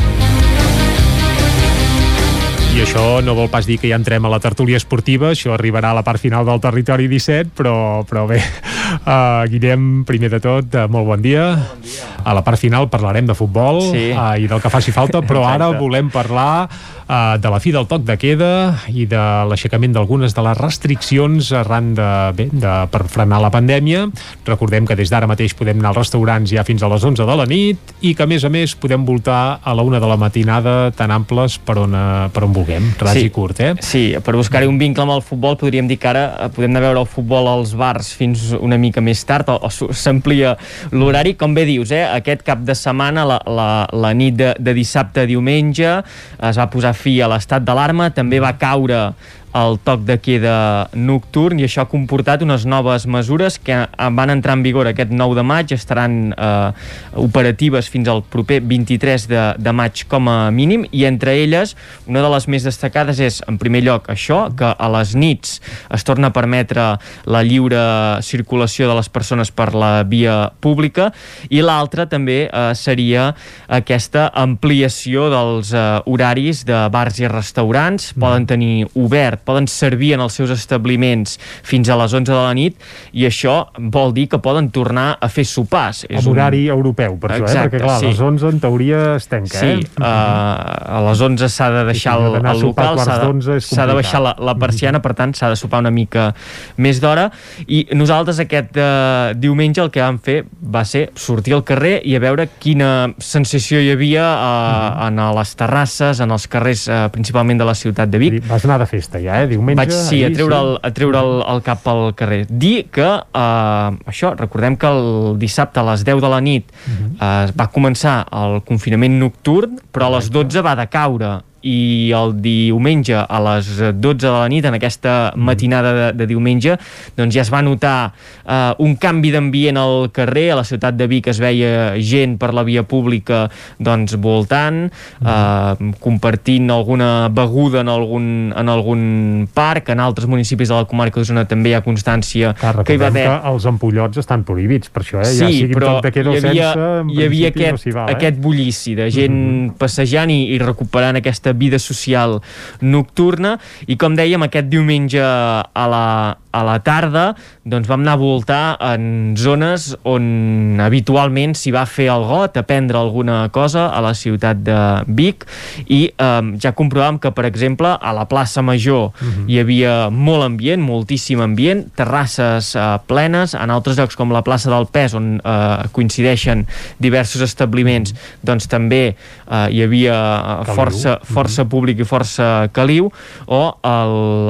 I això no vol pas dir que ja entrem a la tertúlia esportiva, això arribarà a la part final del Territori 17, però, però bé, uh, Guillem, primer de tot, uh, molt bon dia. bon dia. A la part final parlarem de futbol Sí. uh, i del que faci falta, però ara volem parlar uh, de la fi del toc de queda i de l'aixecament d'algunes de les restriccions arran de, bé, de, per frenar la pandèmia. Recordem que des d'ara mateix podem anar als restaurants ja fins a les 11 de la nit i que, a més a més, podem voltar a la una de la matinada tan amples per on, eh, per on vulguem. Ras Sí. i curt, eh? Sí, per buscar-hi un vincle amb el futbol podríem dir que ara podem anar a veure el futbol als bars fins una mica més tard o, o s'amplia l'horari. Com bé dius, eh, aquest cap de setmana, la, la, la nit de, de dissabte a diumenge, es va posar fi a l'estat d'alarma, també va caure el toc de queda nocturn i això ha comportat unes noves mesures que van entrar en vigor aquest 9 de maig, estaran eh, operatives fins al proper 23 de, de maig com a mínim i entre elles una de les més destacades és en primer lloc això, que a les nits es torna a permetre la lliure circulació de les persones per la via pública i l'altra també eh, seria aquesta ampliació dels eh, horaris de bars i restaurants, poden tenir obert, poden servir en els seus establiments fins a les 11 de la nit i això vol dir que poden tornar a fer sopars. És amb horari europeu, per això, eh? Perquè, clar, a les 11 en teoria es tanca, Sí, eh? uh, a les 11 s'ha de deixar Sí, sí, el, el local, s'ha de, de baixar la, la persiana, per tant s'ha de sopar una mica més d'hora i nosaltres aquest uh, diumenge el que vam fer va ser sortir al carrer i a veure quina sensació hi havia uh, en les terrasses, en els carrers uh, principalment de la ciutat de Vic. Vas anar de festa, ja. Ja, eh? Diumenge... Vaig, sí, a ahir, treure, el, a treure el, el cap al carrer. Dir que, eh, això, recordem que el dissabte a les 10 de la nit Mhm. eh, va començar el confinament nocturn, però a les 12 va decaure i el diumenge a les 12 de la nit, en aquesta matinada de, de diumenge, doncs ja es va notar eh, un canvi d'ambient al carrer, a la ciutat de Vic es veia gent per la via pública doncs voltant, eh, compartint alguna beguda en algun, en algun parc, en altres municipis de la comarca d'Osona també hi ha constància Clar, que hi va haver... que els empollots estan prohibits, per això, eh? ja Sí, sigui però hi havia, sense, en hi havia aquest, no val, eh? aquest bullici de gent passejant i, i recuperant aquesta vida social nocturna. I com dèiem aquest diumenge a la, a la tarda doncs vam anar a voltar en zones on habitualment s'hi va fer el got, a prendre alguna cosa a la ciutat de Vic. I eh, ja comprovàvem que per exemple a la plaça Major hi havia molt ambient, moltíssim ambient terrasses eh, plenes, en altres llocs com la plaça del Pes on eh, coincideixen diversos establiments doncs també eh, hi havia eh, Caliu. força, força públic i força caliu o a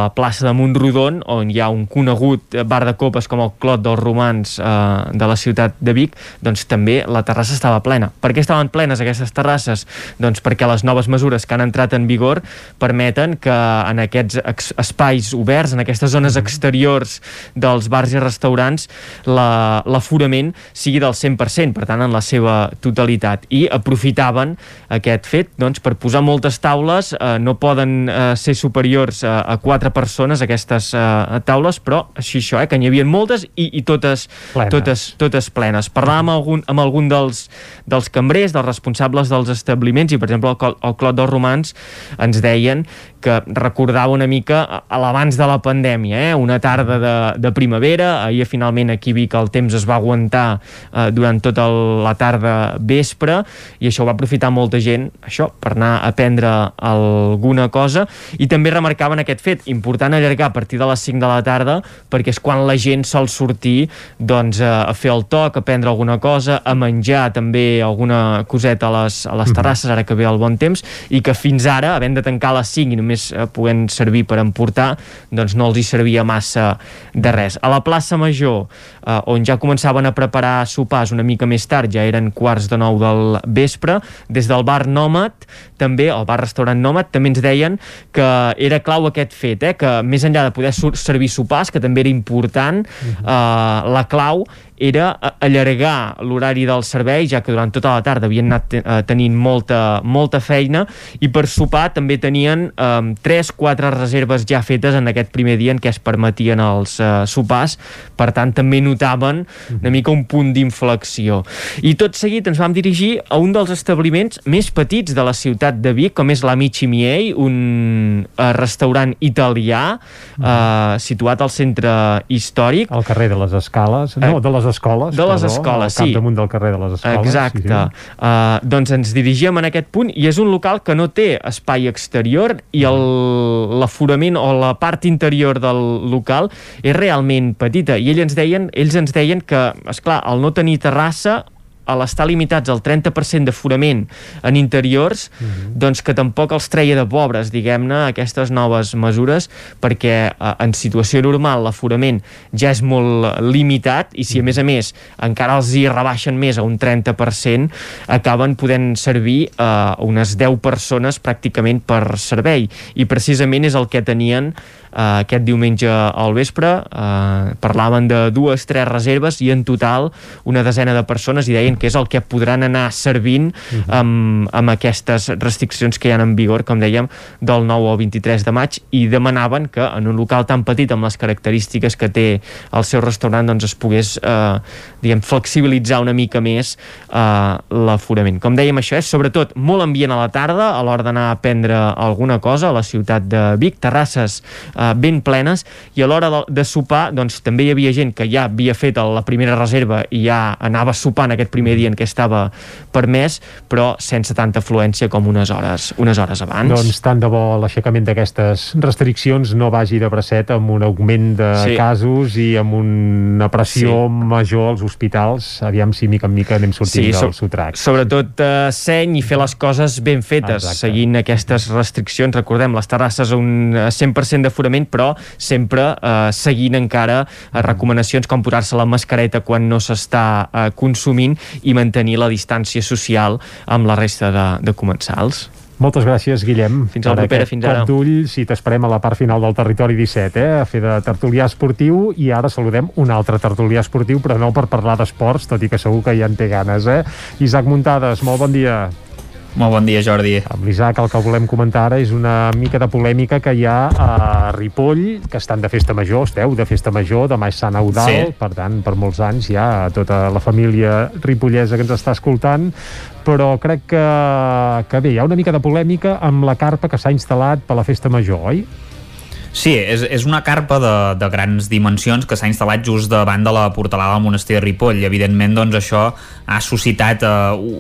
la plaça de Montrodon on hi ha un conegut bar de copes com el Clot dels Romans eh, de la ciutat de Vic, doncs també la terrassa estava plena. Per què estaven plenes aquestes terrasses? Doncs perquè les noves mesures que han entrat en vigor permeten que en aquests espais oberts, en aquestes zones exteriors dels bars i restaurants, la- l'aforament sigui del 100%, per tant, en la seva totalitat. I aprofitaven aquest fet doncs, per posar moltes taules, eh, no poden eh, ser superiors a, a quatre persones aquestes eh, taules, però així això, eh, que n'hi havia moltes i, i totes, Plenes. totes, totes plenes. Parlàvem amb algun, amb algun dels, dels cambrers, dels responsables dels establiments, i per exemple el, el Clot dels Romans ens deien que recordava una mica a- l'abans de la pandèmia, eh? una tarda de, de primavera, ahir finalment aquí Vic el temps es va aguantar eh, durant tota el- la tarda vespre i això ho va aprofitar molta gent això per anar a prendre alguna cosa i també remarcaven aquest fet important allargar a partir de les 5 de la tarda perquè és quan la gent sol sortir doncs, a, a fer el toc, a prendre alguna cosa a menjar també alguna coseta a les, a les terrasses ara que ve el bon temps i que fins ara, havent de tancar a les 5 i només eh, podent servir per emportar doncs no els hi servia massa de res. A la plaça Major eh, on ja començaven a preparar sopars una mica més tard, ja eren quarts de nou del vespre, des del bar Nòmad també, el bar-restaurant Nòmad també ens deien que era clau aquest fet, eh, que més enllà de poder servir sopars, que també era important eh, la clau era allargar l'horari del servei, ja que durant tota la tarda havien anat eh, tenint molta, molta feina, i per sopar també tenien eh, 3-4 reserves ja fetes en aquest primer dia en què es permetien els eh, sopars, per tant també notaven una mica un punt d'inflexió. I tot seguit ens vam dirigir a un dels establiments més petits de la ciutat de Vic, com és l'Amici Miei, un eh, restaurant italià eh, situat al centre històric. Al carrer de les Escales, no, de les Escoles. De les perdó, Escoles, al sí. capdamunt del carrer de les Escoles. Exacte. Sí, sí. Uh, doncs ens dirigíem en aquest punt i és un local que no té espai exterior i el- l'aforament o la part interior del local és realment petita i ells ens deien, ells ens deien que, és clar, al no tenir terrassa a l'estar limitats al 30% d'aforament en interiors, doncs que tampoc els treia de pobres, diguem-ne, aquestes noves mesures, perquè eh, en situació normal l'aforament ja és molt limitat i si a més a més encara els hi rebaixen més a un 30%, acaben podent servir eh, unes 10 persones pràcticament per servei. I precisament és el que tenien eh, aquest diumenge al vespre. Eh, parlaven de dues, tres reserves i en total una desena de persones i deien que és el que podran anar servint amb, amb aquestes restriccions que hi ha en vigor, com dèiem, del 9 al 23 de maig i demanaven que en un local tan petit amb les característiques que té el seu restaurant doncs es pogués eh, diguem, flexibilitzar una mica més eh, l'aforament. Com dèiem, això és sobretot molt ambient a la tarda a l'hora d'anar a prendre alguna cosa a la ciutat de Vic, terrasses eh, ben plenes i a l'hora de, de sopar doncs també hi havia gent que ja havia fet la primera reserva i ja anava en aquest primer dia en què estava permès però sense tanta afluència com unes hores, unes hores abans. Doncs tant de bo l'aixecament d'aquestes restriccions no vagi de bracet amb un augment de Sí. casos i amb una pressió Sí. major als hospitals. Aviam si mica en mica anem sortint so- del sotrac. Sobretot eh, seny i fer les coses ben fetes, Exacte. seguint aquestes restriccions. Recordem, les terrasses un eh, 100% d'aforament segurament, però sempre eh, seguint encara eh, recomanacions com posar-se la mascareta quan no s'està eh, consumint i mantenir la distància social amb la resta de, de comensals. Moltes gràcies, Guillem. Fins a la propera, fins ara. D'ull, si t'esperem a la part final del Territori 17, eh? a fer de tertulià esportiu, i ara saludem un altre tertulià esportiu, però no per parlar d'esports, tot i que segur que ja en té ganes, eh? Isaac Muntades, molt bon dia. Molt bon dia, Jordi. Amb l'Isaac el que volem comentar ara és una mica de polèmica que hi ha a Ripoll, que estan de festa major, esteu de festa major, demà és Sant Eudal, Sí. per tant, per molts anys ja tota la família ripollesa que ens està escoltant, però crec que, que bé, hi ha una mica de polèmica amb la carpa que s'ha instal·lat per la festa major, oi? Sí, és, és una carpa de, de grans dimensions que s'ha instal·lat just davant de la portalada del monestir de Ripoll i evidentment doncs, això ha suscitat eh,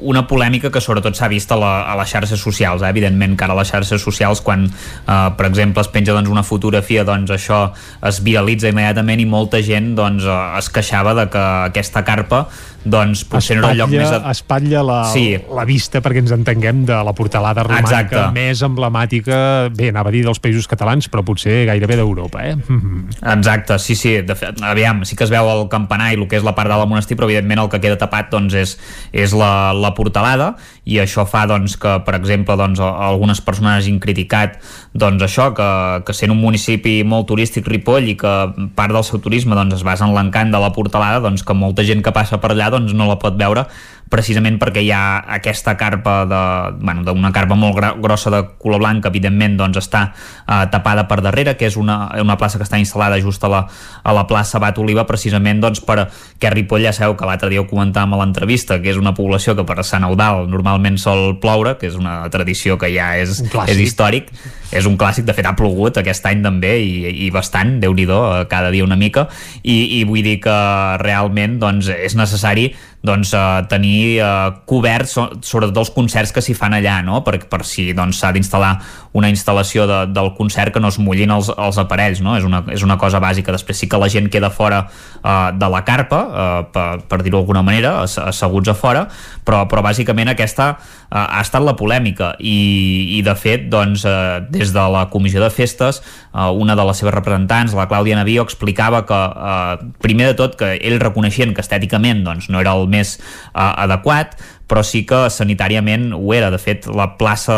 una polèmica que sobretot s'ha vist a, la, a les xarxes socials eh? evidentment que ara a les xarxes socials quan eh, per exemple es penja doncs, una fotografia doncs això es viralitza immediatament i molta gent doncs, eh, es queixava de que aquesta carpa doncs potser no era el lloc més... ad- espatlla la, Sí. la vista perquè ens entenguem de la portalada romànica Exacte. més emblemàtica, bé, anava a dir dels països catalans, però potser gairebé d'Europa, eh? Exacte, sí, sí, de fet, aviam, sí que es veu el campanar i el que és la part de la monestir, però evidentment el que queda tapat doncs, és, és la, la portalada i això fa doncs, que, per exemple, doncs, algunes persones hagin criticat doncs, això, que, que sent un municipi molt turístic Ripoll i que part del seu turisme doncs, es basa en l'encant de la portalada, doncs, que molta gent que passa per allà doncs, no la pot veure precisament perquè hi ha aquesta carpa de, bueno, d'una carpa molt grossa de color blanc que evidentment doncs, està eh, tapada per darrere, que és una, una plaça que està instal·lada just a la, a la plaça Bat Oliva precisament doncs, per que Ripoll ja sabeu que l'altre dia ho comentàvem a l'entrevista que és una població que per Sant Eudal normalment sol ploure, que és una tradició que ja és, és històric és un clàssic, de fet ha plogut aquest any també i, i bastant, déu nhi cada dia una mica i, i vull dir que realment doncs, és necessari doncs, eh, tenir eh, coberts so, sobretot els concerts que s'hi fan allà no? per, per si doncs, s'ha d'instal·lar una instal·lació de, del concert que no es mullin els, els aparells no? és, una, és una cosa bàsica, després sí que la gent queda fora eh, de la carpa eh, per, per dir-ho d'alguna manera ass- asseguts a fora però, però bàsicament aquesta eh, ha estat la polèmica i, i de fet doncs, eh, des de la comissió de festes eh, una de les seves representants, la Clàudia Navío explicava que eh, primer de tot que ell reconeixien que estèticament doncs, no era el més eh, adequat però sí que sanitàriament ho era. De fet, la plaça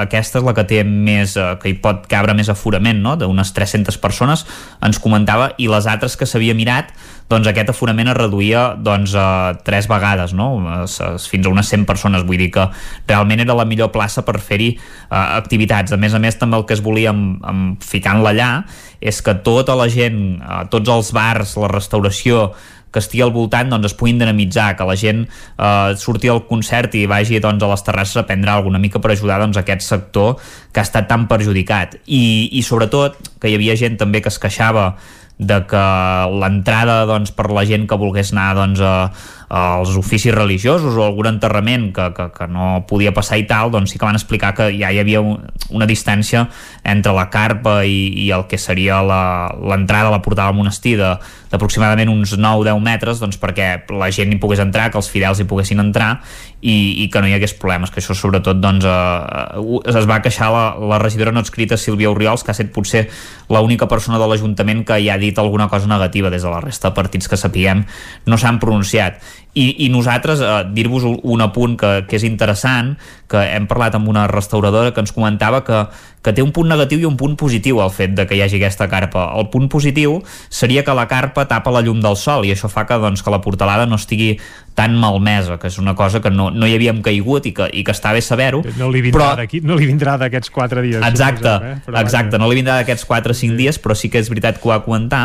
aquesta és la que té més, eh, que hi pot cabre més aforament, no? d'unes 300 persones, ens comentava, i les altres que s'havia mirat, doncs aquest aforament es reduïa doncs, a tres vegades, no? Fins a unes 100 persones, vull dir que realment era la millor plaça per fer-hi eh, activitats. A més a més, també el que es volia amb, amb ficant-la allà és que tota la gent, eh, tots els bars, la restauració, que estigui al voltant doncs, es puguin dinamitzar, que la gent eh, surti al concert i vagi doncs, a les terrasses a prendre alguna mica per ajudar doncs, aquest sector que ha estat tan perjudicat. I, I sobretot que hi havia gent també que es queixava de que l'entrada doncs, per la gent que volgués anar doncs, a, als oficis religiosos o algun enterrament que, que, que no podia passar i tal, doncs sí que van explicar que ja hi havia un, una distància entre la carpa i, i el que seria l'entrada a la portada del monestir de- d'aproximadament uns 9-10 metres doncs perquè la gent hi pogués entrar, que els fidels hi poguessin entrar i, i que no hi hagués problemes, que això sobretot doncs, eh, es va queixar la, la regidora no adscrita Sílvia Oriols, que ha estat potser l'única persona de l'Ajuntament que hi ha dit alguna cosa negativa des de la resta de partits que sapiguem no s'han pronunciat i, i nosaltres, eh, dir-vos un, un apunt que, que és interessant, que hem parlat amb una restauradora que ens comentava que, que té un punt negatiu i un punt positiu el fet de que hi hagi aquesta carpa. El punt positiu seria que la carpa tapa la llum del sol i això fa que, doncs, que la portalada no estigui tan malmesa, que és una cosa que no, no hi havíem caigut i que, i que està bé saber-ho. No li vindrà d'aquí, no li vindrà d'aquests quatre dies. Exacte, suposem, eh? Però exacte, no li vindrà d'aquests 4 o 5 dies, però sí que és veritat que ho va comentar,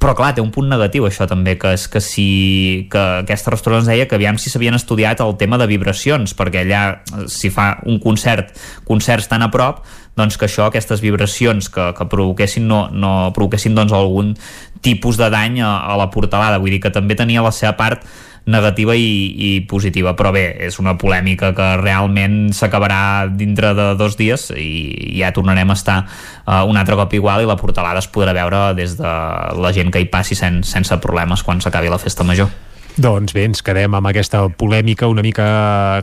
però clar, té un punt negatiu això també, que és que si que aquesta restaurant ens deia que aviam si s'havien estudiat el tema de vibracions, perquè allà eh, si fa un concert, concerts tan a prop, doncs que això, aquestes vibracions que, que provoquessin, no, no provoquessin doncs algun tipus de dany a, a la portalada, vull dir que també tenia la seva part negativa i, i positiva, però bé, és una polèmica que realment s'acabarà dintre de dos dies i ja tornarem a estar uh, un altre cop igual i la portalada es podrà veure des de la gent que hi passi sen, sense problemes quan s'acabi la festa major. Doncs bé, ens quedem amb aquesta polèmica una mica,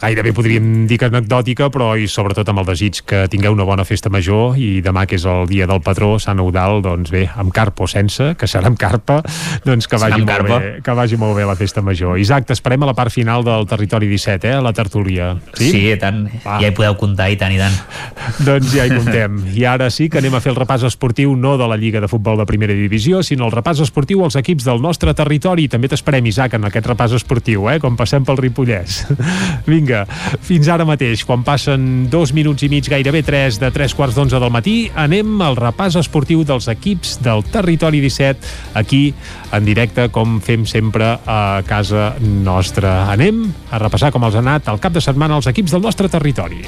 gairebé podríem dir que anecdòtica, però i sobretot amb el desig que tingueu una bona festa major i demà que és el dia del patró, Sant Eudal, doncs bé, amb carpa o sense, que serà amb carpa, doncs que vagi, molt carpa. bé, que vagi molt bé la festa major. Isaac, t'esperem a la part final del Territori 17, eh, a la tertúlia. Sí? Sí, i tant. Va. Ja hi podeu comptar, i tant, i tant. Doncs ja hi comptem. I ara sí que anem a fer el repàs esportiu no de la Lliga de Futbol de Primera Divisió, sinó el repàs esportiu als equips del nostre territori. També t'esperem, Isaac, en aquest repàs esportiu, eh? com passem pel Ripollès. Vinga, fins ara mateix, quan passen dos minuts i mig, gairebé tres, de tres quarts d'onze del matí, anem al repàs esportiu dels equips del territori 17, aquí, en directe, com fem sempre a casa nostra. Anem a repassar com els ha anat al cap de setmana els equips del nostre territori.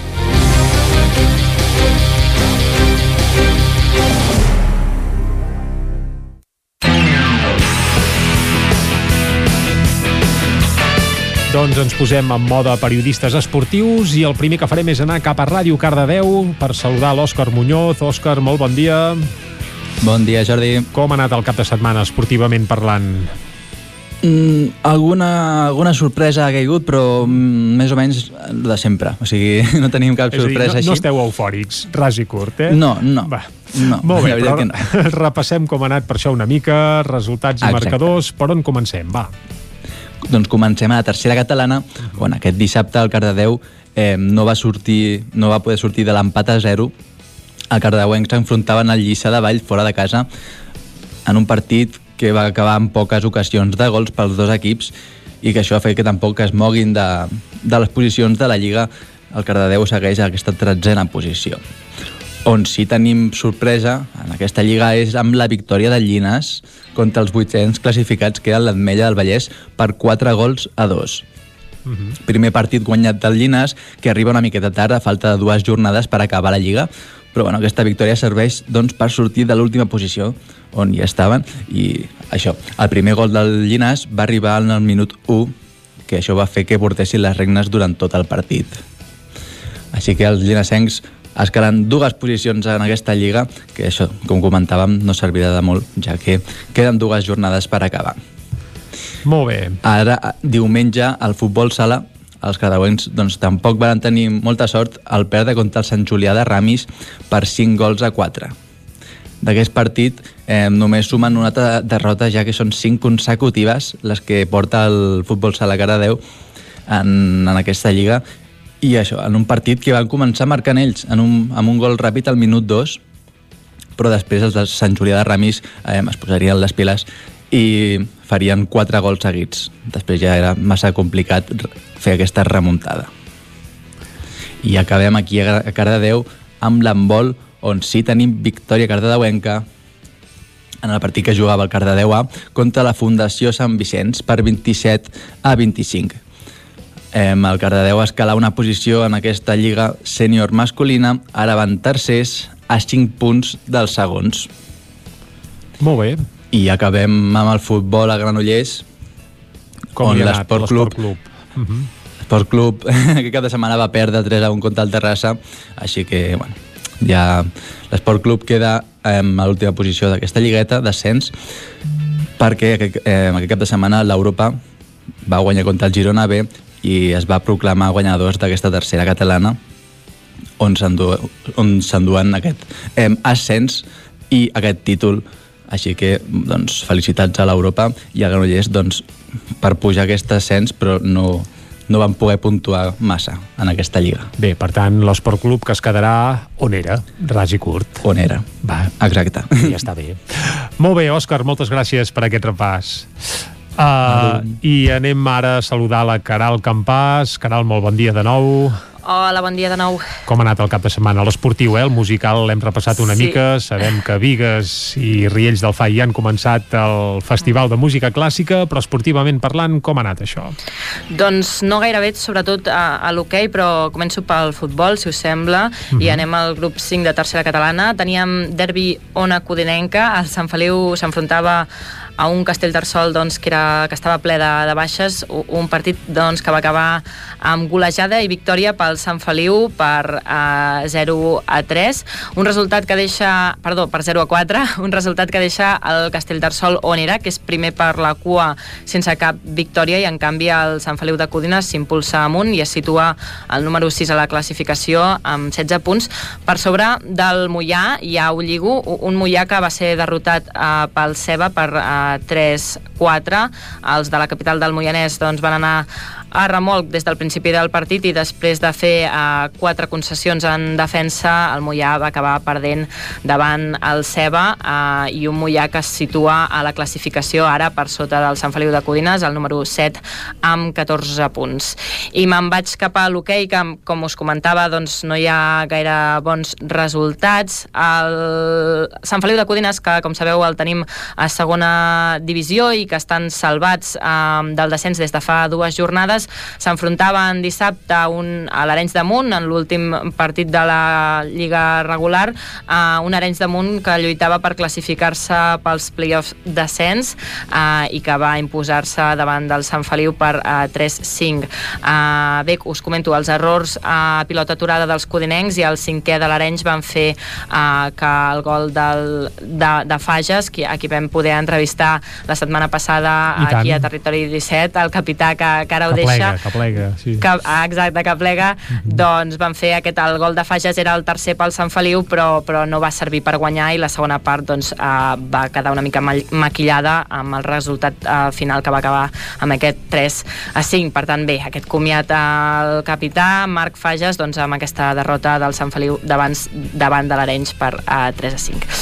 Doncs ens posem en moda periodistes esportius i el primer que farem és anar cap a Ràdio Cardedeu per saludar l'Òscar Muñoz. Òscar, molt bon dia. Bon dia, Jordi. Com ha anat el cap de setmana esportivament parlant? Mm, alguna, alguna sorpresa ha caigut, però mm, més o menys de sempre. O sigui, no tenim cap És a dir, sorpresa no, així. no esteu eufòrics, ras i curt, eh? No, no. Va. No, Molt bé, però que no. repassem com ha anat per això una mica, resultats i Exacte. marcadors. Per on comencem? Va. Doncs comencem a la tercera catalana, on aquest dissabte el Cardedeu eh, no va sortir, no va poder sortir de l'empat a 0. El Cardedeuenc s'enfrontaven al Lliçà de Vall fora de casa en un partit que va acabar amb poques ocasions de gols pels dos equips i que això ha fet que tampoc es moguin de, de les posicions de la Lliga. El Cardedeu segueix a aquesta tretzena posició. On sí tenim sorpresa en aquesta lliga és amb la victòria del Llinàs contra els vuitens classificats que eren l'Atmella del Vallès per 4 gols a 2. Primer partit guanyat del Llinàs, que arriba una miqueta tard a falta de dues jornades per acabar la Lliga, però bueno, aquesta victòria serveix doncs, per sortir de l'última posició on ja estaven i això, el primer gol del Llinàs va arribar en el minut 1 que això va fer que portessin les regnes durant tot el partit. Així que els llinasencs es queden dues posicions en aquesta lliga, que això, com comentàvem, no servirà de molt, ja que queden dues jornades per acabar. Molt bé. Ara, diumenge, al futbol sala, els cadauencs doncs, tampoc van tenir molta sort al perdre contra el Sant Julià de Ramis per 5 gols a 4. D'aquest partit eh, només sumen una altra derrota, ja que són 5 consecutives les que porta el futbol sala Caradeu en, en aquesta lliga, i això, en un partit que van començar marcant ells en un, amb un gol ràpid al minut 2, però després els de Sant Julià de Ramis eh, es posarien les piles i farien quatre gols seguits. Després ja era massa complicat fer aquesta remuntada. I acabem aquí a Cardedeu amb l'embol, on sí tenim victòria cardedeuenca en el partit que jugava el Cardedeu A contra la Fundació Sant Vicenç per 27 a 25. Eh, el Cardedeu escala una posició en aquesta lliga sènior masculina, ara van tercers a 5 punts dels segons. Molt bé. I acabem amb el futbol a Granollers, Com on l'Esport Club, Club? Uh -huh. Esport Club aquest cap de setmana va perdre 3 a 1 contra el Terrassa, així que bueno, ja l'Esport Club queda eh, a l'última posició d'aquesta lligueta, descens, perquè eh, aquest cap de setmana l'Europa va guanyar contra el Girona B i es va proclamar guanyadors d'aquesta tercera catalana on s'endu- on s'enduen aquest eh, ascens i aquest títol així que doncs, felicitats a l'Europa i a Granollers doncs, per pujar aquest ascens però no, no van poder puntuar massa en aquesta lliga. Bé, per tant, l'Esport Club que es quedarà on era, ras i curt. On era. Va. Exacte. Ja està bé. Molt bé, Òscar, moltes gràcies per aquest repàs. Uh, I anem ara a saludar la Caral Campàs. Caral, molt bon dia de nou. Hola, bon dia de nou. Com ha anat el cap de setmana? L'esportiu, eh? El musical l'hem repassat una Sí. mica. Sabem que Vigues i Riells del FAI ja han començat el Festival de Música Clàssica, però esportivament parlant, com ha anat això? Doncs no gaire bé, sobretot a, a l'hoquei, però començo pel futbol, si us sembla, i anem al grup 5 de tercera catalana. Teníem derbi Ona Codinenca, el Sant Feliu s'enfrontava a un Castellterçol doncs, que, era, que estava ple de, de baixes, un partit doncs, que va acabar amb golejada i victòria pel Sant Feliu per uh, 0 a 3, un resultat que deixa, perdó, per 0 a 4, un resultat que deixa el Castellterçol on era, que és primer per la cua sense cap victòria i en canvi el Sant Feliu de Codines s'impulsa amunt i es situa el número 6 a la classificació amb 16 punts. Per sobre del Mollà hi ha Ulligo, un Mollà que va ser derrotat eh, pel Ceba per eh, 3-4. Els de la capital del Moianès doncs, van anar a remolc des del principi del partit i després de fer eh, quatre concessions en defensa, el Mollà va acabar perdent davant el Ceba eh, i un Mollà que es situa a la classificació ara per sota del Sant Feliu de Codines, el número 7 amb 14 punts. I me'n vaig cap a l'hoquei, que com us comentava doncs no hi ha gaire bons resultats. El Sant Feliu de Codines, que com sabeu el tenim a segona divisió i que estan salvats eh, del descens des de fa dues jornades, s'enfrontaven dissabte un, a l'Arenys de Munt, en l'últim partit de la Lliga regular, a un Arenys de Munt que lluitava per classificar-se pels play-offs d'ascens eh, i que va imposar-se davant del Sant Feliu per eh, 3-5. Eh, bé, us comento, els errors a pilota aturada dels codinencs i el cinquè de l'Arenys van fer eh, que el gol del, de, de Fages, qui, a qui vam poder entrevistar la setmana passada aquí a Territori 17, el capità que, que ara ho deixa plega, que plega, sí. Que, ah, exacte, que plega, mm -hmm. doncs van fer aquest, el gol de Fages era el tercer pel Sant Feliu, però, però no va servir per guanyar i la segona part doncs, eh, va quedar una mica maquillada amb el resultat eh, final que va acabar amb aquest 3 a 5. Per tant, bé, aquest comiat al capità, Marc Fages, doncs, amb aquesta derrota del Sant Feliu davant, davant de l'Arenys per eh, 3 a 5.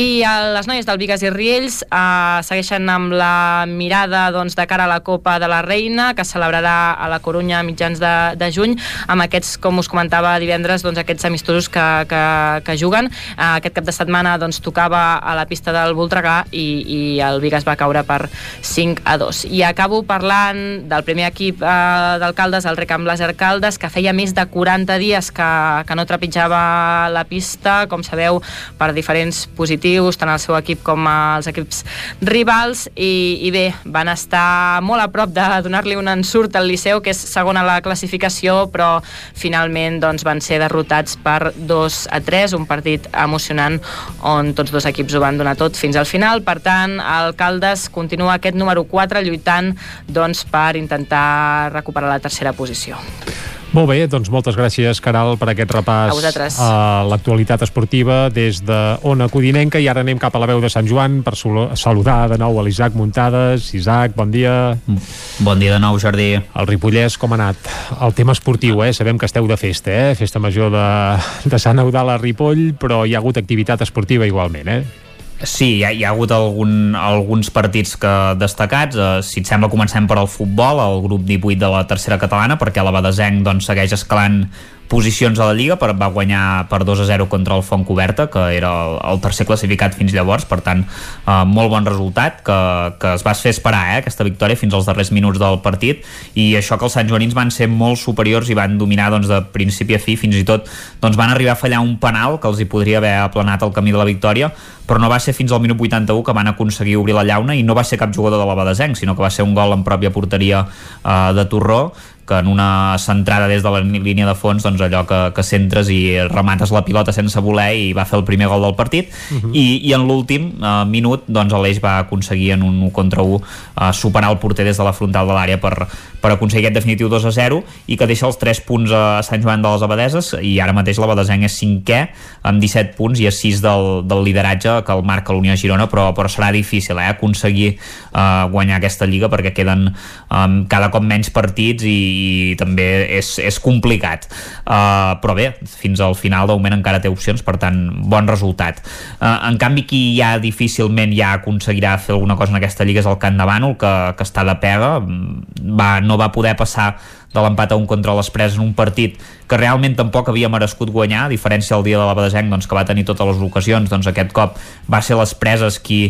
I eh, les noies del Vigas i Riells eh, segueixen amb la mirada doncs, de cara a la Copa de la Reina, que celebrarà a la Corunya a mitjans de, de juny amb aquests, com us comentava divendres, doncs aquests amistosos que, que, que juguen. Uh, aquest cap de setmana doncs, tocava a la pista del Voltregà i, i el Vigas va caure per 5 a 2. I acabo parlant del primer equip uh, d'alcaldes, el Recamp Laser Caldes, que feia més de 40 dies que, que no trepitjava la pista, com sabeu, per diferents positius, tant el seu equip com els equips rivals, i, i bé, van estar molt a prop de donar-li un ensurt al Liceu, que és segon a la classificació, però finalment doncs, van ser derrotats per 2 a 3, un partit emocionant on tots dos equips ho van donar tot fins al final. Per tant, el Caldes continua aquest número 4 lluitant doncs, per intentar recuperar la tercera posició. Molt bé, doncs moltes gràcies, Caral, per aquest repàs a, a l'actualitat esportiva des de Ona Codinenca i ara anem cap a la veu de Sant Joan per saludar de nou a l'Isaac Muntades. Isaac, bon dia. Bon dia de nou, Jordi. El Ripollès, com ha anat? El tema esportiu, eh? Sabem que esteu de festa, eh? Festa major de, de Sant Eudal a Ripoll, però hi ha hagut activitat esportiva igualment, eh? Sí, hi ha, hi ha hagut algun, alguns partits que destacats. Uh, si et sembla, comencem per al futbol, el grup 18 de la tercera catalana, perquè la Badesenc doncs, segueix escalant posicions a la Lliga, per, va guanyar per 2 a 0 contra el Font Coberta, que era el, el tercer classificat fins llavors, per tant, eh, molt bon resultat, que, que es va fer esperar eh, aquesta victòria fins als darrers minuts del partit, i això que els Sant Joanins van ser molt superiors i van dominar doncs, de principi a fi, fins i tot doncs, van arribar a fallar un penal que els hi podria haver aplanat el camí de la victòria, però no va ser fins al minut 81 que van aconseguir obrir la llauna i no va ser cap jugador de la Badesenc, sinó que va ser un gol en pròpia porteria eh, de Torró que en una centrada des de la línia de fons doncs allò que, que centres i remates la pilota sense voler i va fer el primer gol del partit uh -huh. I, i en l'últim uh, minut doncs l'Eix va aconseguir en un 1 contra 1 uh, superar el porter des de la frontal de l'àrea per, per aconseguir aquest definitiu 2 a 0 i que deixa els 3 punts a Sant Joan de les Abadeses i ara mateix la Badesenc és 5è amb 17 punts i a 6 del, del lideratge que el marca l'Unió Girona però, però serà difícil eh, aconseguir uh, guanyar aquesta lliga perquè queden um, cada cop menys partits i, i també és, és complicat. Uh, però bé, fins al final de moment encara té opcions, per tant, bon resultat. Uh, en canvi qui ja difícilment ja aconseguirà fer alguna cosa en aquesta lliga és el Can Bànol, que, que està de pega va, no va poder passar de l'empat a un contra les preses en un partit que realment tampoc havia merescut guanyar, a diferència del dia de la Badesenc, doncs, que va tenir totes les ocasions, doncs aquest cop va ser les preses qui,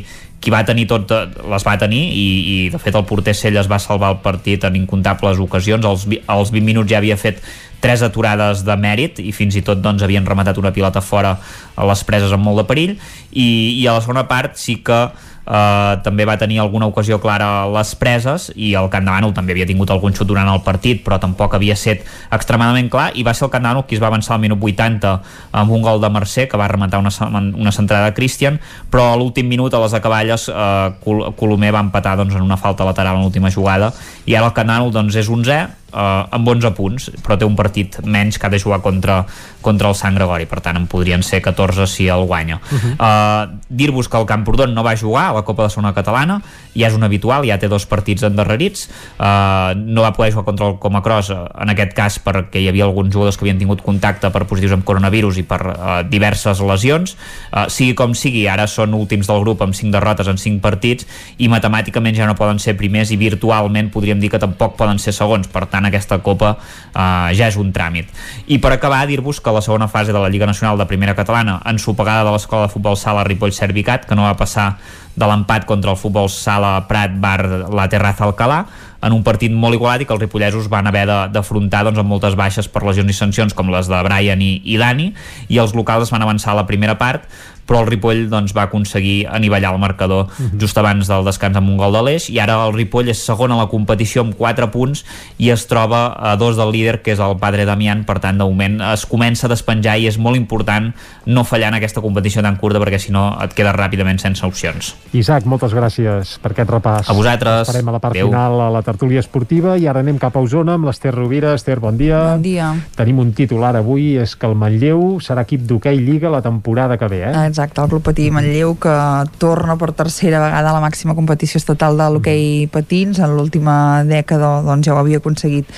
qui va tenir tot, les va tenir i, i de fet el porter Celles va salvar el partit en incomptables ocasions, als, als 20 minuts ja havia fet tres aturades de mèrit i fins i tot doncs, havien rematat una pilota fora a les preses amb molt de perill. I, i a la segona part sí que eh, també va tenir alguna ocasió clara a les preses i el Camp de Bànol també havia tingut algun xut durant el partit però tampoc havia set extremadament clar. I va ser el Camp de Bànol qui es va avançar al minut 80 amb un gol de Mercè que va rematar una, una centrada de Christian però a l'últim minut a les acaballes eh, Col Colomer va empatar doncs, en una falta lateral en l'última jugada. I ara el Camp de Bànol doncs, és 11 eh, amb 11 punts, però té un partit menys que ha de jugar contra, contra el Sant Gregori, per tant en podrien ser 14 si el guanya. Uh -huh. uh, Dir-vos que el Camprodon no va jugar a la Copa de Segona Catalana, ja és un habitual, ja té dos partits endarrerits, uh, no va poder jugar contra el Comacross, en aquest cas perquè hi havia alguns jugadors que havien tingut contacte per positius amb coronavirus i per uh, diverses lesions, uh, sigui com sigui, ara són últims del grup amb 5 derrotes en 5 partits i matemàticament ja no poden ser primers i virtualment podríem dir que tampoc poden ser segons, per tant aquesta Copa uh, ja és un tràmit. I per acabar, dir-vos que la segona fase de la Lliga Nacional de Primera Catalana, ensopegada de l'Escola de Futbol Sala Ripoll-Servicat, que no va passar de l'empat contra el futbol sala Prat Bar la Terraza Alcalà en un partit molt igualat i que els ripollesos van haver d'afrontar doncs, amb moltes baixes per lesions i sancions com les de Brian i, i Dani i els locals van avançar a la primera part però el Ripoll doncs, va aconseguir anivellar el marcador uh -huh. just abans del descans amb un gol de l'Eix i ara el Ripoll és segon a la competició amb 4 punts i es troba a dos del líder que és el Padre Damián per tant de moment es comença a despenjar i és molt important no fallar en aquesta competició tan curta perquè si no et quedes ràpidament sense opcions Isaac, moltes gràcies per aquest repàs a vosaltres Farem a la part Adeu. final a la tertúlia esportiva i ara anem cap a Osona amb l'Ester Rovira Ester, bon dia. Bon dia. Tenim un titular avui, és que el Manlleu serà equip d'hoquei Lliga la temporada que ve, eh? Exacte, el Club Patí Manlleu que torna per tercera vegada a la màxima competició estatal de l'hoquei patins. En l'última dècada doncs ja ho havia aconseguit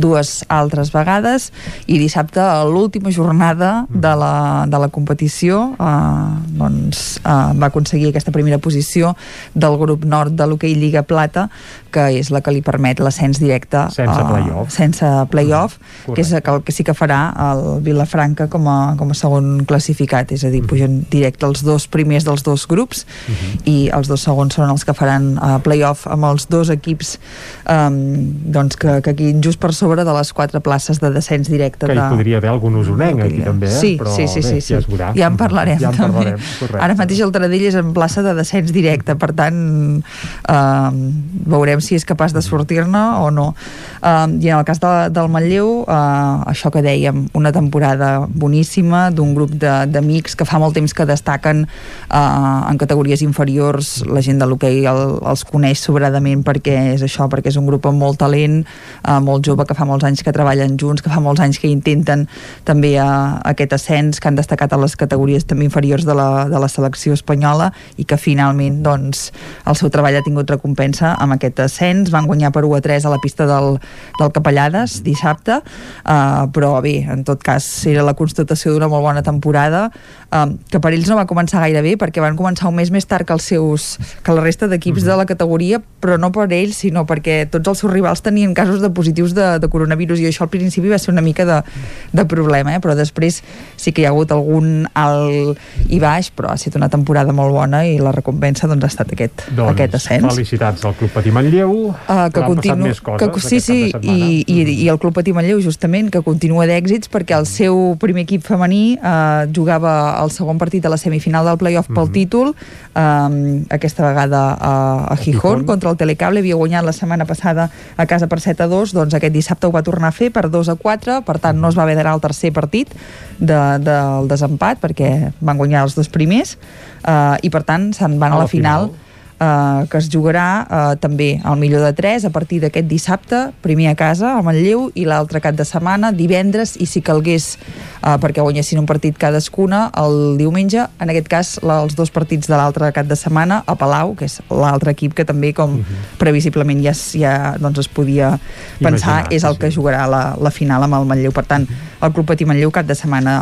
dues altres vegades. I dissabte a l'última jornada de la, de la competició eh, doncs, eh, va aconseguir aquesta primera posició del grup nord de l'hoquei Lliga Plata que és la que li permet l'ascens directe Sense eh, play-off. sense play-off Mm, que és el que sí que farà el Vilafranca com a, com a segon classificat. És a dir, pugen directe els dos primers dels dos grups i els dos segons són els que faran uh, play-off amb els dos equips um, doncs que, que aquí just per sobre de les quatre places de descens directe Que hi de, podria haver algun usonenc aquí també, eh? Sí, Però sí, sí, bé, sí, sí. ja es veurà. Ja en parlarem, Ja en també. parlarem, correcte. Ara mateix el Taradell és en plaça de descens directe, per tant eh, veurem si és capaç de sortir-ne o no. Eh, I en el cas de, del Manlleu, eh, això que dèiem, una temporada boníssima d'un grup d'amics que fa molt temps que destaquen eh, en categories inferiors, la gent de l'hoquei el, els coneix sobradament perquè és això, perquè és un grup amb molt talent, eh, molt jove, que fa molts anys que treballen junts, que fa molts anys que intenten també eh, aquest ascens, que han destacat a les categories també inferiors de la, de la selecció espanyola i que finalment doncs, el seu treball ha tingut recompensa amb aquest ascens. Van guanyar per 1 a 3 a la pista del, del Capellades dissabte, eh, però bé, en tot cas era la constatació d'una molt bona temporada eh, que per ells no va començar gaire bé perquè van començar un mes més tard que els seus que la resta d'equips de la categoria però no per ells, sinó perquè tots els seus rivals tenien casos de positius de, de coronavirus i això al principi va ser una mica de, de problema, eh? però després sí que hi ha hagut algun alt i baix, però ha estat una temporada molt bona i la recompensa doncs, ha estat aquest, Doncs, aquest ascens. felicitats al Club Patí Manlleu. Uh, que han continu... més coses que, sí, sí, i, i, i el Club Patí Manlleu justament que continua d'èxits perquè el seu primer equip femení uh, jugava el segon partit a la semifinal del playoff pel Mhm. títol um, aquesta vegada a, a Gijón, Gijón. contra el Telecable havia guanyat la setmana passada a casa per 7 a 2 doncs aquest dissabte ho va tornar a fer per 2 a 4 per tant no es va haver d'anar al tercer partit de, del desempat perquè van guanyar els dos primers uh, i per tant se'n van a, A la la final, final. Eh, que es jugarà eh, també al millor de 3 a partir d'aquest dissabte, primer a casa, a Manlleu, i l'altre cap de setmana, divendres, i si calgués, eh, perquè guanyessin un partit cadascuna, el diumenge, en aquest cas, la, els dos partits de l'altre cap de setmana, a Palau, que és l'altre equip que també, com previsiblement ja, ja doncs es podia pensar, Imaginar, és el sí, que jugarà la, la final amb el Manlleu. Per tant, el Club Patí Manlleu cap de setmana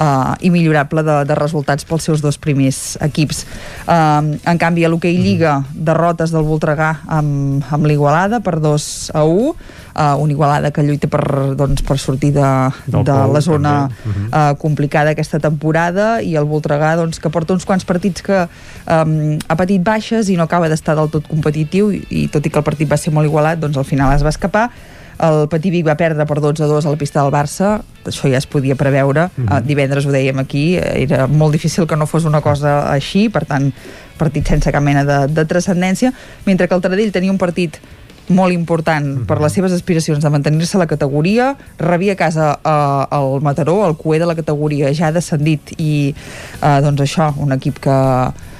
uh, immillorable de, de resultats pels seus dos primers equips. Um, en canvi, a l'hoquei Lliga, derrotes del Voltregà amb, amb l'Igualada per 2 a 1, uh, una Igualada que lluita per, doncs, per sortir de, Del de pou, la zona també. Mhm. uh, complicada aquesta temporada i el Voltregà doncs, que porta uns quants partits que um, ha patit baixes i no acaba d'estar del tot competitiu i, i tot i que el partit va ser molt igualat, doncs al final es va escapar el Patí Vic va perdre per 12 a 2 a la pista del Barça, això ja es podia preveure, Mhm. uh, divendres ho dèiem aquí, era molt difícil que no fos una cosa així, per tant, partit sense cap mena de, de transcendència, mentre que el Taradell tenia un partit molt important per les seves aspiracions de mantenir-se a la categoria, rebia a casa eh, el Mataró, el cué de la categoria ja descendit i eh, doncs això, un equip que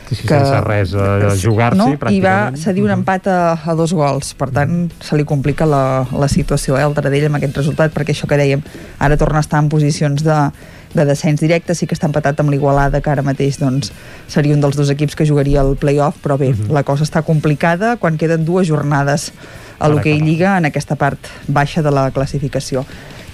Sí, sí, sense res a jugar-s'hi, no? i va pràcticament. cedir un empat a, a dos gols per tant se li complica la, la situació eh, al Taradell amb aquest resultat perquè això que dèiem ara torna a estar en posicions de, de descens directe, sí que està empatat amb l'Igualada que ara mateix doncs, seria un dels dos equips que jugaria el play-off, però bé, la cosa està complicada quan queden dues jornades a l'hoquei. Lliga en aquesta part baixa de la classificació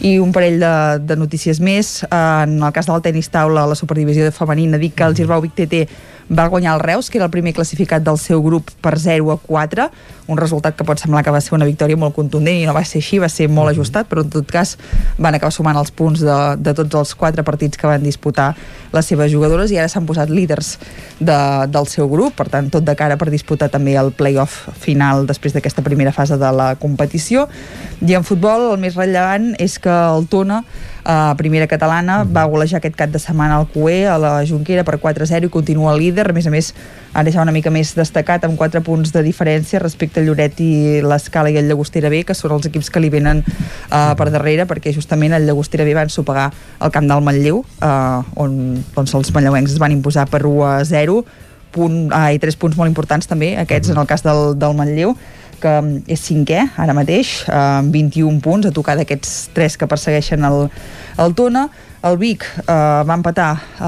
i un parell de, de notícies més Eh, en el cas del tenis taula la superdivisió femenina dic que el Girbau Vic TT va guanyar el Reus, que era el primer classificat del seu grup per 0 a 4, un resultat que pot semblar que va ser una victòria molt contundent i no va ser així, va ser molt ajustat, però en tot cas van acabar sumant els punts de, de tots els quatre partits que van disputar les seves jugadores i ara s'han posat líders de, del seu grup, per tant tot de cara per disputar també el play-off final després d'aquesta primera fase de la competició. I en futbol el més rellevant és que el Tona a primera catalana, va golejar aquest cap de setmana al Cué, a la Junquera per 4-0 i continua líder, a més a més ara ja una mica més destacat amb 4 punts de diferència respecte a Lloret i l'Escala i el Llagostera B, que són els equips que li venen uh, per darrere, perquè justament el Llagostera B van sopegar el camp del Manlleu uh, on doncs, els manlleuencs es van imposar per 1 a 0 punt, ah, i tres punts molt importants també, aquests en el cas del, del Manlleu que és cinquè ara mateix, amb 21 punts, a tocar d'aquests tres que persegueixen el, el Tona. El Vic eh, va empatar eh,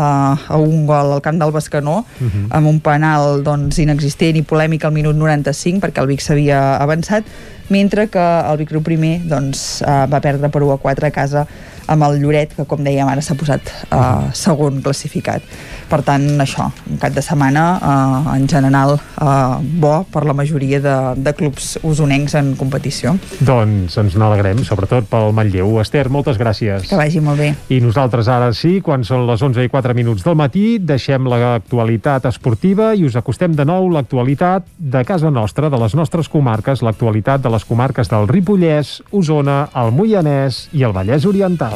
a un gol al camp del Bescanó, Mhm. amb un penal doncs, inexistent i polèmic al minut 95, perquè el Vic s'havia avançat, mentre que el Vic Riu primer doncs, eh, va perdre per 1 a 4 a casa amb el Lloret, que com dèiem ara s'ha posat eh, segon classificat. Per tant, això, un cap de setmana eh, en general eh, bo per la majoria de, de clubs usonencs en competició. Doncs ens n'alegrem, sobretot pel Manlleu. Esther, moltes gràcies. Que vagi molt bé. I nosaltres ara sí, quan són les 11 i 4 minuts del matí, deixem l'actualitat esportiva i us acostem de nou l'actualitat de casa nostra, de les nostres comarques, l'actualitat de les comarques del Ripollès, Osona, el Moianès i el Vallès Oriental.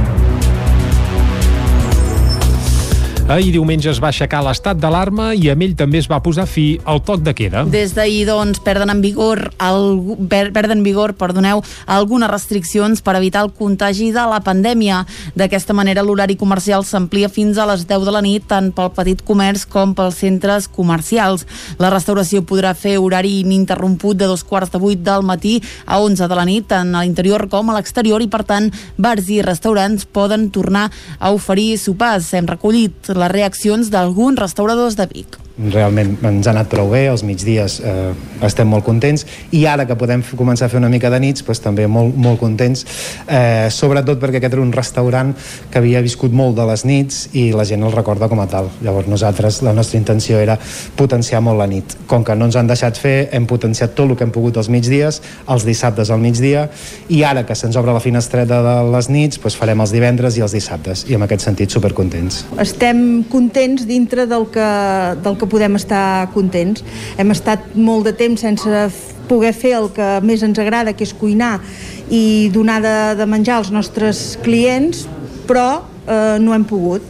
Ahir diumenge es va aixecar l'estat d'alarma i amb ell també es va posar fi al toc de queda. Des d'ahir, doncs, perden en vigor, el, per, perden vigor perdoneu, algunes restriccions per evitar el contagi de la pandèmia. D'aquesta manera, l'horari comercial s'amplia fins a les 10 de la nit, tant pel petit comerç com pels centres comercials. La restauració podrà fer horari ininterromput de dos quarts de vuit del matí a 11 de la nit, tant a l'interior com a l'exterior, i per tant, bars i restaurants poden tornar a oferir sopars. Hem recollit les reaccions d'alguns restauradors de Vic. Realment ens ha anat prou bé, els migdies eh, estem molt contents. I ara que podem començar a fer una mica de nits doncs també molt, molt contents. Eh, sobretot perquè aquest era un restaurant que havia viscut molt de les nits i la gent el recorda com a tal. Llavors nosaltres, la nostra intenció era potenciar molt la nit, com que no ens han deixat fer hem potenciat tot el que hem pogut els migdies els dissabtes al migdia i ara que se'ns obre la finestreta de les nits doncs farem els divendres i els dissabtes. I en aquest sentit supercontents. Estem contents dintre del que, del que podem estar contents. Hem estat molt de temps sense poder fer el que més ens agrada, que és cuinar i donar de, de menjar als nostres clients, però eh, no hem pogut.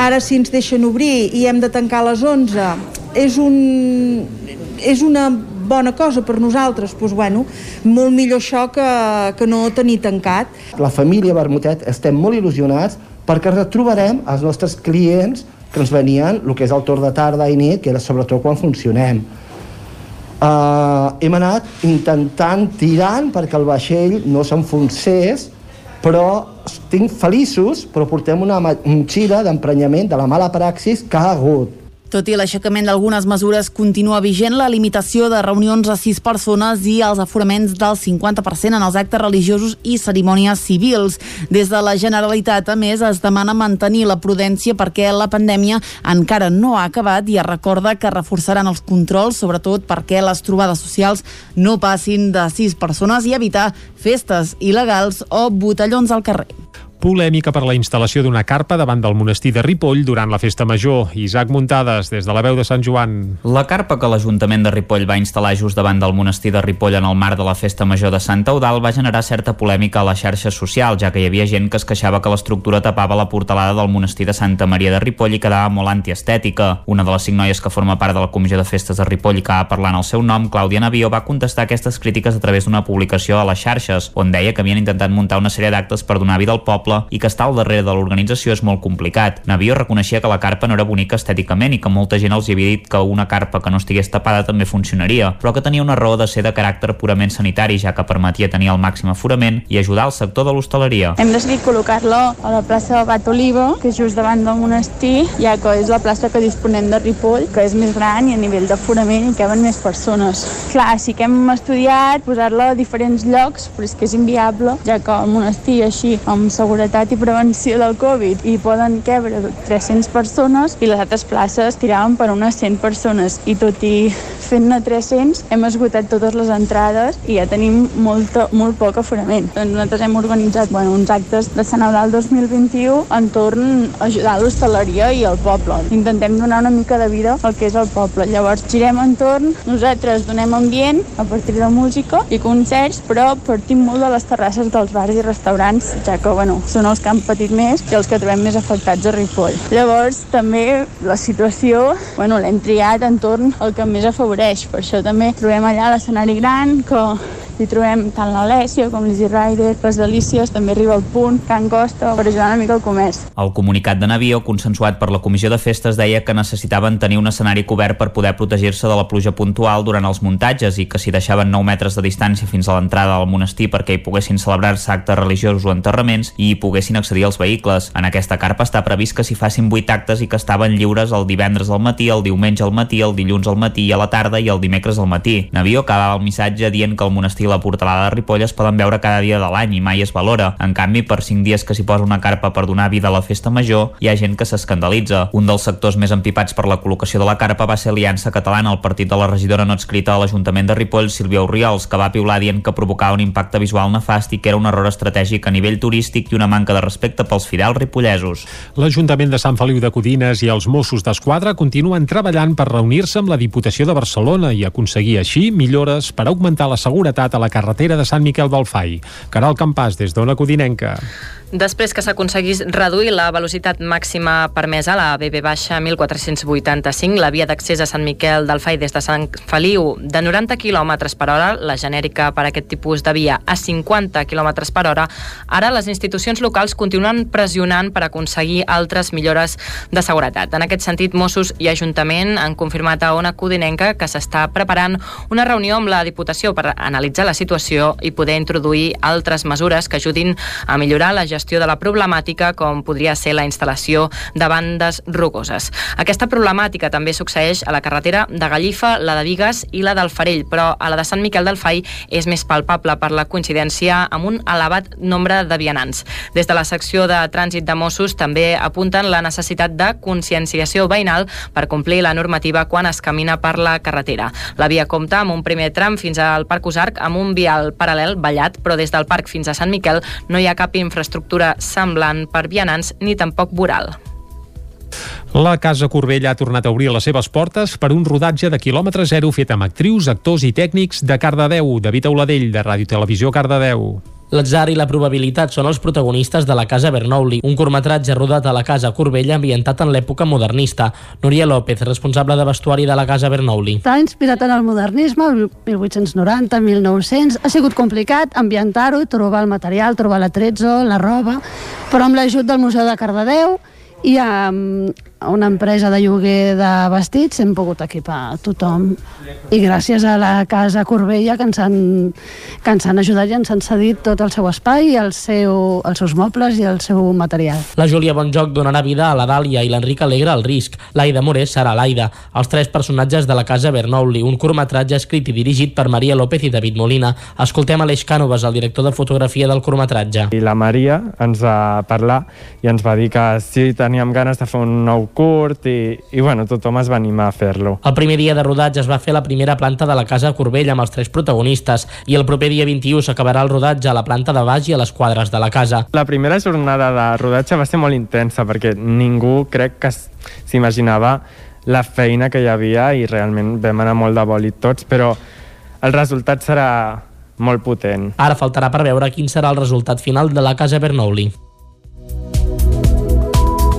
Ara, si ens deixen obrir i hem de tancar a les 11, és, un, és una bona cosa per nosaltres, doncs, bueno, molt millor això que, que no tenir tancat. La família Vermutet estem molt il·lusionats perquè retrobarem els nostres clients que ens venien el que és el torn de tarda i nit, que era sobretot quan funcionem. Uh, hem anat intentant tirant perquè el vaixell no s'enfonsés, però estic feliços, però portem una motxilla d'emprenyament de la mala praxis que ha hagut. Tot i l'aixecament d'algunes mesures, continua vigent la limitació de reunions a sis persones i els aforaments del 50% en els actes religiosos i cerimònies civils. Des de la Generalitat, a més, es demana mantenir la prudència perquè la pandèmia encara no ha acabat i es recorda que reforçaran els controls, sobretot perquè les trobades socials no passin de sis persones i evitar festes il·legals o botellons al carrer. Polèmica per la instal·lació d'una carpa davant del monestir de Ripoll durant la festa major. Isaac Muntades, des de la veu de Sant Joan. La carpa que l'Ajuntament de Ripoll va instal·lar just davant del monestir de Ripoll en el marc de la festa major de Santa Eudal va generar certa polèmica a les xarxes socials, ja que hi havia gent que es queixava que l'estructura tapava la portalada del monestir de Santa Maria de Ripoll i quedava molt antiestètica. Una de les cinc noies que forma part de la comissió de festes de Ripoll i que va en el seu nom, Clàudia Navió, va contestar aquestes crítiques a través d'una publicació a les xarxes, on deia que havien intentat muntar una sèrie d'actes per donar vida al poble i que estar al darrere de l'organització és molt complicat. Navió reconeixia que la carpa no era bonica estèticament i que molta gent els havia dit que una carpa que no estigués tapada també funcionaria, però que tenia una raó de ser de caràcter purament sanitari, ja que permetia tenir el màxim aforament i ajudar al sector de l'hostaleria. Hem decidit col·locar-lo a la plaça Bat Olivo, que és just davant del monestir, ja que és la plaça que disponem de Ripoll, que és més gran i a nivell d'aforament hi caben més persones. Clar, sí que hem estudiat posar-la a diferents llocs, però és que és inviable, ja que el monestir així amb seguretat i prevenció del Covid i poden quebre 300 persones i les altres places tiraven per unes 100 persones i tot i fent-ne 300 hem esgotat totes les entrades i ja tenim molta, molt poc aforament. Doncs nosaltres hem organitzat bueno, uns actes de Sant Eudal 2021 entorn a ajudar l'hostaleria i el poble. Intentem donar una mica de vida al que és el poble. Llavors girem entorn, nosaltres donem ambient a partir de música i concerts, però partim molt de les terrasses dels bars i restaurants, ja que bueno, són els que han patit més i els que trobem més afectats a Ripoll. Llavors, també la situació, bueno, l'hem triat entorn al que més afavoreix. Per això també trobem allà l'escenari gran, que hi trobem tant l'Alèsia com l'Easy Rider, les Delícies, també arriba al punt, Can Costa, per ajudar una mica el comerç. El comunicat de Navió, consensuat per la Comissió de Festes, deia que necessitaven tenir un escenari cobert per poder protegir-se de la pluja puntual durant els muntatges i que si deixaven 9 metres de distància fins a l'entrada al monestir perquè hi poguessin celebrar-se actes religiosos o enterraments i hi poguessin accedir els vehicles. En aquesta carpa està previst que s'hi facin 8 actes i que estaven lliures el divendres al matí, el diumenge al matí, el dilluns al matí i a la tarda i el dimecres al matí. Navió acabava el missatge dient que el monestir la portalada de Ripoll es poden veure cada dia de l'any i mai es valora. En canvi, per 5 dies que s'hi posa una carpa per donar vida a la festa major, hi ha gent que s'escandalitza. Un dels sectors més empipats per la col·locació de la carpa va ser Aliança Catalana, el partit de la regidora no adscrita a l'Ajuntament de Ripoll, Sílvia Oriols, que va piular dient que provocava un impacte visual nefast i que era un error estratègic a nivell turístic i una manca de respecte pels fidels ripollesos. L'Ajuntament de Sant Feliu de Codines i els Mossos d'Esquadra continuen treballant per reunir-se amb la Diputació de Barcelona i aconseguir així millores per augmentar la seguretat a la carretera de Sant Miquel del Fai. Caral Campàs, des d'Ona Codinenca. Després que s'aconseguís reduir la velocitat màxima permesa, la BB baixa 1485, la via d'accés a Sant Miquel del Fai des de Sant Feliu de 90 km per hora, la genèrica per aquest tipus de via a 50 km per hora, ara les institucions locals continuen pressionant per aconseguir altres millores de seguretat. En aquest sentit, Mossos i Ajuntament han confirmat a Ona Codinenca que s'està preparant una reunió amb la Diputació per analitzar la situació i poder introduir altres mesures que ajudin a millorar la gestió gestió de la problemàtica com podria ser la instal·lació de bandes rugoses. Aquesta problemàtica també succeeix a la carretera de Gallifa, la de Vigues i la del Farell, però a la de Sant Miquel del Fai és més palpable per la coincidència amb un elevat nombre de vianants. Des de la secció de trànsit de Mossos també apunten la necessitat de conscienciació veïnal per complir la normativa quan es camina per la carretera. La via compta amb un primer tram fins al Parc Usarc amb un vial paral·lel ballat, però des del parc fins a Sant Miquel no hi ha cap infraestructura semblant per vianants ni tampoc voral. La Casa Corbella ha tornat a obrir les seves portes per un rodatge de quilòmetre zero fet amb actrius, actors i tècnics de Cardedeu. David Auladell, de Ràdio Televisió Cardedeu. L'atzar i la probabilitat són els protagonistes de la Casa Bernoulli, un curtmetratge rodat a la Casa Corbella ambientat en l'època modernista. Núria López, responsable de vestuari de la Casa Bernoulli. Està inspirat en el modernisme, el 1890, 1900. Ha sigut complicat ambientar-ho, trobar el material, trobar l'atrezzo, la roba, però amb l'ajut del Museu de Cardedeu i amb una empresa de lloguer de vestits hem pogut equipar tothom i gràcies a la Casa Corbella que ens han, que ens han ajudat i ens han cedit tot el seu espai, el seu, els seus mobles i el seu material. La Júlia Bonjoc donarà vida a la Dàlia i l'Enric Alegre al risc. L'Aida Morés serà l'Aida, els tres personatges de la Casa Bernoulli, un curtmetratge escrit i dirigit per Maria López i David Molina. Escoltem Aleix Cànovas, el director de fotografia del curtmetratge. I la Maria ens va parlar i ens va dir que sí, teníem ganes de fer un nou curt i, i bueno, tothom es va animar a fer-lo. El primer dia de rodatge es va fer la primera planta de la Casa Corbella amb els tres protagonistes i el proper dia 21 s'acabarà el rodatge a la planta de baix i a les quadres de la casa. La primera jornada de rodatge va ser molt intensa perquè ningú crec que s'imaginava la feina que hi havia i realment vam anar molt de bòlit tots, però el resultat serà molt potent. Ara faltarà per veure quin serà el resultat final de la Casa Bernoulli.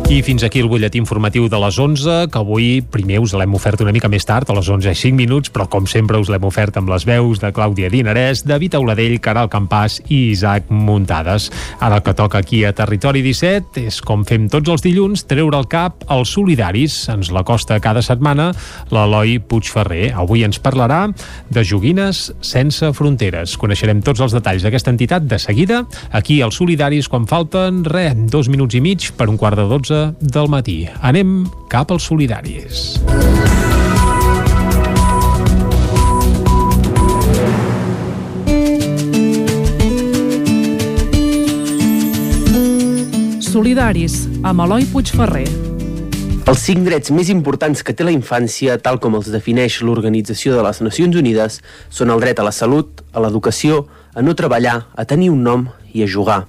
I fins aquí el butlletí informatiu de les 11, que avui primer us l'hem ofert una mica més tard, a les 11 i 5 minuts, però com sempre us l'hem ofert amb les veus de Clàudia Dinarès, David Auladell, Caral Campàs i Isaac Muntades. Ara el que toca aquí a Territori 17 és, com fem tots els dilluns, treure el cap als solidaris. Ens la costa cada setmana l'Eloi Puigferrer. Avui ens parlarà de joguines sense fronteres. Coneixerem tots els detalls d'aquesta entitat de seguida, aquí als solidaris, quan falten, re, dos minuts i mig per un quart de 12 del matí. Anem cap als solidaris. Solidaris, amb Eloi Puigferrer. Els cinc drets més importants que té la infància, tal com els defineix l'Organització de les Nacions Unides, són el dret a la salut, a l'educació, a no treballar, a tenir un nom i a jugar.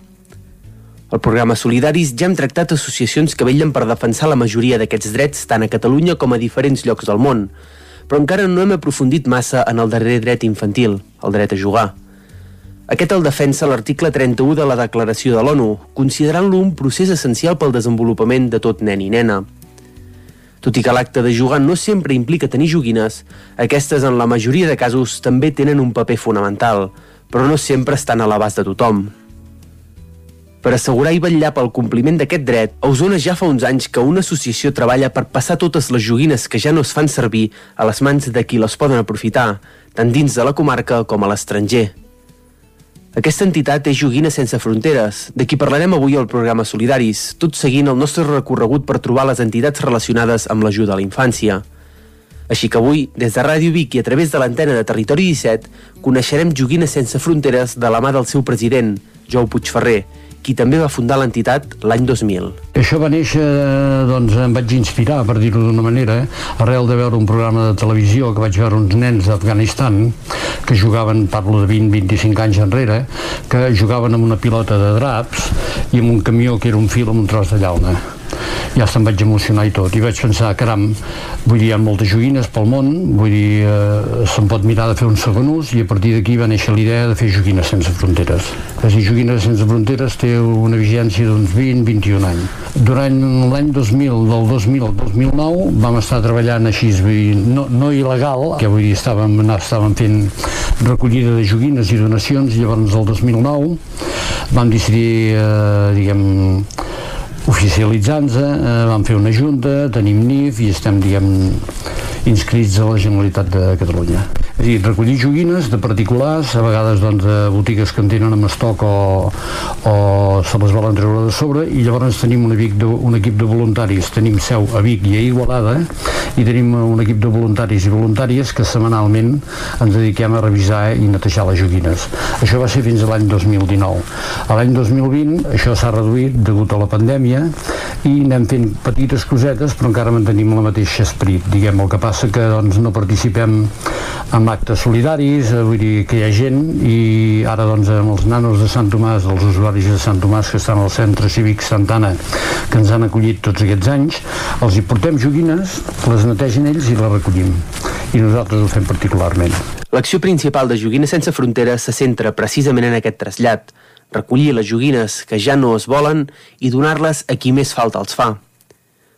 Al programa Solidaris ja hem tractat associacions que vellen per defensar la majoria d'aquests drets tant a Catalunya com a diferents llocs del món, però encara no hem aprofundit massa en el darrer dret infantil, el dret a jugar. Aquest el defensa l'article 31 de la Declaració de l'ONU, considerant-lo un procés essencial pel desenvolupament de tot nen i nena. Tot i que l'acte de jugar no sempre implica tenir joguines, aquestes en la majoria de casos també tenen un paper fonamental, però no sempre estan a l'abast de tothom. Per assegurar i vetllar pel compliment d'aquest dret, a Osona ja fa uns anys que una associació treballa per passar totes les joguines que ja no es fan servir a les mans de qui les poden aprofitar, tant dins de la comarca com a l'estranger. Aquesta entitat és Joguines Sense Fronteres, de qui parlarem avui al programa Solidaris, tot seguint el nostre recorregut per trobar les entitats relacionades amb l'ajuda a la infància. Així que avui, des de Ràdio Vic i a través de l'antena de Territori 17, coneixerem Joguines Sense Fronteres de la mà del seu president, Jou Puigferrer, qui també va fundar l'entitat l'any 2000. Això va néixer, doncs em vaig inspirar, per dir-ho d'una manera, arrel de veure un programa de televisió que vaig veure uns nens d'Afganistan que jugaven, parlo de 20-25 anys enrere, que jugaven amb una pilota de draps i amb un camió que era un fil amb un tros de llauna ja se'm vaig emocionar i tot i vaig pensar, caram, vull dir, hi ha moltes joguines pel món, vull dir, eh, se'n pot mirar de fer un segon ús i a partir d'aquí va néixer l'idea de fer joguines sense fronteres. És dir, joguines sense fronteres té una vigència d'uns 20-21 anys. Durant l'any 2000, del 2000 al 2009, vam estar treballant així, vull dir, no, no il·legal, que vull dir, estàvem, estàvem fent recollida de joguines i donacions, llavors el 2009 vam decidir, eh, diguem, oficialitzant-se, eh, vam fer una junta, tenim NIF i estem, diguem, inscrits a la Generalitat de Catalunya. És dir, recollir joguines de particulars, a vegades doncs, de botigues que en tenen amb estoc o, o se les volen treure de sobre, i llavors tenim un de, un equip de voluntaris, tenim seu a Vic i a Igualada, i tenim un equip de voluntaris i voluntàries que setmanalment ens dediquem a revisar i netejar les joguines. Això va ser fins a l'any 2019. A l'any 2020 això s'ha reduït degut a la pandèmia i anem fent petites cosetes però encara mantenim el mateix esperit. Diguem, el que passa que doncs, no participem en actes solidaris, eh, vull dir que hi ha gent i ara doncs amb els nanos de Sant Tomàs, els usuaris de Sant Tomàs que estan al centre cívic Santana que ens han acollit tots aquests anys, els hi portem joguines, les netegen ells i les recollim i nosaltres ho fem particularment. L'acció principal de Joguines Sense Fronteres se centra precisament en aquest trasllat, recollir les joguines que ja no es volen i donar-les a qui més falta els fa.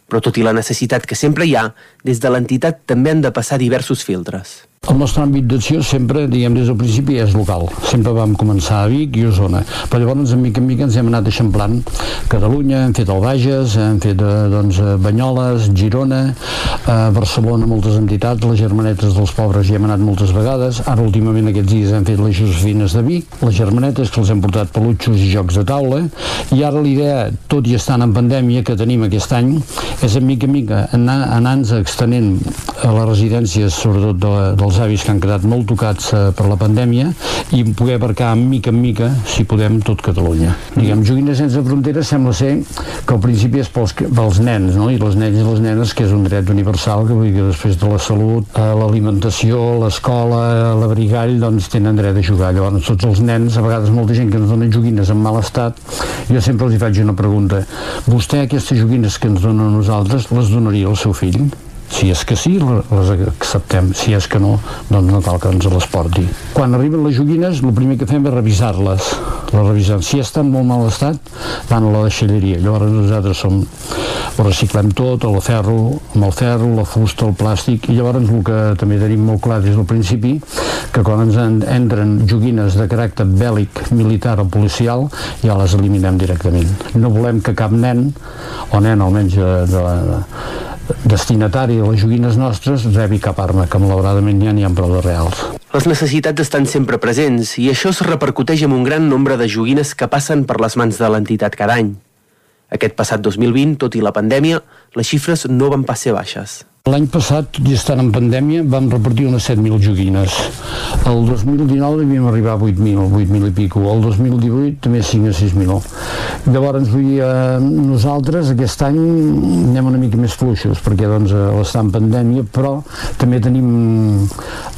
Però tot i la necessitat que sempre hi ha, des de l'entitat també han de passar diversos filtres. El nostre àmbit d'acció sempre, diguem, des del principi és local. Sempre vam començar a Vic i Osona. Però llavors, en mica en mica, ens hem anat eixamplant Catalunya, hem fet el Bages, hem fet eh, doncs, Banyoles, Girona, a Barcelona moltes entitats, les Germanetes dels Pobres hi hem anat moltes vegades. Ara, últimament, aquests dies hem fet les Josefines de Vic, les Germanetes, que els hem portat pelutxos i jocs de taula. I ara l'idea, tot i estant en pandèmia que tenim aquest any, és en mica en mica anar, anar-nos extenent a les residències, sobretot de, els avis que han quedat molt tocats eh, per la pandèmia i poder abarcar mica en mica, si podem, tot Catalunya. Diguem, Joguines sense fronteres sembla ser que al principi és pels, pels nens, no? i les nens i les nenes, que és un dret universal, que vull dir que després de la salut, eh, l'alimentació, l'escola, l'abrigall, doncs tenen dret a jugar. Llavors, tots els nens, a vegades molta gent que ens dona joguines en mal estat, jo sempre els hi faig una pregunta. Vostè aquestes joguines que ens dona a nosaltres les donaria al seu fill? Si és que sí, les acceptem. Si és que no, doncs no cal que ens les porti. Quan arriben les joguines, el primer que fem és revisar-les. Les revisem. Si estan molt mal estat, van a la deixalleria. Llavors nosaltres som, ho reciclem tot, el ferro, amb el ferro, la fusta, el plàstic, i llavors el que també tenim molt clar des del principi, que quan ens en, entren joguines de caràcter bèl·lic, militar o policial, ja les eliminem directament. No volem que cap nen, o nen almenys de, de, de destinatari de les joguines nostres rebi cap arma, que malauradament ja n'hi ha prou de reals. Les necessitats estan sempre presents i això es repercuteix en un gran nombre de joguines que passen per les mans de l'entitat cada any. Aquest passat 2020, tot i la pandèmia, les xifres no van pas ser baixes. L'any passat, tot i estant en pandèmia, vam repartir unes 7.000 joguines. El 2019 devíem arribar a 8.000, 8.000 i pico. El 2018 també 5 a 6.000. Llavors, vull dir, eh, nosaltres aquest any anem una mica més fluixos, perquè doncs l'estar en pandèmia, però també tenim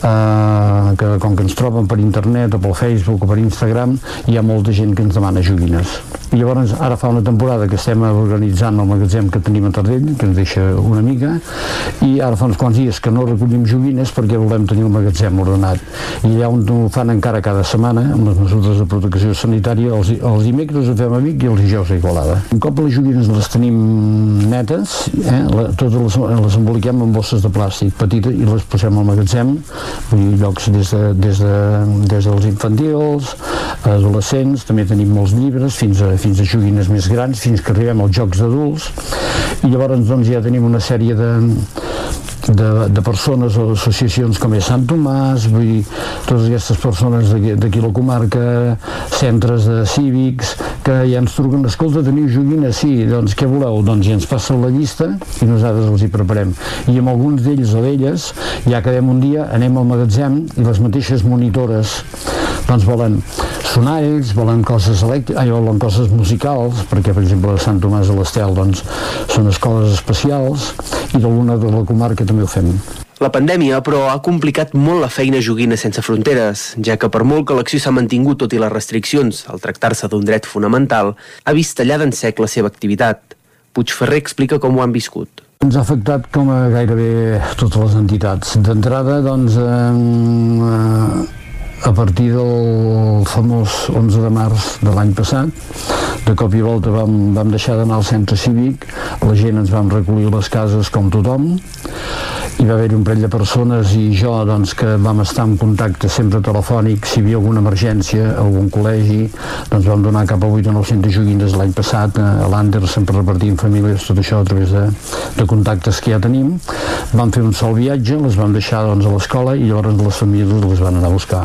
eh, que com que ens troben per internet o pel Facebook o per Instagram, hi ha molta gent que ens demana joguines. I llavors, ara fa una temporada que estem organitzant el magatzem que tenim a Tardell, que ens deixa una mica, i ara fa uns quants dies que no recollim joguines perquè volem tenir el magatzem ordenat. I allà on ho fan encara cada setmana, amb les mesures de protecció sanitària, els, els dimecres ho fem a Vic i els dijous a Igualada. Un cop les joguines les tenim netes, eh, la, totes les, les emboliquem en bosses de plàstic petites i les posem al magatzem, vull dir, llocs des, de, des, de, des dels infantils, adolescents, també tenim molts llibres, fins a, fins a joguines més grans, fins que arribem als jocs d'adults, i llavors doncs, ja tenim una sèrie de, de, de persones o associacions com és Sant Tomàs, vull dir, totes aquestes persones d'aquí la comarca, centres de cívics, que ja ens truquen, escolta, teniu joguines? Sí, doncs què voleu? Doncs ja ens passen la llista i nosaltres els hi preparem. I amb alguns d'ells o d'elles, ja quedem un dia, anem al magatzem i les mateixes monitores doncs volen sonalls, volen coses elèctriques, ai, volen coses musicals, perquè per exemple a Sant Tomàs de l'Estel doncs, són escoles especials i d'alguna de la comarca també ho fem. La pandèmia, però, ha complicat molt la feina joguina sense fronteres, ja que per molt que l'acció s'ha mantingut tot i les restriccions al tractar-se d'un dret fonamental, ha vist tallada en sec la seva activitat. Puigferrer explica com ho han viscut. Ens ha afectat com a gairebé totes les entitats. D'entrada, doncs, eh, a partir del famós 11 de març de l'any passat de cop i volta vam, vam deixar d'anar al centre cívic la gent ens vam recollir les cases com tothom hi va haver un parell de persones i jo doncs, que vam estar en contacte sempre telefònic si hi havia alguna emergència algun col·legi doncs vam donar cap a 8 o 900 joguines l'any passat a l'Ander sempre repartint famílies tot això a través de, de contactes que ja tenim. Vam fer un sol viatge les vam deixar doncs, a l'escola i llavors les famílies les van anar a buscar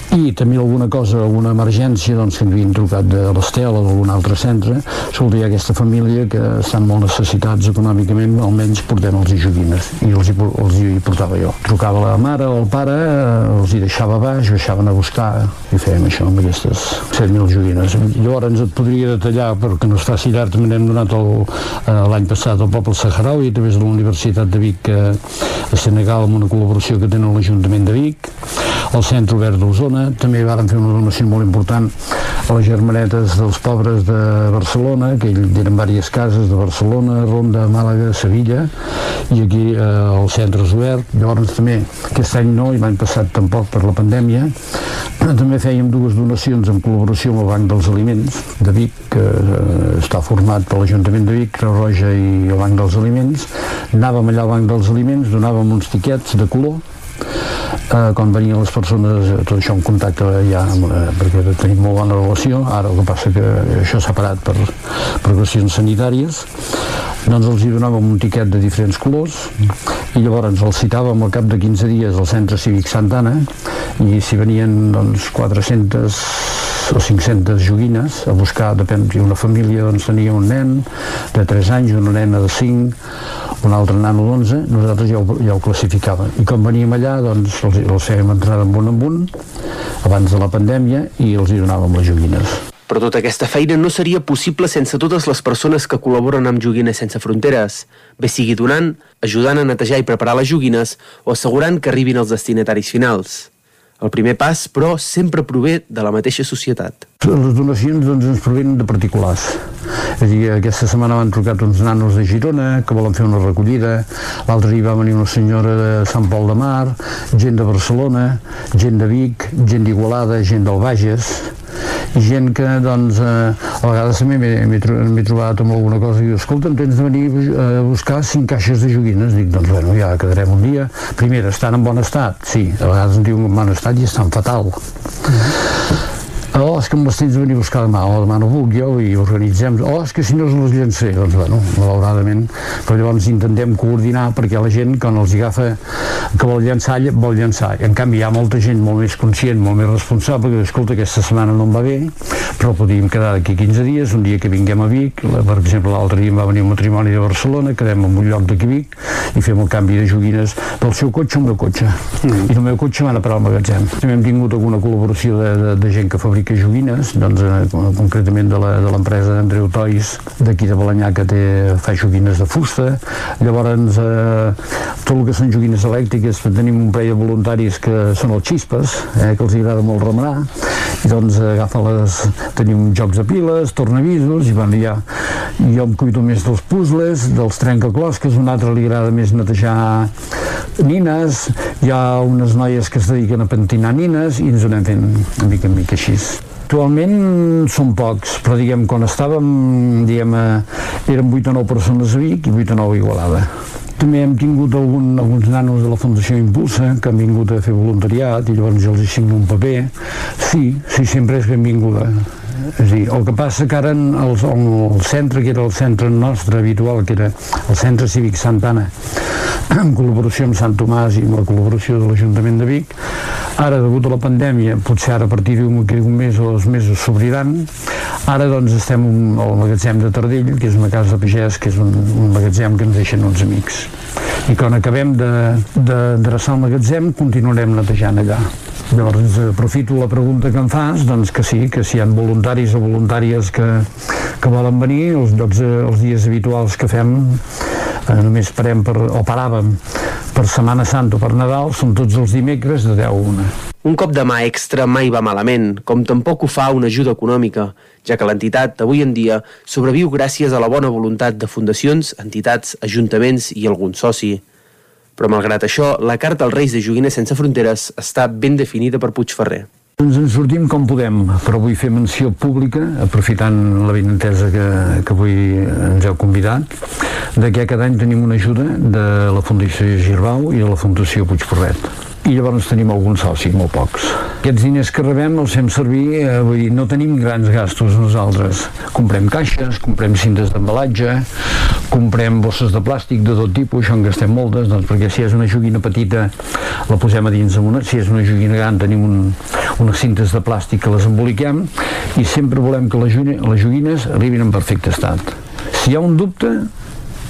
i també alguna cosa, alguna emergència doncs, que havien trucat de l'Estel o d'algun altre centre, soldia aquesta família que estan molt necessitats econòmicament, almenys portem els joguines i els hi, els hi portava jo. Trucava la mare o el pare, eh, els hi deixava baix, baixaven a buscar i fèiem això amb aquestes 7.000 joguines. Llavors et podria detallar perquè no es faci llarg, també n'hem donat eh, l'any passat al poble saharaui a través de la Universitat de Vic eh, a Senegal amb una col·laboració que tenen l'Ajuntament de Vic, el Centre Obert d'Osona, també varen fer una donació molt important a les germanetes dels pobres de Barcelona, que ell eren diverses cases de Barcelona, Ronda, Màlaga, Sevilla, i aquí eh, el centre és obert. Llavors també aquest any no, i l'any passat tampoc per la pandèmia, també fèiem dues donacions en col·laboració amb el Banc dels Aliments de Vic, que eh, està format per l'Ajuntament de Vic, Creu Roja i el Banc dels Aliments. Anàvem allà al Banc dels Aliments, donàvem uns tiquets de color, eh, quan venien les persones, eh, tot això en contacte ja, eh, perquè tenim molt bona relació, ara el que passa que això s'ha parat per, per qüestions sanitàries, doncs els hi donàvem un tiquet de diferents colors i llavors els citàvem al cap de 15 dies al centre cívic Santana i si venien doncs, 400 o 500 joguines a buscar, depèn, una família doncs, tenia un nen de 3 anys, una nena de 5 un altre nano d'11, nosaltres ja ho, ja ho classificàvem. I com veníem allà, doncs els, els fèiem entrar en un en un, abans de la pandèmia, i els hi donàvem les joguines. Però tota aquesta feina no seria possible sense totes les persones que col·laboren amb Joguines Sense Fronteres, bé sigui donant, ajudant a netejar i preparar les joguines o assegurant que arribin als destinataris finals. El primer pas, però, sempre prové de la mateixa societat. Les donacions doncs, ens provenen de particulars. És dir, aquesta setmana m'han trucat uns nanos de Girona que volen fer una recollida, l'altre dia va venir una senyora de Sant Pol de Mar, gent de Barcelona, gent de Vic, gent d'Igualada, gent del Bages, gent que doncs, eh, a vegades també m'he trobat amb alguna cosa i diu, escolta'm, tens de venir a buscar cinc caixes de joguines. Dic, doncs bueno, ja quedarem un dia. Primera, estan en bon estat? sí, a vegades em diuen en bon estat i estan fatal oh, és que les tens de venir a buscar demà, o oh, demà no puc jo i organitzem, oh, és que si no us les llançaré doncs bueno, malauradament. Però llavors intentem coordinar perquè la gent quan els agafa que vol llançar, vol llançar en canvi hi ha molta gent molt més conscient molt més responsable, que escolta, aquesta setmana no em va bé però podríem quedar d'aquí 15 dies un dia que vinguem a Vic. Per exemple l'altre dia em va venir un matrimoni de Barcelona quedem en un lloc d'aquí Vic i fem el canvi de joguines del seu cotxe al meu cotxe. Mm. i del meu cotxe van a parar al magatzem. També hem tingut alguna col·laboració de, de, de gent que fabrica fabrica joguines, doncs, eh, concretament de l'empresa Andreu Tois d'aquí de Balanyà que té, fa joguines de fusta. Llavors, eh, tot el que són joguines elèctriques, tenim un parell de voluntaris que són els xispes, eh, que els agrada molt remenar, i doncs agafa les... tenim jocs de piles, tornavisos, i bueno, ja jo em cuido més dels puzzles, dels trencaclosques, un altre li agrada més netejar nines, hi ha unes noies que es dediquen a pentinar nines i ens anem fent una mica en mica així. Actualment són pocs, però diguem, quan estàvem, diguem, eh, eren 8 o 9 persones a Vic i 8 o 9 a Igualada. També hem tingut algun, alguns nanos de la Fundació Impulsa que han vingut a fer voluntariat i llavors jo els signo un paper. Sí, sí, sempre és benvinguda. Dir, el que passa que ara el, el centre, que era el centre nostre habitual, que era el centre cívic Santana, en col·laboració amb Sant Tomàs i amb la col·laboració de l'Ajuntament de Vic, ara, degut a la pandèmia, potser ara a partir d'un un mes o dos mesos s'obriran, ara doncs estem al magatzem de Tardell, que és una casa de pagès, que és un, un magatzem que ens deixen uns amics. I quan acabem d'adreçar el magatzem, continuarem netejant allà. Llavors aprofito la pregunta que em fas, doncs que sí, que si hi ha voluntaris o voluntàries que, que volen venir, els, llocs, els dies habituals que fem eh, només parem per, o paràvem per Setmana Santa o per Nadal, són tots els dimecres de 10 a 1. Un cop de mà extra mai va malament, com tampoc ho fa una ajuda econòmica, ja que l'entitat avui en dia sobreviu gràcies a la bona voluntat de fundacions, entitats, ajuntaments i algun soci. Però malgrat això, la carta als Reis de Joguines Sense Fronteres està ben definida per Puigferrer. Ens en sortim com podem, però vull fer menció pública, aprofitant la benentesa que, que avui ens heu convidat, de que cada any tenim una ajuda de la Fundació Girbau i de la Fundació Puigferret i llavors tenim alguns socis, molt pocs. Aquests diners que rebem els fem servir, eh, vull dir, no tenim grans gastos nosaltres. Comprem caixes, comprem cintes d'embalatge, comprem bosses de plàstic de tot tipus, això en gastem moltes, doncs perquè si és una joguina petita la posem a dins una, si és una joguina gran tenim un, unes cintes de plàstic que les emboliquem i sempre volem que les, les joguines arribin en perfecte estat. Si hi ha un dubte,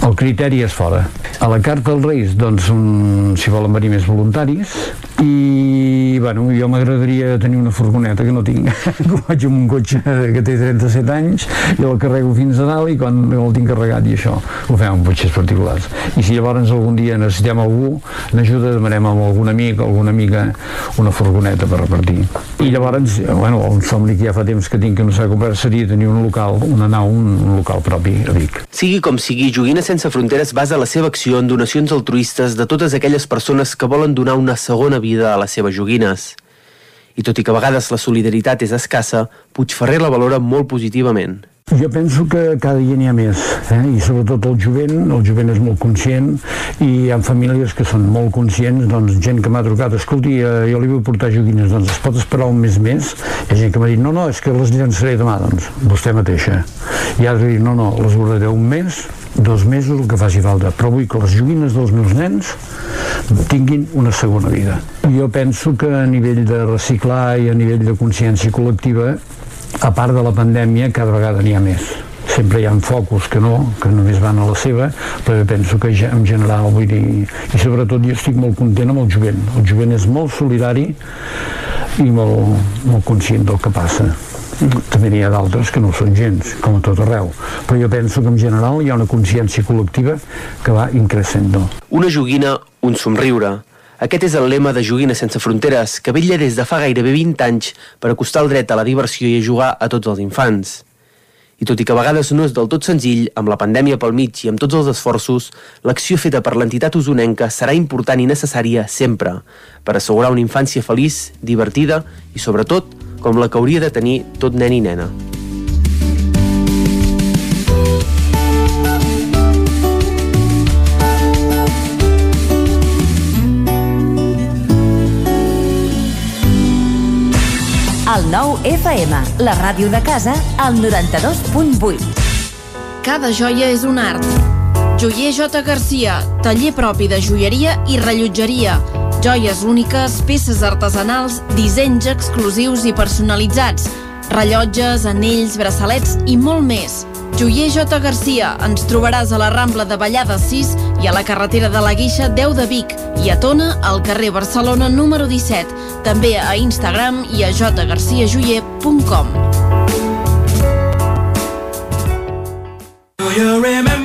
el criteri és fora. A la carta als Reis, doncs, un, si volen venir més voluntaris, i bueno, jo m'agradaria tenir una furgoneta que no tinc. Vaig amb un cotxe que té 37 anys i el carrego fins a dalt i quan el tinc carregat i això ho fem amb cotxes particulars. I si llavors algun dia necessitem algú n'ajuda demanem amb algun amic o alguna amiga una furgoneta per repartir. I llavors, bueno, un somni que ja fa temps que tinc que no s'ha comprat seria tenir un local una nau, un, un local propi a Vic. Sigui com sigui, Joguines Sense Fronteres basa la seva acció en donacions altruistes de totes aquelles persones que volen donar una segona vida a les seves joguines. I tot i que a vegades la solidaritat és escassa, Puigferrer la valora molt positivament. Jo penso que cada dia n'hi ha més, eh? i sobretot el jovent, el jovent és molt conscient, i hi ha famílies que són molt conscients, doncs gent que m'ha trucat, escolti, eh, jo li vull portar joguines, doncs es pot esperar un mes més? Hi ha gent que m'ha dit, no, no, és que les llançaré demà, doncs, vostè mateixa. I de dir, no, no, les guardaré un mes, dos mesos, el que faci falta, però vull que les joguines dels meus nens tinguin una segona vida. Jo penso que a nivell de reciclar i a nivell de consciència col·lectiva a part de la pandèmia, cada vegada n'hi ha més. sempre hi ha focus que no, que només van a la seva, però jo penso que ja, en general, vull dir, i sobretot jo estic molt content amb el jovent. El jovent és molt solidari i molt, molt conscient del que passa també n'hi ha d'altres que no són gens, com a tot arreu. Però jo penso que en general hi ha una consciència col·lectiva que va increscendo. Una joguina, un somriure. Aquest és el lema de Joguines Sense Fronteres, que vetlla des de fa gairebé 20 anys per acostar el dret a la diversió i a jugar a tots els infants. I tot i que a vegades no és del tot senzill, amb la pandèmia pel mig i amb tots els esforços, l'acció feta per l'entitat usonenca serà important i necessària sempre per assegurar una infància feliç, divertida i, sobretot, com la que hauria de tenir tot nen i nena. El nou FM, la ràdio de casa, al 92.8. Cada joia és un art. Joier J. Garcia, taller propi de joieria i rellotgeria. Joies úniques, peces artesanals, dissenys exclusius i personalitzats, rellotges, anells, braçalets i molt més. Joier J. Garcia, ens trobaràs a la Rambla de Vallada 6 i a la carretera de la Guixa 10 de Vic i a Tona, al carrer Barcelona número 17. També a Instagram i a jgarciajoyer.com.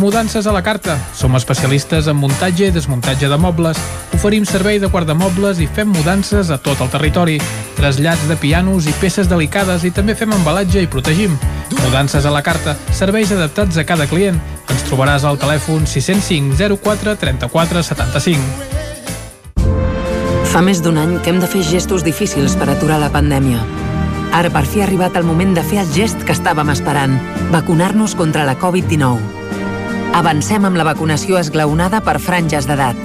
Mudances a la carta. Som especialistes en muntatge i desmuntatge de mobles. Oferim servei de guardamobles i fem mudances a tot el territori. Trasllats de pianos i peces delicades i també fem embalatge i protegim. Mudances a la carta. Serveis adaptats a cada client. Ens trobaràs al telèfon 605 04 34 75. Fa més d'un any que hem de fer gestos difícils per aturar la pandèmia. Ara per fi ha arribat el moment de fer el gest que estàvem esperant, vacunar-nos contra la Covid-19. Avancem amb la vacunació esglaonada per franges d'edat.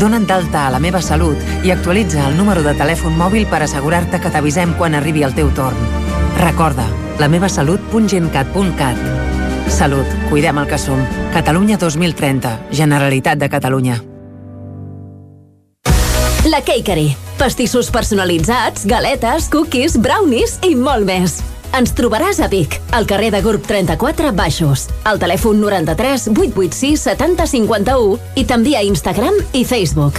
Dona't d'alta a la meva salut i actualitza el número de telèfon mòbil per assegurar-te que t'avisem quan arribi el teu torn. Recorda, lamevasalut.gencat.cat Salut, cuidem el que som. Catalunya 2030, Generalitat de Catalunya. La Cakery. Pastissos personalitzats, galetes, cookies, brownies i molt més. Ens trobaràs a Vic, al carrer de Gurb 34 Baixos, al telèfon 93 886 70 51 i també a Instagram i Facebook.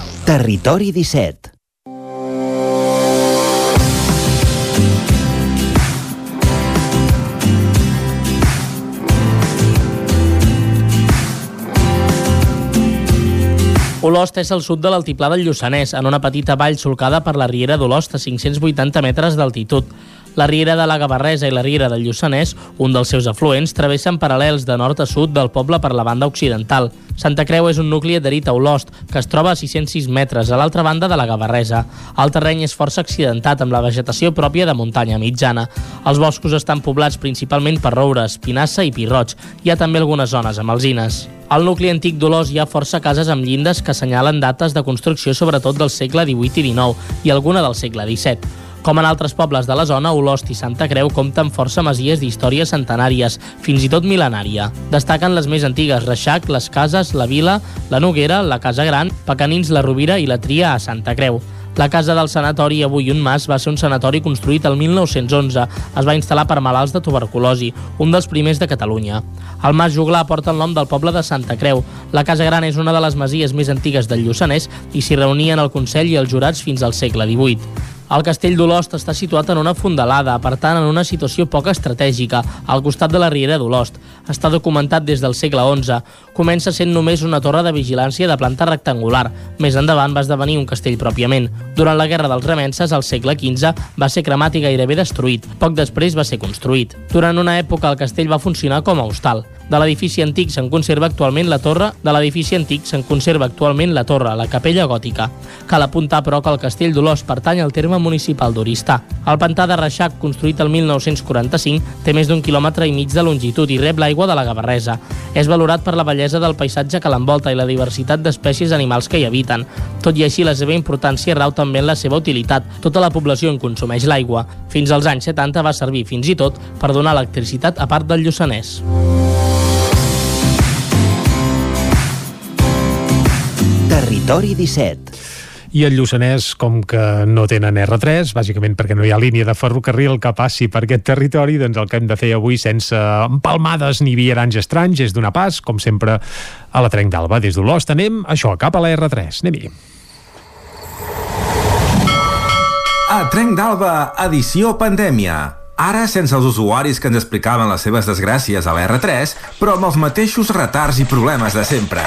Territori 17. Olost és al sud de l'altiplà del Lluçanès, en una petita vall solcada per la riera d'Olost a 580 metres d'altitud. La riera de la Gavarresa i la riera del Lluçanès, un dels seus afluents, travessen paral·lels de nord a sud del poble per la banda occidental. Santa Creu és un nucli adherit a Olost, que es troba a 606 metres, a l'altra banda de la Gavarresa. El terreny és força accidentat, amb la vegetació pròpia de muntanya mitjana. Els boscos estan poblats principalment per roures, pinassa i pirroig. Hi ha també algunes zones amb alzines. Al nucli antic d'Olós hi ha força cases amb llindes que assenyalen dates de construcció sobretot del segle XVIII i XIX i alguna del segle XVII. Com en altres pobles de la zona, Olost i Santa Creu compten força masies d'història centenàries, fins i tot mil·lenària. Destaquen les més antigues, Reixac, les Cases, la Vila, la Noguera, la Casa Gran, Pecanins, la Rovira i la Tria a Santa Creu. La casa del sanatori Avui un Mas va ser un sanatori construït el 1911. Es va instal·lar per malalts de tuberculosi, un dels primers de Catalunya. El Mas Juglar porta el nom del poble de Santa Creu. La Casa Gran és una de les masies més antigues del Lluçanès i s'hi reunien el Consell i els jurats fins al segle XVIII. El castell d'Olost està situat en una fondalada, per tant en una situació poc estratègica, al costat de la riera d'Olost. Està documentat des del segle XI. Comença sent només una torre de vigilància de planta rectangular. Més endavant va esdevenir un castell pròpiament. Durant la Guerra dels Remenses, al segle XV, va ser cremat i gairebé destruït. Poc després va ser construït. Durant una època el castell va funcionar com a hostal. De l'edifici antic se'n conserva actualment la torre, de l'edifici antic se'n conserva actualment la torre, la capella gòtica. Cal apuntar, però, que el castell d'Olors pertany al terme municipal d'Oristà. El pantà de Reixac, construït el 1945, té més d'un quilòmetre i mig de longitud i rep l'aigua de la Gavarresa. És valorat per la bellesa del paisatge que l'envolta i la diversitat d'espècies animals que hi habiten. Tot i així, la seva importància rau també en la seva utilitat. Tota la població en consumeix l'aigua. Fins als anys 70 va servir fins i tot per donar electricitat a part del Lluçanès. Territori 17 i el Lluçanès, com que no tenen R3, bàsicament perquè no hi ha línia de ferrocarril que passi per aquest territori, doncs el que hem de fer avui sense empalmades ni viaranys estranys és donar pas, com sempre, a la Trenc d'Alba. Des d'Olost anem, això, cap a la R3. Anem-hi. A Trenc d'Alba, edició pandèmia. Ara sense els usuaris que ens explicaven les seves desgràcies a la R3, però amb els mateixos retards i problemes de sempre.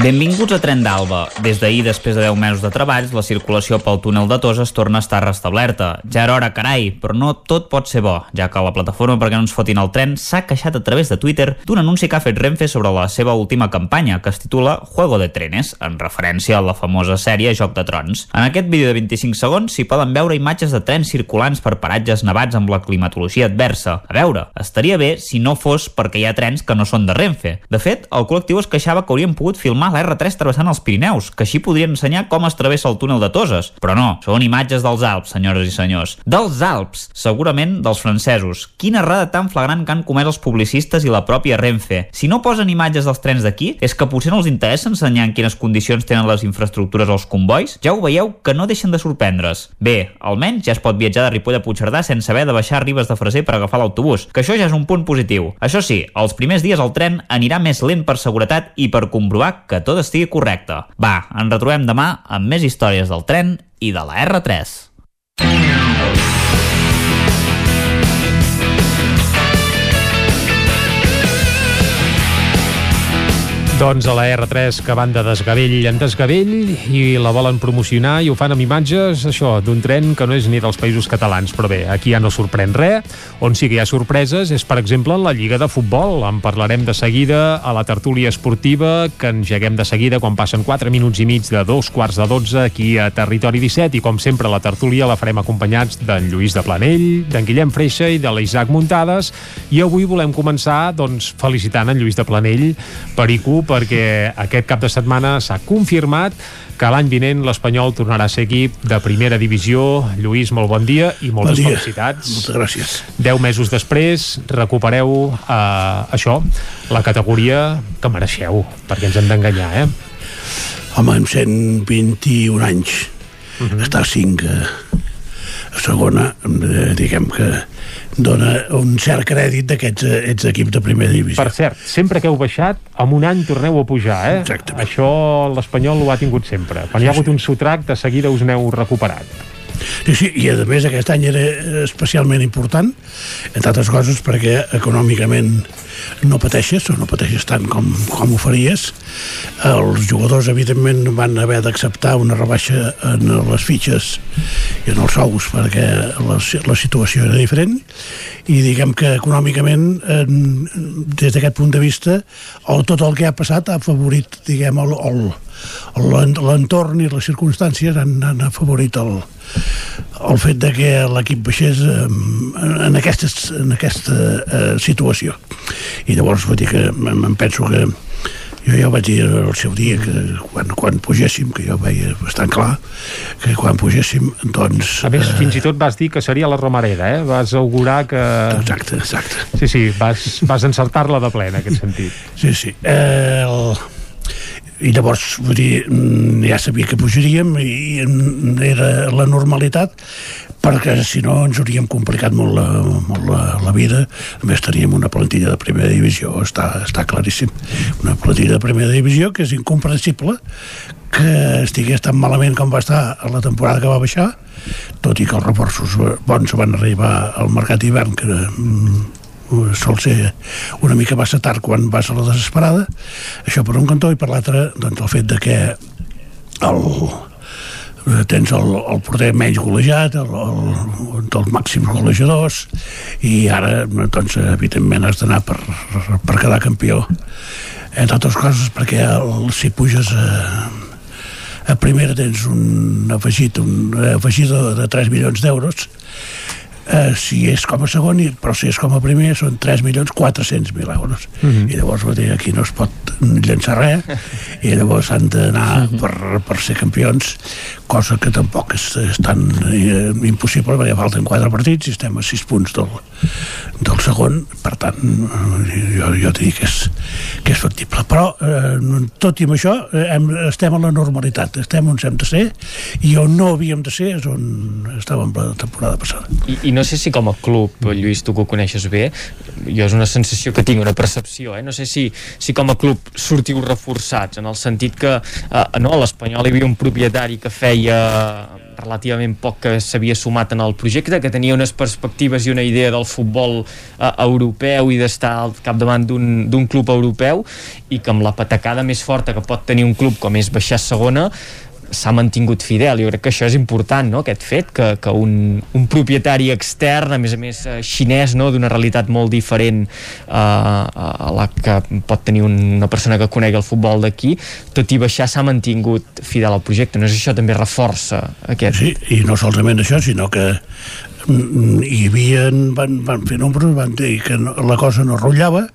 Benvinguts a Tren d'Alba. Des d'ahir, després de 10 mesos de treballs, la circulació pel túnel de Toses torna a estar restablerta. Ja era hora, carai, però no tot pot ser bo, ja que la plataforma perquè no ens fotin el tren s'ha queixat a través de Twitter d'un anunci que ha fet Renfe sobre la seva última campanya, que es titula Juego de Trenes, en referència a la famosa sèrie Joc de Trons. En aquest vídeo de 25 segons s'hi poden veure imatges de trens circulants per paratges nevats amb la climatologia adversa. A veure, estaria bé si no fos perquè hi ha trens que no són de Renfe. De fet, el col·lectiu es queixava que haurien pogut filmar la R3 travessant els Pirineus, que així podrien ensenyar com es travessa el túnel de Toses. Però no, són imatges dels Alps, senyores i senyors. Dels Alps, segurament dels francesos. Quina errada tan flagrant que han comès els publicistes i la pròpia Renfe. Si no posen imatges dels trens d'aquí, és que potser no els interessa ensenyar en quines condicions tenen les infraestructures als convois? Ja ho veieu que no deixen de sorprendre's. Bé, almenys ja es pot viatjar de Ripoll a Puigcerdà sense haver de baixar a Ribes de Freser per agafar l'autobús, que això ja és un punt positiu. Això sí, els primers dies el tren anirà més lent per seguretat i per comprovar que tot estigui correcte. Va, ens retrobem demà amb més històries del tren i de la R3. Doncs a la R3 que van de desgavell en desgavell i la volen promocionar i ho fan amb imatges, això, d'un tren que no és ni dels països catalans. Però bé, aquí ja no sorprèn res. On sí que hi ha sorpreses és, per exemple, la Lliga de Futbol. En parlarem de seguida a la tertúlia esportiva, que engeguem de seguida quan passen 4 minuts i mig de dos quarts de 12 aquí a Territori 17 i, com sempre, la tertúlia la farem acompanyats d'en Lluís de Planell, d'en Guillem Freixa i de l'Isaac Muntades. I avui volem començar doncs, felicitant en Lluís de Planell, Perico, perquè aquest cap de setmana s'ha confirmat que l'any vinent l'Espanyol tornarà a ser equip de primera divisió. Lluís, molt bon dia i moltes bon dia. felicitats. Moltes gràcies. Deu mesos després recupereu eh, això, la categoria que mereixeu, perquè ens hem d'enganyar, eh? Home, amb 121 anys, uh -huh. estar 5 a, a segona, eh, diguem que dona un cert crèdit d'aquests eh, ets equips de primera divisió. Per cert, sempre que heu baixat, en un any torneu a pujar, eh? Exactament. Això l'Espanyol ho ha tingut sempre. Quan hi ha hagut un sotrac, de seguida us n'heu recuperat. Sí, sí, i a més aquest any era especialment important, entre altres coses perquè econòmicament no pateixes o no pateixes tant com, com ho faries. Els jugadors, evidentment, van haver d'acceptar una rebaixa en les fitxes i en els sous perquè la, la situació era diferent i diguem que econòmicament eh, des d'aquest punt de vista el, tot el que ha passat ha afavorit diguem el, el, l'entorn i les circumstàncies han, han afavorit el, el fet de que l'equip baixés en, aquesta, en aquesta uh, situació i llavors vull dir que em penso que jo ja ho vaig dir el seu dia que quan, quan pugéssim, que jo veia bastant clar que quan pugéssim doncs... A més, eh... fins i tot vas dir que seria la Romareda, eh? Vas augurar que... Exacte, exacte. Sí, sí, vas, vas encertar-la de ple en aquest sentit. Sí, sí. Eh, el i llavors vull dir, mm, ja sabia que pujaríem i era la normalitat perquè si no ens hauríem complicat molt la, molt la, la vida. A més teníem una plantilla de primera divisió està, està claríssim. Una plantilla de primera divisió que és incomprensible que estigués tan malament com va estar a la temporada que va baixar tot i que els reforços bons van arribar al mercat d'hivern que mm, sol ser una mica massa tard quan vas a la desesperada això per un cantó i per l'altre doncs el fet de que el, Eh, tens el, el porter menys golejat, el, el, dels màxims golejadors, i ara, doncs, evidentment, has d'anar per, per quedar campió. Entre altres coses, perquè el, si puges a, a primera tens un afegit, un afegit de 3 milions d'euros, eh, si és com a segon, però si és com a primer són 3.400.000 euros. Mm -hmm. I llavors dir, aquí no es pot llançar res i llavors han d'anar mm -hmm. per, per ser campions, cosa que tampoc és, és tan eh, impossible perquè falten 4 partits i estem a 6 punts del, del segon, per tant eh, jo, jo dic que és, que és factible. Però eh, tot i amb això eh, hem, estem a la normalitat, estem on hem de ser i on no havíem de ser és on estàvem la temporada passada. I, i no sé si com a club, Lluís, tu que ho coneixes bé, jo és una sensació que tinc, una percepció, eh? no sé si, si com a club sortiu reforçats, en el sentit que eh, no, a l'Espanyol hi havia un propietari que feia relativament poc que s'havia sumat en el projecte, que tenia unes perspectives i una idea del futbol eh, europeu i d'estar al capdavant d'un club europeu i que amb la patacada més forta que pot tenir un club com és baixar segona s'ha mantingut fidel. Jo crec que això és important, no?, aquest fet, que, que un, un propietari extern, a més a més eh, xinès, no?, d'una realitat molt diferent eh, a la que pot tenir una persona que conegui el futbol d'aquí, tot i baixar s'ha mantingut fidel al projecte. No sé si això també reforça aquest... Sí, i no solament això, sinó que hi havia, van, van fer números, van dir que no, la cosa no rotllava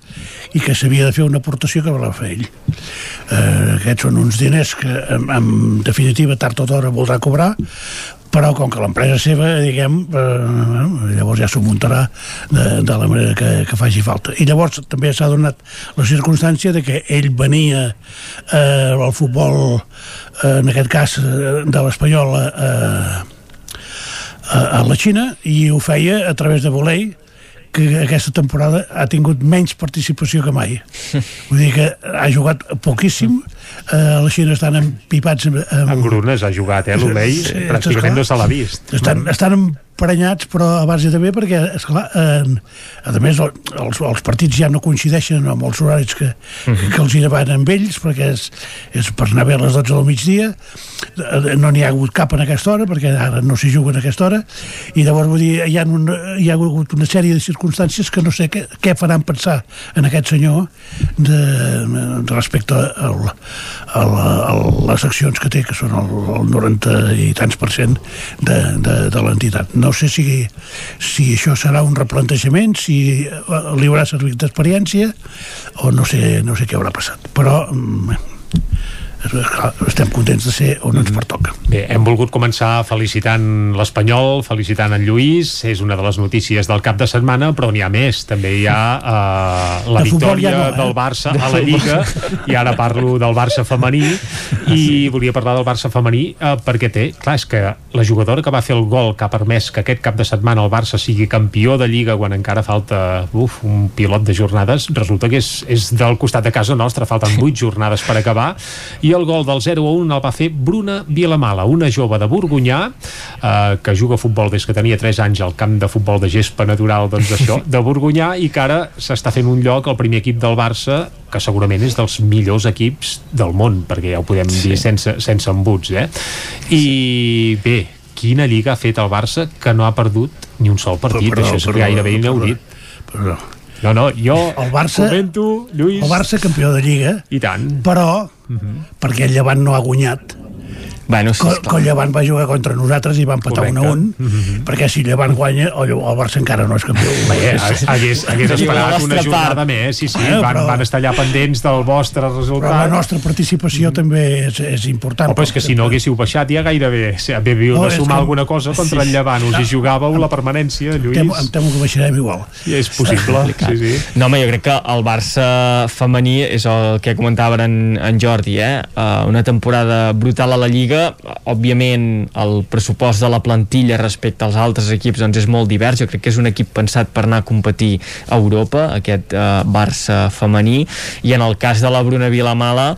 i que s'havia de fer una aportació que va fer ell. Eh, aquests són uns diners que, en, en definitiva, tard o d'hora voldrà cobrar, però com que l'empresa seva, diguem, eh, llavors ja s'ho muntarà de, de la manera que, que faci falta. I llavors també s'ha donat la circumstància de que ell venia eh, al futbol, eh, en aquest cas eh, de l'Espanyol, eh, a, a la Xina, i ho feia a través de volei, que aquesta temporada ha tingut menys participació que mai. Vull dir que ha jugat poquíssim, eh, la Xina estan empipats... Amb, amb... En Grunes ha jugat, eh, l'Omei, sí, pràcticament no se l'ha vist. Estan, estan prenyats, però a base de bé, perquè, esclar, eh, a més, els, els partits ja no coincideixen amb els horaris que, uh -huh. que els hi van amb ells, perquè és, és per anar bé a les 12 del migdia, eh, no n'hi ha hagut cap en aquesta hora, perquè ara no s'hi juga en aquesta hora, i llavors, vull dir, hi ha, un, hi ha hagut una sèrie de circumstàncies que no sé què, què faran pensar en aquest senyor de, de respecte al, a, a, a les accions que té, que són el, el 90 i tants per cent de, de, de l'entitat. No no sé si, si això serà un replantejament, si eh, li haurà servit d'experiència o no sé, no sé què haurà passat. Però estem contents de ser on ens mhm. pertoca. Bé, hem volgut començar felicitant l'Espanyol, felicitant en Lluís, és una de les notícies del cap de setmana, però n'hi ha més. També hi ha uh, la de victòria no, eh? del Barça de a la Lliga, i ara parlo del Barça femení, i sí. volia parlar del Barça femení uh, perquè té, clar, és que la jugadora que va fer el gol que ha permès que aquest cap de setmana el Barça sigui campió de Lliga quan encara falta uf, un pilot de jornades, resulta que és, és del costat de casa nostra, falten 8 jornades per acabar, i el gol del 0 a 1 el va fer Bruna Vilamala, una jove de Borgunyà eh, que juga a futbol des que tenia 3 anys al camp de futbol de gespa natural doncs això, de Borgunyà i que ara s'està fent un lloc al primer equip del Barça que segurament és dels millors equips del món, perquè ja ho podem sí. dir sense, sense embuts, eh? I bé, quina lliga ha fet el Barça que no ha perdut ni un sol partit, però, però, això és però, gairebé inaudit. Però, no, no, jo el Barça, comento, Lluís... El Barça campió de Lliga. I tant. Però, -huh. perquè el Llevant no ha guanyat, Bueno, sí, que, que el Llevant va jugar contra nosaltres i van empatar un a un, Mhm. perquè si el Llevant guanya, el, el Barça encara no és campió. Bé, hagués, hagués la esperat una jornada part. més, sí, sí, Bueno, van, però- van estar allà pendents del vostre Però la resultat. nostra participació també és, és important. Oh, però és que si no haguéssiu baixat ja gairebé havíeu No, de sumar que- alguna cosa contra el Sí. Llevant. Us hi jugàveu la permanència, Em Lluís. temo, em temo que baixarem igual. I és possible, sí, sí. No, home, jo crec que el Barça femení és el que comentava en, en Jordi, eh? Uh, una temporada brutal a la Lliga. Òbviament, el pressupost de la plantilla respecte als altres equips doncs, és molt divers. Jo crec que és un equip pensat per anar a competir a Europa, aquest uh, Barça femení. I en el cas de la Bruna Vilamala,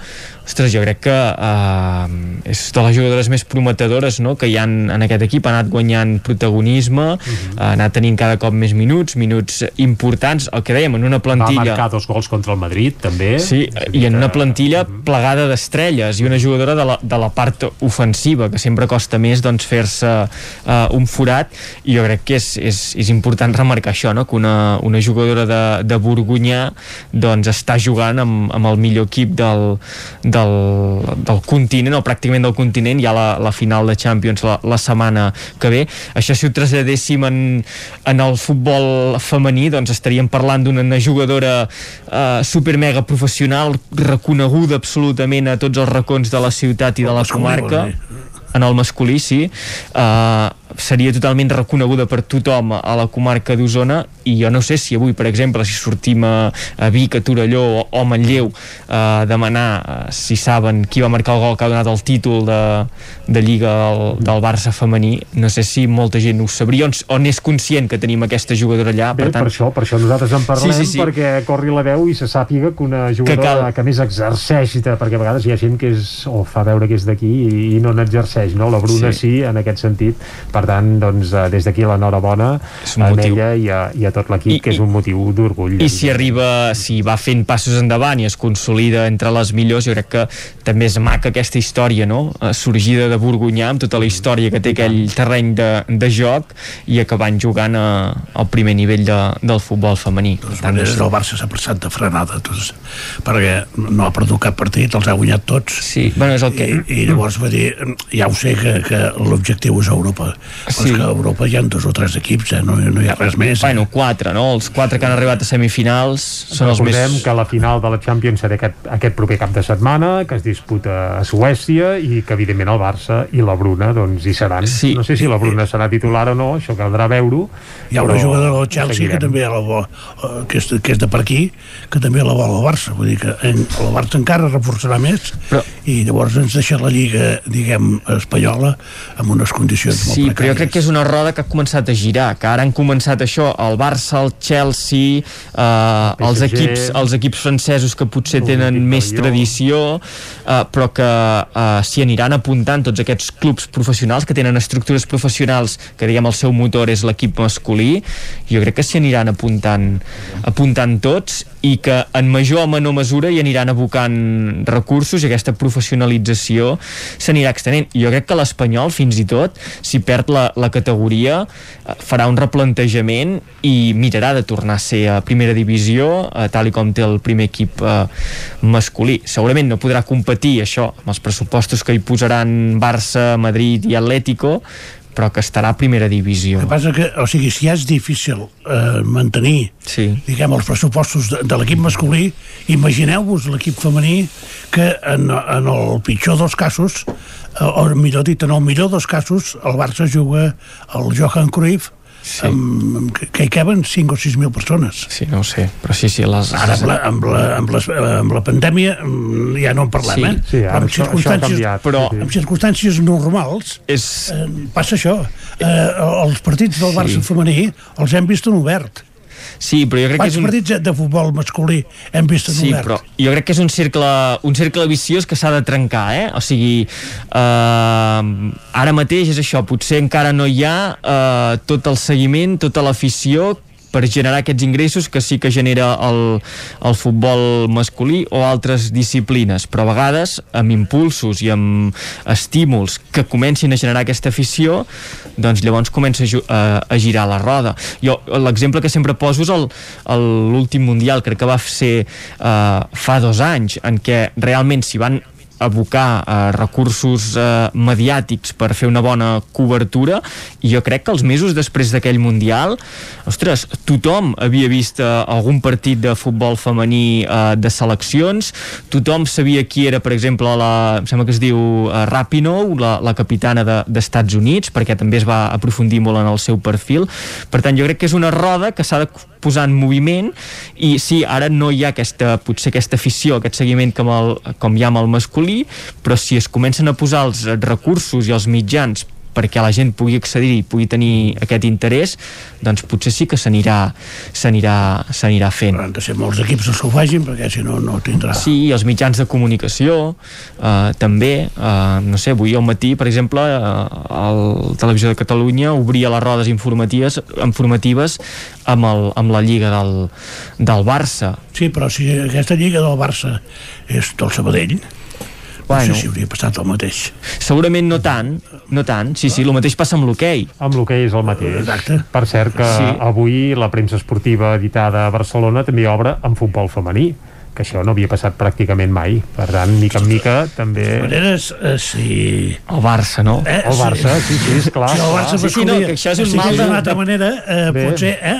ostres, jo crec que uh, és de les jugadores més prometedores no? que hi ha en, aquest equip, ha anat guanyant protagonisme, uh -huh. ha anat tenint cada cop més minuts, minuts importants, el que dèiem, en una Va plantilla... marcar dos gols contra el Madrid, també. Sí, i en una plantilla plegada d'estrelles i una jugadora de la, de la part ofensiva, que sempre costa més doncs, fer-se uh, un forat, i jo crec que és, és, és important remarcar això, no? que una, una jugadora de, de Borgunyà doncs, està jugant amb, amb el millor equip del, del, del continent, o pràcticament del continent, ja la, la final de Champions la, la setmana que ve. Això si ho traslladéssim en, en el futbol femení, doncs estaríem parlant d'una jugadora eh, super mega professional, reconeguda absolutament a tots els racons de la ciutat i de la comarca. en el masculí, sí. Uh, seria totalment reconeguda per tothom a la comarca d'Osona i jo no sé si avui, per exemple, si sortim a, a Vic, a Torelló o, o a Manlleu uh, a demanar uh, si saben qui va marcar el gol que ha donat el títol de, de Lliga del, del Barça femení no sé si molta gent ho sabria o, o n'és conscient que tenim aquesta jugadora allà Bé, per tant, per això, per això nosaltres en parlem, Sí, sí, sí. perquè corri la veu i se sàpiga que una jugadora que, cal- que més exerceix, perquè a vegades hi ha gent que és, o fa veure que és d'aquí i, i no n'exerceix, no? La Bruna sí. sí, en aquest sentit. Per tant, doncs, eh, des d'aquí l'enhorabona a motiu. ella i a, i a tot l'equip, que és un motiu d'orgull. I si arriba, si va fent passos endavant i es consolida entre les millors, jo crec que també és maca aquesta història, no? Eh, Sorgida de Borgunyà, amb tota la història que té aquell terreny de, de joc i acabant jugant a, al primer nivell de, del futbol femení. Per De maneres, el Barça s'ha passat de frenada tots, perquè no ha perdut cap partit, els ha guanyat tots sí, bueno, és el que... I, i llavors va dir, ja ho sé que, que l'objectiu és Europa però Sí. és que a Europa hi ha dos o tres equips eh? no, no hi ha res més Bueno, quatre, no? Els quatre que han arribat a semifinals són els Recordem més... que la final de la Champions serà aquest, aquest proper cap de setmana, que es disputa a Suècia i que evidentment el Barça i la Bruna doncs, hi seran. Sí. No sé si la Bruna serà titular o no, això caldrà veure-ho. hi ha una però jugadora del Chelsea que seguirem. també la vol, eh, que, és, que és de per aquí que també la vol el Barça vull dir que en, el Barça encara reforçarà més però... i llavors ens deixa la Lliga diguem espanyola amb unes condicions Sí, molt però jo crec que és una roda que ha començat a girar, que ara han començat això, el Barça, el Chelsea, eh, els, PSG. equips, els equips francesos que potser tenen més tradició, eh, però que eh, s'hi aniran apuntant tots aquests clubs professionals que tenen estructures professionals que diguem el seu motor és l'equip masculí, jo crec que s'hi aniran apuntant, apuntant tots i que en major o menor mesura hi aniran abocant recursos i aquesta professionalització s'anirà extenent. Jo crec que l'Espanyol, fins i tot, si perd la, la categoria, eh, farà un replantejament i mirarà de tornar a ser a primera divisió, eh, tal i com té el primer equip eh, masculí. Segurament no podrà competir això amb els pressupostos que hi posaran Barça, Madrid i Atlético, però que estarà a primera divisió. El que passa que, o sigui, si ja és difícil eh, mantenir sí. diguem, els pressupostos de, de l'equip masculí, imagineu-vos l'equip femení que en, en el pitjor dels casos, o millor dit, en el millor dels casos, el Barça juga al Johan Cruyff sí. amb, amb, que- hi caben 5 o 6 mil persones. Sí, no ho sé, però sí, sí, les... Ara amb la, amb la, amb les, amb la pandèmia mm, ja no en parlem, Sí. eh? Sí, ara però en això- això circumstàncies, canviat, però, en circumstàncies normals és... eh, passa això. Eh, els partits del Barça Sí. femení els hem vist en obert. Sí, però jo crec que Quants és un... partits de futbol masculí hem vist en Sí, obert? però jo crec que és un cercle, un cercle viciós que s'ha de trencar, eh? O sigui, eh, ara mateix és això, potser encara no hi ha eh, tot el seguiment, tota l'afició per generar aquests ingressos que sí que genera el, el futbol masculí o altres disciplines, però a vegades amb impulsos i amb estímuls que comencin a generar aquesta afició doncs llavors comença a, a, a girar la roda. Jo l'exemple que sempre poso és l'últim Mundial, crec que va ser uh, fa dos anys, en què realment s'hi van abocar eh, recursos eh, mediàtics per fer una bona cobertura i jo crec que els mesos després d'aquell Mundial ostres, tothom havia vist eh, algun partit de futbol femení eh, de seleccions, tothom sabia qui era, per exemple, la, em sembla que es diu eh, Rapinoe, la, la capitana d'Estats de, Units, perquè també es va aprofundir molt en el seu perfil. Per tant, jo crec que és una roda que s'ha de posar en moviment i sí, ara no hi ha aquesta, potser aquesta afició, aquest seguiment com, el, com hi ha amb el masculí, però si es comencen a posar els recursos i els mitjans perquè la gent pugui accedir i pugui tenir aquest interès, doncs potser sí que s'anirà s'anirà fent. Però han de ser molts equips que ho facin, perquè si no, no tindrà... Sí, els mitjans de comunicació, eh, també, eh, no sé, avui al matí, per exemple, eh, el Televisió de Catalunya obria les rodes informatives, informatives amb, el, amb la Lliga del, del Barça. Sí, però si aquesta Lliga del Barça és del Sabadell, bueno. no sé si hauria passat el mateix. Segurament no tant, no tant. Sí, sí, el mateix passa amb l'hoquei. Amb l'hoquei és el mateix. Exacte. Per cert que sí. avui la premsa esportiva editada a Barcelona també obre amb futbol femení que això no havia passat pràcticament mai per tant, mica en mica, també de maneres, eh, si... el Barça, no? Eh, el Barça, sí, sí, és clar si el Barça sí, sí, no, que això és un mal d'una altra manera, eh, Bé. potser, eh?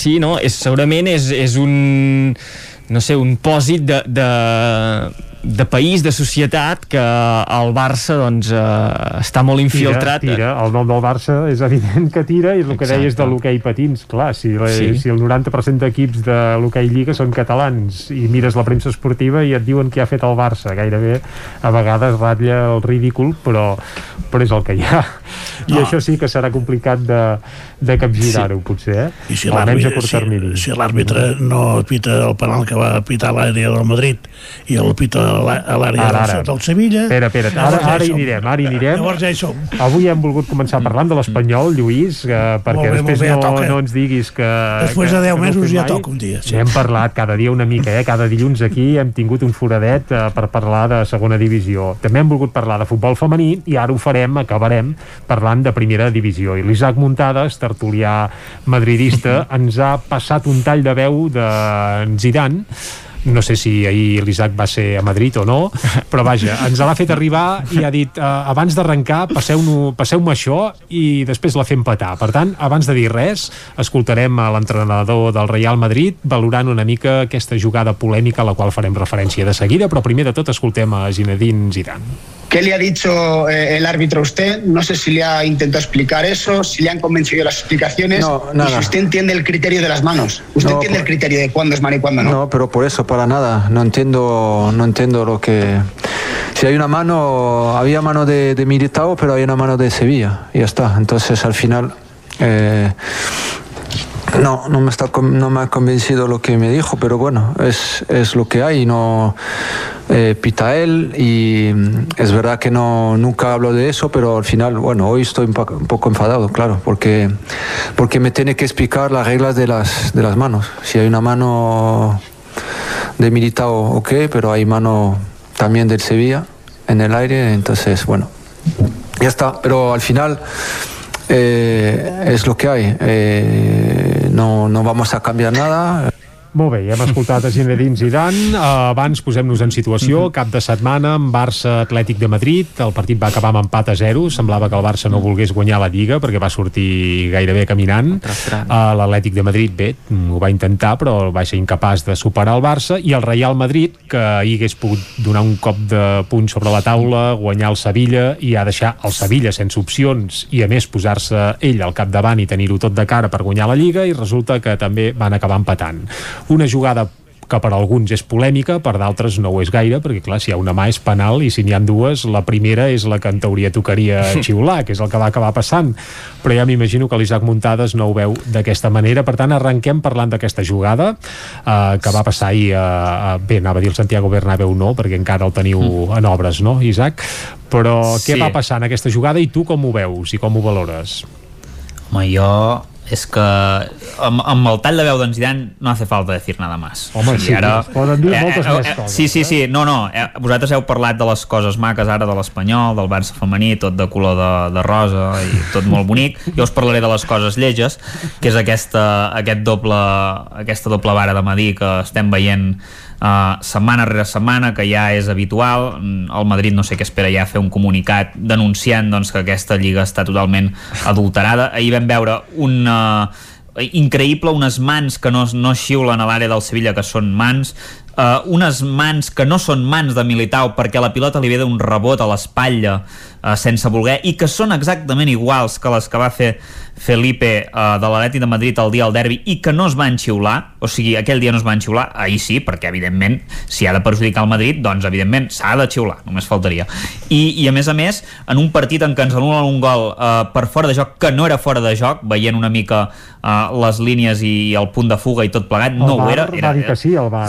Sí, no, és, segurament és, és un no sé, un pòsit de, de, de país, de societat, que el Barça doncs, eh, està molt infiltrat. Tira, tira, el nom del Barça és evident que tira, i el que deies de l'hoquei patins, clar, si, la, sí. si el 90% d'equips de l'hoquei Lliga són catalans i mires la premsa esportiva i et diuen què ha fet el Barça, gairebé a vegades ratlla el ridícul, però, però és el que hi ha. I no. això sí que serà complicat de, de capgirar-ho, sí. potser, eh? I si l'àrbitre si, si l'àrbitre no pita el penal que va pitar l'àrea del Madrid i el pita a l'àrea del, del Sevilla... Espera, espera, ara, ara, ara hi anirem, ara hi anirem. Llavors ja hi som. Avui hem volgut començar parlant de l'Espanyol, Lluís, que, perquè bé, després bé, no, no ens diguis que... Després de 10 que mesos ja toca un dia. Sí. Hem parlat cada dia una mica, eh? Cada dilluns aquí hem tingut un foradet eh, per parlar de segona divisió. També hem volgut parlar de futbol femení i ara ho farem, acabarem, parlant de primera divisió. I l'Isaac Muntades, tertulià madridista, ens ha passat un tall de veu de Zidane no sé si ahir l'Isaac va ser a Madrid o no, però vaja, ens l'ha fet arribar i ha dit, uh, abans d'arrencar passeu-me passeu això i després la fem petar. Per tant, abans de dir res, escoltarem a l'entrenador del Real Madrid valorant una mica aquesta jugada polèmica a la qual farem referència de seguida, però primer de tot escoltem a Zinedine Zidane. ¿Qué le ha dicho eh, el árbitro a usted? No sé si le ha intentado explicar eso, si le han convencido las explicaciones no, y si usted entiende el criterio de las manos. ¿Usted no, entiende por... el criterio de cuándo es mano y cuándo no? No, pero por eso, para nada. No entiendo, no entiendo lo que... Si hay una mano, había mano de, de Militao, pero hay una mano de Sevilla. Y ya está. Entonces, al final... Eh, no, no me, está, no me ha convencido lo que me dijo, pero bueno, es, es lo que hay. No eh, pita él y es verdad que no nunca hablo de eso, pero al final, bueno, hoy estoy un poco, un poco enfadado, claro, porque, porque me tiene que explicar las reglas de las, de las manos. Si hay una mano de Militao, ok, pero hay mano también del Sevilla en el aire, entonces, bueno, ya está. Pero al final eh, es lo que hay. Eh, no, no vamos a cambiar nada. Molt bé, ja hem escoltat a Zinedine Zidane. Uh, abans posem-nos en situació. -hmm. Cap de setmana amb Barça Atlètic de Madrid. El partit va acabar amb empat a 0. Semblava que el Barça no volgués guanyar la Lliga perquè va sortir gairebé caminant. Uh, L'Atlètic de Madrid, bé, ho va intentar, però va ser incapaç de superar el Barça. I el Real Madrid, que hi hagués pogut donar un cop de puny sobre la taula, guanyar el Sevilla i a deixar el Sevilla sense opcions i a més posar-se ell al capdavant i tenir-ho tot de cara per guanyar la Lliga i resulta que també van acabar empatant una jugada que per alguns és polèmica, per d'altres no ho és gaire, perquè clar, si hi ha una mà és penal i si n'hi han dues, la primera és la que en teoria tocaria xiular, que és el que va acabar passant. Però ja m'imagino que l'Isaac Muntades no ho veu d'aquesta manera. Per tant, arrenquem parlant d'aquesta jugada eh, que va passar ahir a, bé, anava a dir el Santiago Bernabéu no, perquè encara el teniu mm. en obres, no, Isaac? Però què va passar en aquesta jugada i tu com ho veus i com ho valores? Home, jo és que amb, amb el tall de veu d'en Zidane no hace falta decir nada más. Home, sí, ara, poden dir eh, moltes eh, més eh, coses. Sí, sí, sí, no, no, eh, vosaltres heu parlat de les coses maques ara de l'Espanyol, del Barça femení, tot de color de, de rosa i tot molt bonic. Jo us parlaré de les coses lleges, que és aquesta, aquest doble, aquesta doble vara de medir que estem veient uh, setmana rere setmana, que ja és habitual. Mm, El Madrid no sé què espera ja fer un comunicat denunciant doncs, que aquesta lliga està totalment adulterada. Ahir vam veure un... Uh, increïble, unes mans que no, no xiulen a l'àrea del Sevilla, que són mans, uh, unes mans que no són mans de Militao perquè la pilota li ve d'un rebot a l'espatlla uh, sense voler i que són exactament iguals que les que va fer Felipe uh, de l'Atleti de Madrid el dia del derbi i que no es van xiular, o sigui, aquell dia no es van xiular, ahir sí, perquè evidentment si ha de perjudicar el Madrid, doncs evidentment s'ha de xiular, només faltaria. I, I a més a més, en un partit en què ens anulen un gol uh, per fora de joc, que no era fora de joc, veient una mica uh, les línies i el punt de fuga i tot plegat, El no ho bar era. era va dir que sí, el bar.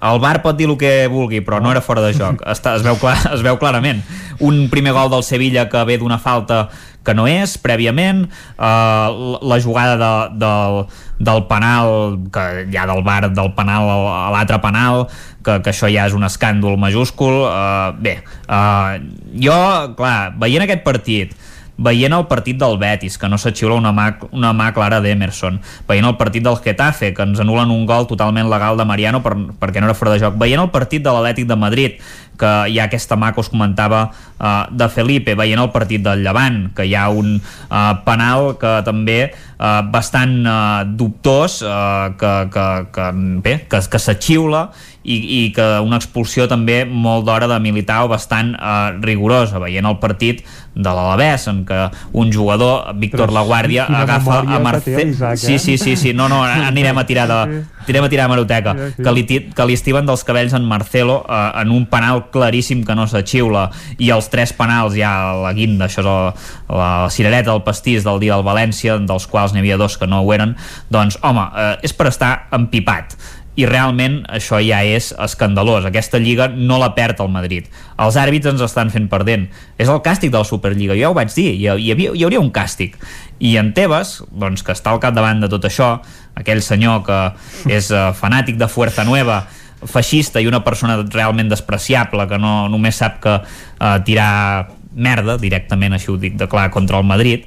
El bar pot dir el que vulgui, però no era fora de joc. Està, es, veu clar, es veu clarament. Un primer gol del Sevilla que ve d'una falta que no és, prèviament, uh, la jugada de, del, del penal, que ja del bar del penal a l'altre penal, que, que això ja és un escàndol majúscul. Uh, bé, uh, jo, clar, veient aquest partit, veient el partit del Betis, que no s'axiula una, mà, una mà clara d'Emerson, veient el partit del Getafe, que ens anulen un gol totalment legal de Mariano per, perquè no era fora de joc, veient el partit de l'Atlètic de Madrid, que hi ha aquesta mà que us comentava uh, de Felipe, veient el partit del Llevant, que hi ha un uh, penal que també uh, bastant uh, dubtós, uh, que, que, que, bé, que, que s'axiula i, i que una expulsió també molt d'hora de Militao bastant uh, rigorosa, veient el partit de l'Alavés, en què un jugador, Víctor Laguàrdia, quina agafa a Marcel... l'Isaac, Sí, eh? sí, sí, sí, no, no, anirem a tirar de, tirem a tirar a Maroteca, que li, que li estiven dels cabells en Marcelo eh, en un penal claríssim que no s'axiula. I els tres penals ja la guinda, això és la, la cirereta del pastís del dia del València, dels quals n'hi havia dos que no ho eren, doncs home, eh, és per estar empipat i realment això ja és escandalós. Aquesta lliga no la perd el Madrid. Els àrbits ens estan fent perdent. És el càstig de la Superliga, jo ja ho vaig dir, hi, havia, hi hauria un càstig. I en Tebas, doncs, que està al capdavant de tot això, aquell senyor que és uh, fanàtic de Fuerza Nueva, feixista i una persona realment despreciable que no només sap que uh, tirar merda, directament així ho dic de clar, contra el Madrid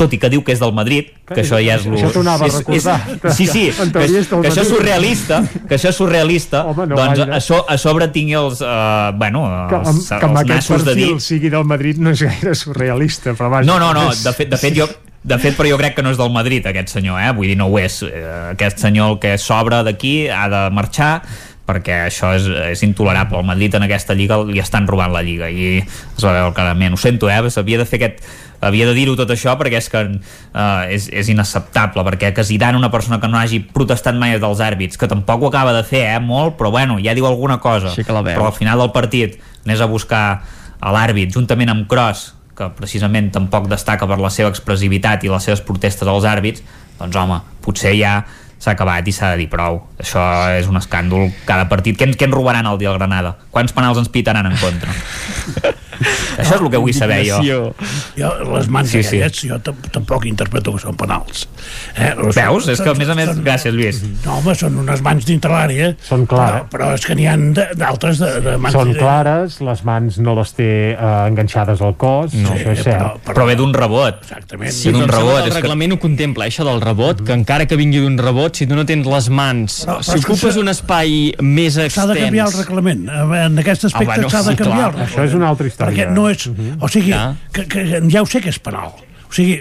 tot i que diu que és del Madrid, que això ja és... lo- Això t'ho és- és-. Sí, sí, que, del que això és surrealista, que això és surrealista, Home, no doncs gaire. a, so, a sobre tingui els, uh, bueno, Que, els, amb, que amb els nassos de dir... sigui del Madrid no és gaire surrealista, però vaja. No, no, no, de fet, de fet jo de fet, però jo crec que no és del Madrid aquest senyor, eh? vull dir, no ho és Eh, aquest senyor el que sobra d'aquí ha de marxar perquè això és, és intolerable. El Madrid en aquesta lliga li estan robant la lliga i es va veure clarament, ho sento eh, s'havia de fer aquest havia de dir-ho tot això perquè és que uh, és, és inacceptable perquè que Zidane, una persona que no hagi protestat mai dels àrbits, que tampoc ho acaba de fer eh, molt, però bueno, ja diu alguna cosa. Aixeca la veu. però al final del partit anés a buscar a l'àrbit juntament amb Kroos que precisament tampoc destaca per la seva expressivitat i les seves protestes als àrbits, doncs home, potser ja s'ha acabat i s'ha de dir prou. Això és un escàndol cada partit. Què, què en robaran el dia del Granada? Quants penals ens pitaran en contra? Això és el que vull saber jo. Jo, les mans Sí, sí, sí. aquelles, jo tam- tampoc interpreto que són penals. Eh? Veus? És que a més a més, gràcies Lluís. No, home, són unes mans dintre l'àrea. Són clar. Però, però és que n'hi ha de- d'altres de, de mans... Són clares, les mans no les té eh, enganxades al cos, no, això és cert. Però ve d'un rebot. Exactament. Sí, d'un però rebot. que el és que- reglament ho contempla, això del rebot, que encara que vingui d'un rebot, si tu no tens les mans, Però- però si que ocupes un espai més extens... S'ha de canviar el reglament. En aquest aspecte Ah, bueno, s'ha de sí, canviar clar. el reglament. Això és una altra història. Perquè no és... O sigui, Ja. que, que, ja ho sé que és penal. O sigui,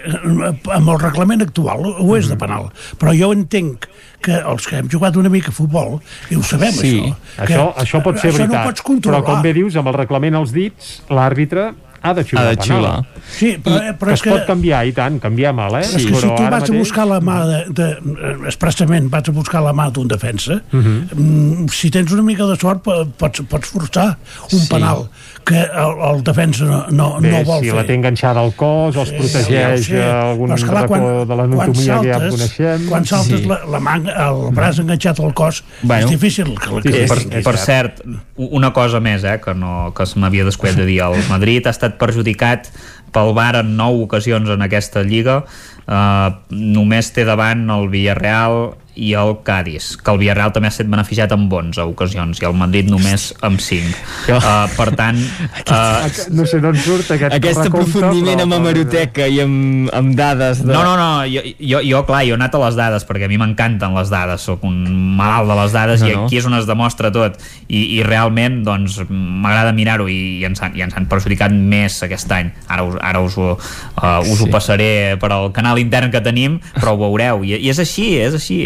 amb el reglament actual ho és de penal. Però jo entenc que els que hem jugat una mica a futbol, i ho sabem, Sí, això. que això, això pot ser això veritat, no pots controlar. però com bé dius, amb el reglament als dits, l'àrbitre ha de xiular Ha de penal. xiular. Sí, però, eh, però que és es que... pot canviar, i tant, canviem-el, eh? Sí. És que si Però tu ara vas a mateix- buscar la mà de, de, eh, expressament vas a buscar la mà d'un defensa uh Mhm. -huh. si tens una mica de sort po- pots, pots forçar un Sí. penal que el, el defensa no, no, Bé, no vol si fer la té enganxada al cos o es protegeix sí, eh, algun Però, esclar, quan- de l'anatomia que ja coneixem. quan saltes Sí. la, la manga, el braç enganxat al cos Bueno. és difícil que, la- Sí, per, per cert, una cosa més eh, que, no, que se m'havia descuidat de dir el Madrid ha estat perjudicat pel VAR en nou ocasions en aquesta lliga uh, només té davant el Villarreal i el Cádiz, que el Villarreal també ha estat beneficiat amb 11 ocasions i el Madrid només amb 5. Uh, per tant... Uh, no sé d'on surt aquest Aquest aprofundiment amb hemeroteca i amb, amb dades de... No, no, no, jo, jo, jo, clar, jo he anat a les dades perquè a mi m'encanten les dades, sóc un malalt de les dades No, i no. aquí és on es demostra tot i, i realment doncs m'agrada mirar-ho i, i, ens han, i ens han perjudicat més aquest any ara us, ara us, ho, uh, us Sí. ho passaré per al canal intern que tenim però ho veureu, i, i és així és així,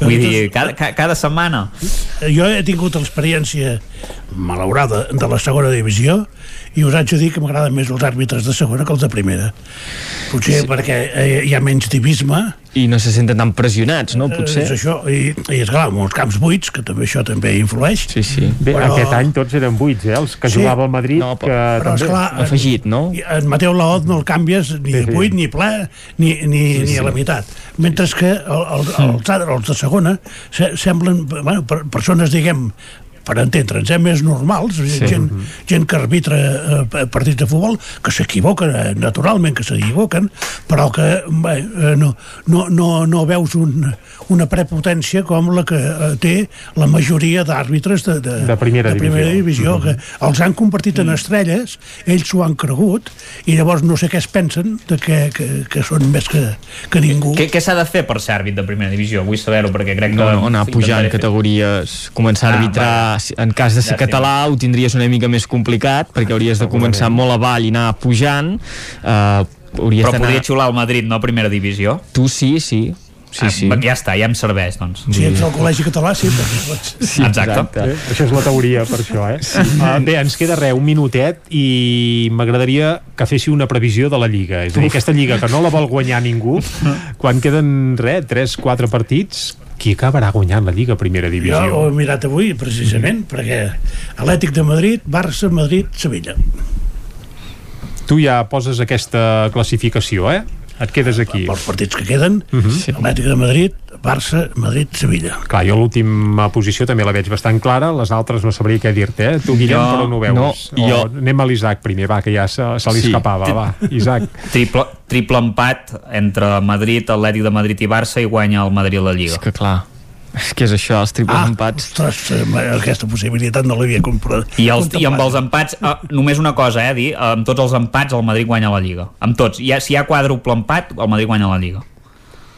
vull dir, cada, ca- cada setmana. Jo he tingut l'experiència malaurada de la segona divisió i us haig de dir que m'agraden més els àrbitres de segona que els de primera. Potser sí. perquè eh, hi ha menys divisme, I no se senten tan pressionats, no? eh, Potser. és això, i, i és clar, molts camps buits, que també això també influeix. Sí, sí. Bé, Però- aquest any tots eren buits, eh? Els que Sí. jugava al Madrid, No, que Però, també... esclar, Afegit, no? En Mateu Laoz no el canvies ni Sí, sí. buit, ni ple, ni, ni, Sí, ni sí. a la meitat. Mentre que el, el, els, altres, els de segona se, semblen bueno, per, persones, diguem, per entendre'ns, eh, més normals, sí. gent, gent que arbitra eh, partits de futbol, que s'equivoquen, eh, naturalment que s'equivoquen, però que bé, eh, no, no, no, no veus un, una prepotència com la que eh, té la majoria d'àrbitres de, de, De primera de primera divisió. divisió, que els han convertit en estrelles, ells s'ho han cregut, i llavors no sé què es pensen de que, que, que són més que, que ningú. què, què s'ha de fer per ser àrbit de primera divisió? Vull saber-ho perquè crec que No, no, anar pujant categories, començar a Ah, arbitrar, si- en cas de ser sí. català ho tindries una mica més complicat, perquè hauries de començar molt avall i anar pujant, eh, hauries Però podria xular al Madrid, no a primera divisió? Tu sí, sí. Sí, sí. Ah, ja està, ja em serveix, doncs. Si ets al col·legi català, sí, perquè pots... Sí, Exacte. Eh? Això és la teoria, per això, eh? Sí. Uh, bé, ens queda res, un minutet, i m'agradaria que fessi una previsió de la Lliga. És a dir, aquesta Lliga que no la vol guanyar ningú, quan queden, res, 3-4 partits, qui acabarà guanyant la Lliga Primera Jo ho Divisió? he mirat avui, precisament, perquè Atlètic de Madrid, Barça, Madrid, Sevilla. Tu ja poses aquesta classificació, eh? Et quedes aquí. Els partits que queden, uh Mhm. -huh. Atlètic de Madrid, Barça, Madrid, Sevilla. Clar, jo l'última posició també la veig bastant clara, les altres no sabria què dir-te, eh? Tu, Guillem, Jo- per on ho veus? no, o jo- anem a l'Isaac primer, va, que ja se, se li Sí. escapava, va, Isaac. Triple, triple empat entre Madrid, Atlètic de Madrid i Barça i guanya el Madrid la Lliga. És que clar, és que és això, els triples Ah, empats. ostres, eh, aquesta possibilitat no l'havia comprat. I, els, I amb els empats, eh, només una cosa, eh, dir, amb tots els empats el Madrid guanya la Lliga. Amb tots. I, si hi ha quàdruple empat, el Madrid guanya la Lliga.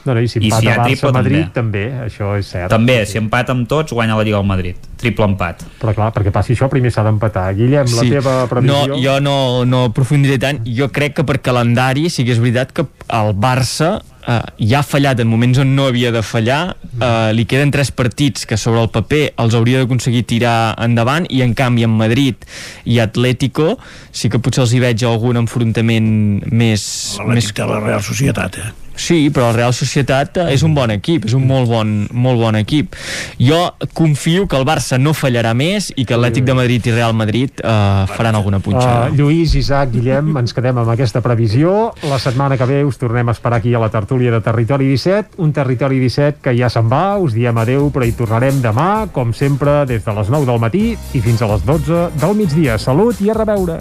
No, no, i si I empata si hi ha Barça, triple, Madrid, també. això és cert. També, si empata amb tots, guanya la Lliga al Madrid. Triple empat. Però clar, perquè passi això primer s'ha d'empatar. Guillem, la teva previsió... No, jo no, no aprofundiré tant. Jo crec que per calendari sí que és veritat que el Barça eh, ja ha fallat en moments on no havia de fallar. Eh, li queden tres partits que sobre el paper els hauria d'aconseguir tirar endavant i en canvi en Madrid i Atlético sí que potser els hi veig algun enfrontament més... L'Atlètic més... té la Real Societat, eh? Sí, però el Real Societat eh, és un bon equip, és un molt bon, molt bon equip. Jo confio que el Barça no fallarà més i que Atlètic de Madrid i Real Madrid eh, faran alguna punxada. Uh, Lluís, Isaac, Guillem, ens quedem amb aquesta previsió. La setmana que ve us tornem a esperar aquí a la tertúlia de Territori 17, un Territori 17 que ja se'n va, us diem adeu, però hi tornarem demà, com sempre, des de les 9 del matí i fins a les 12 del migdia. Salut i a reveure!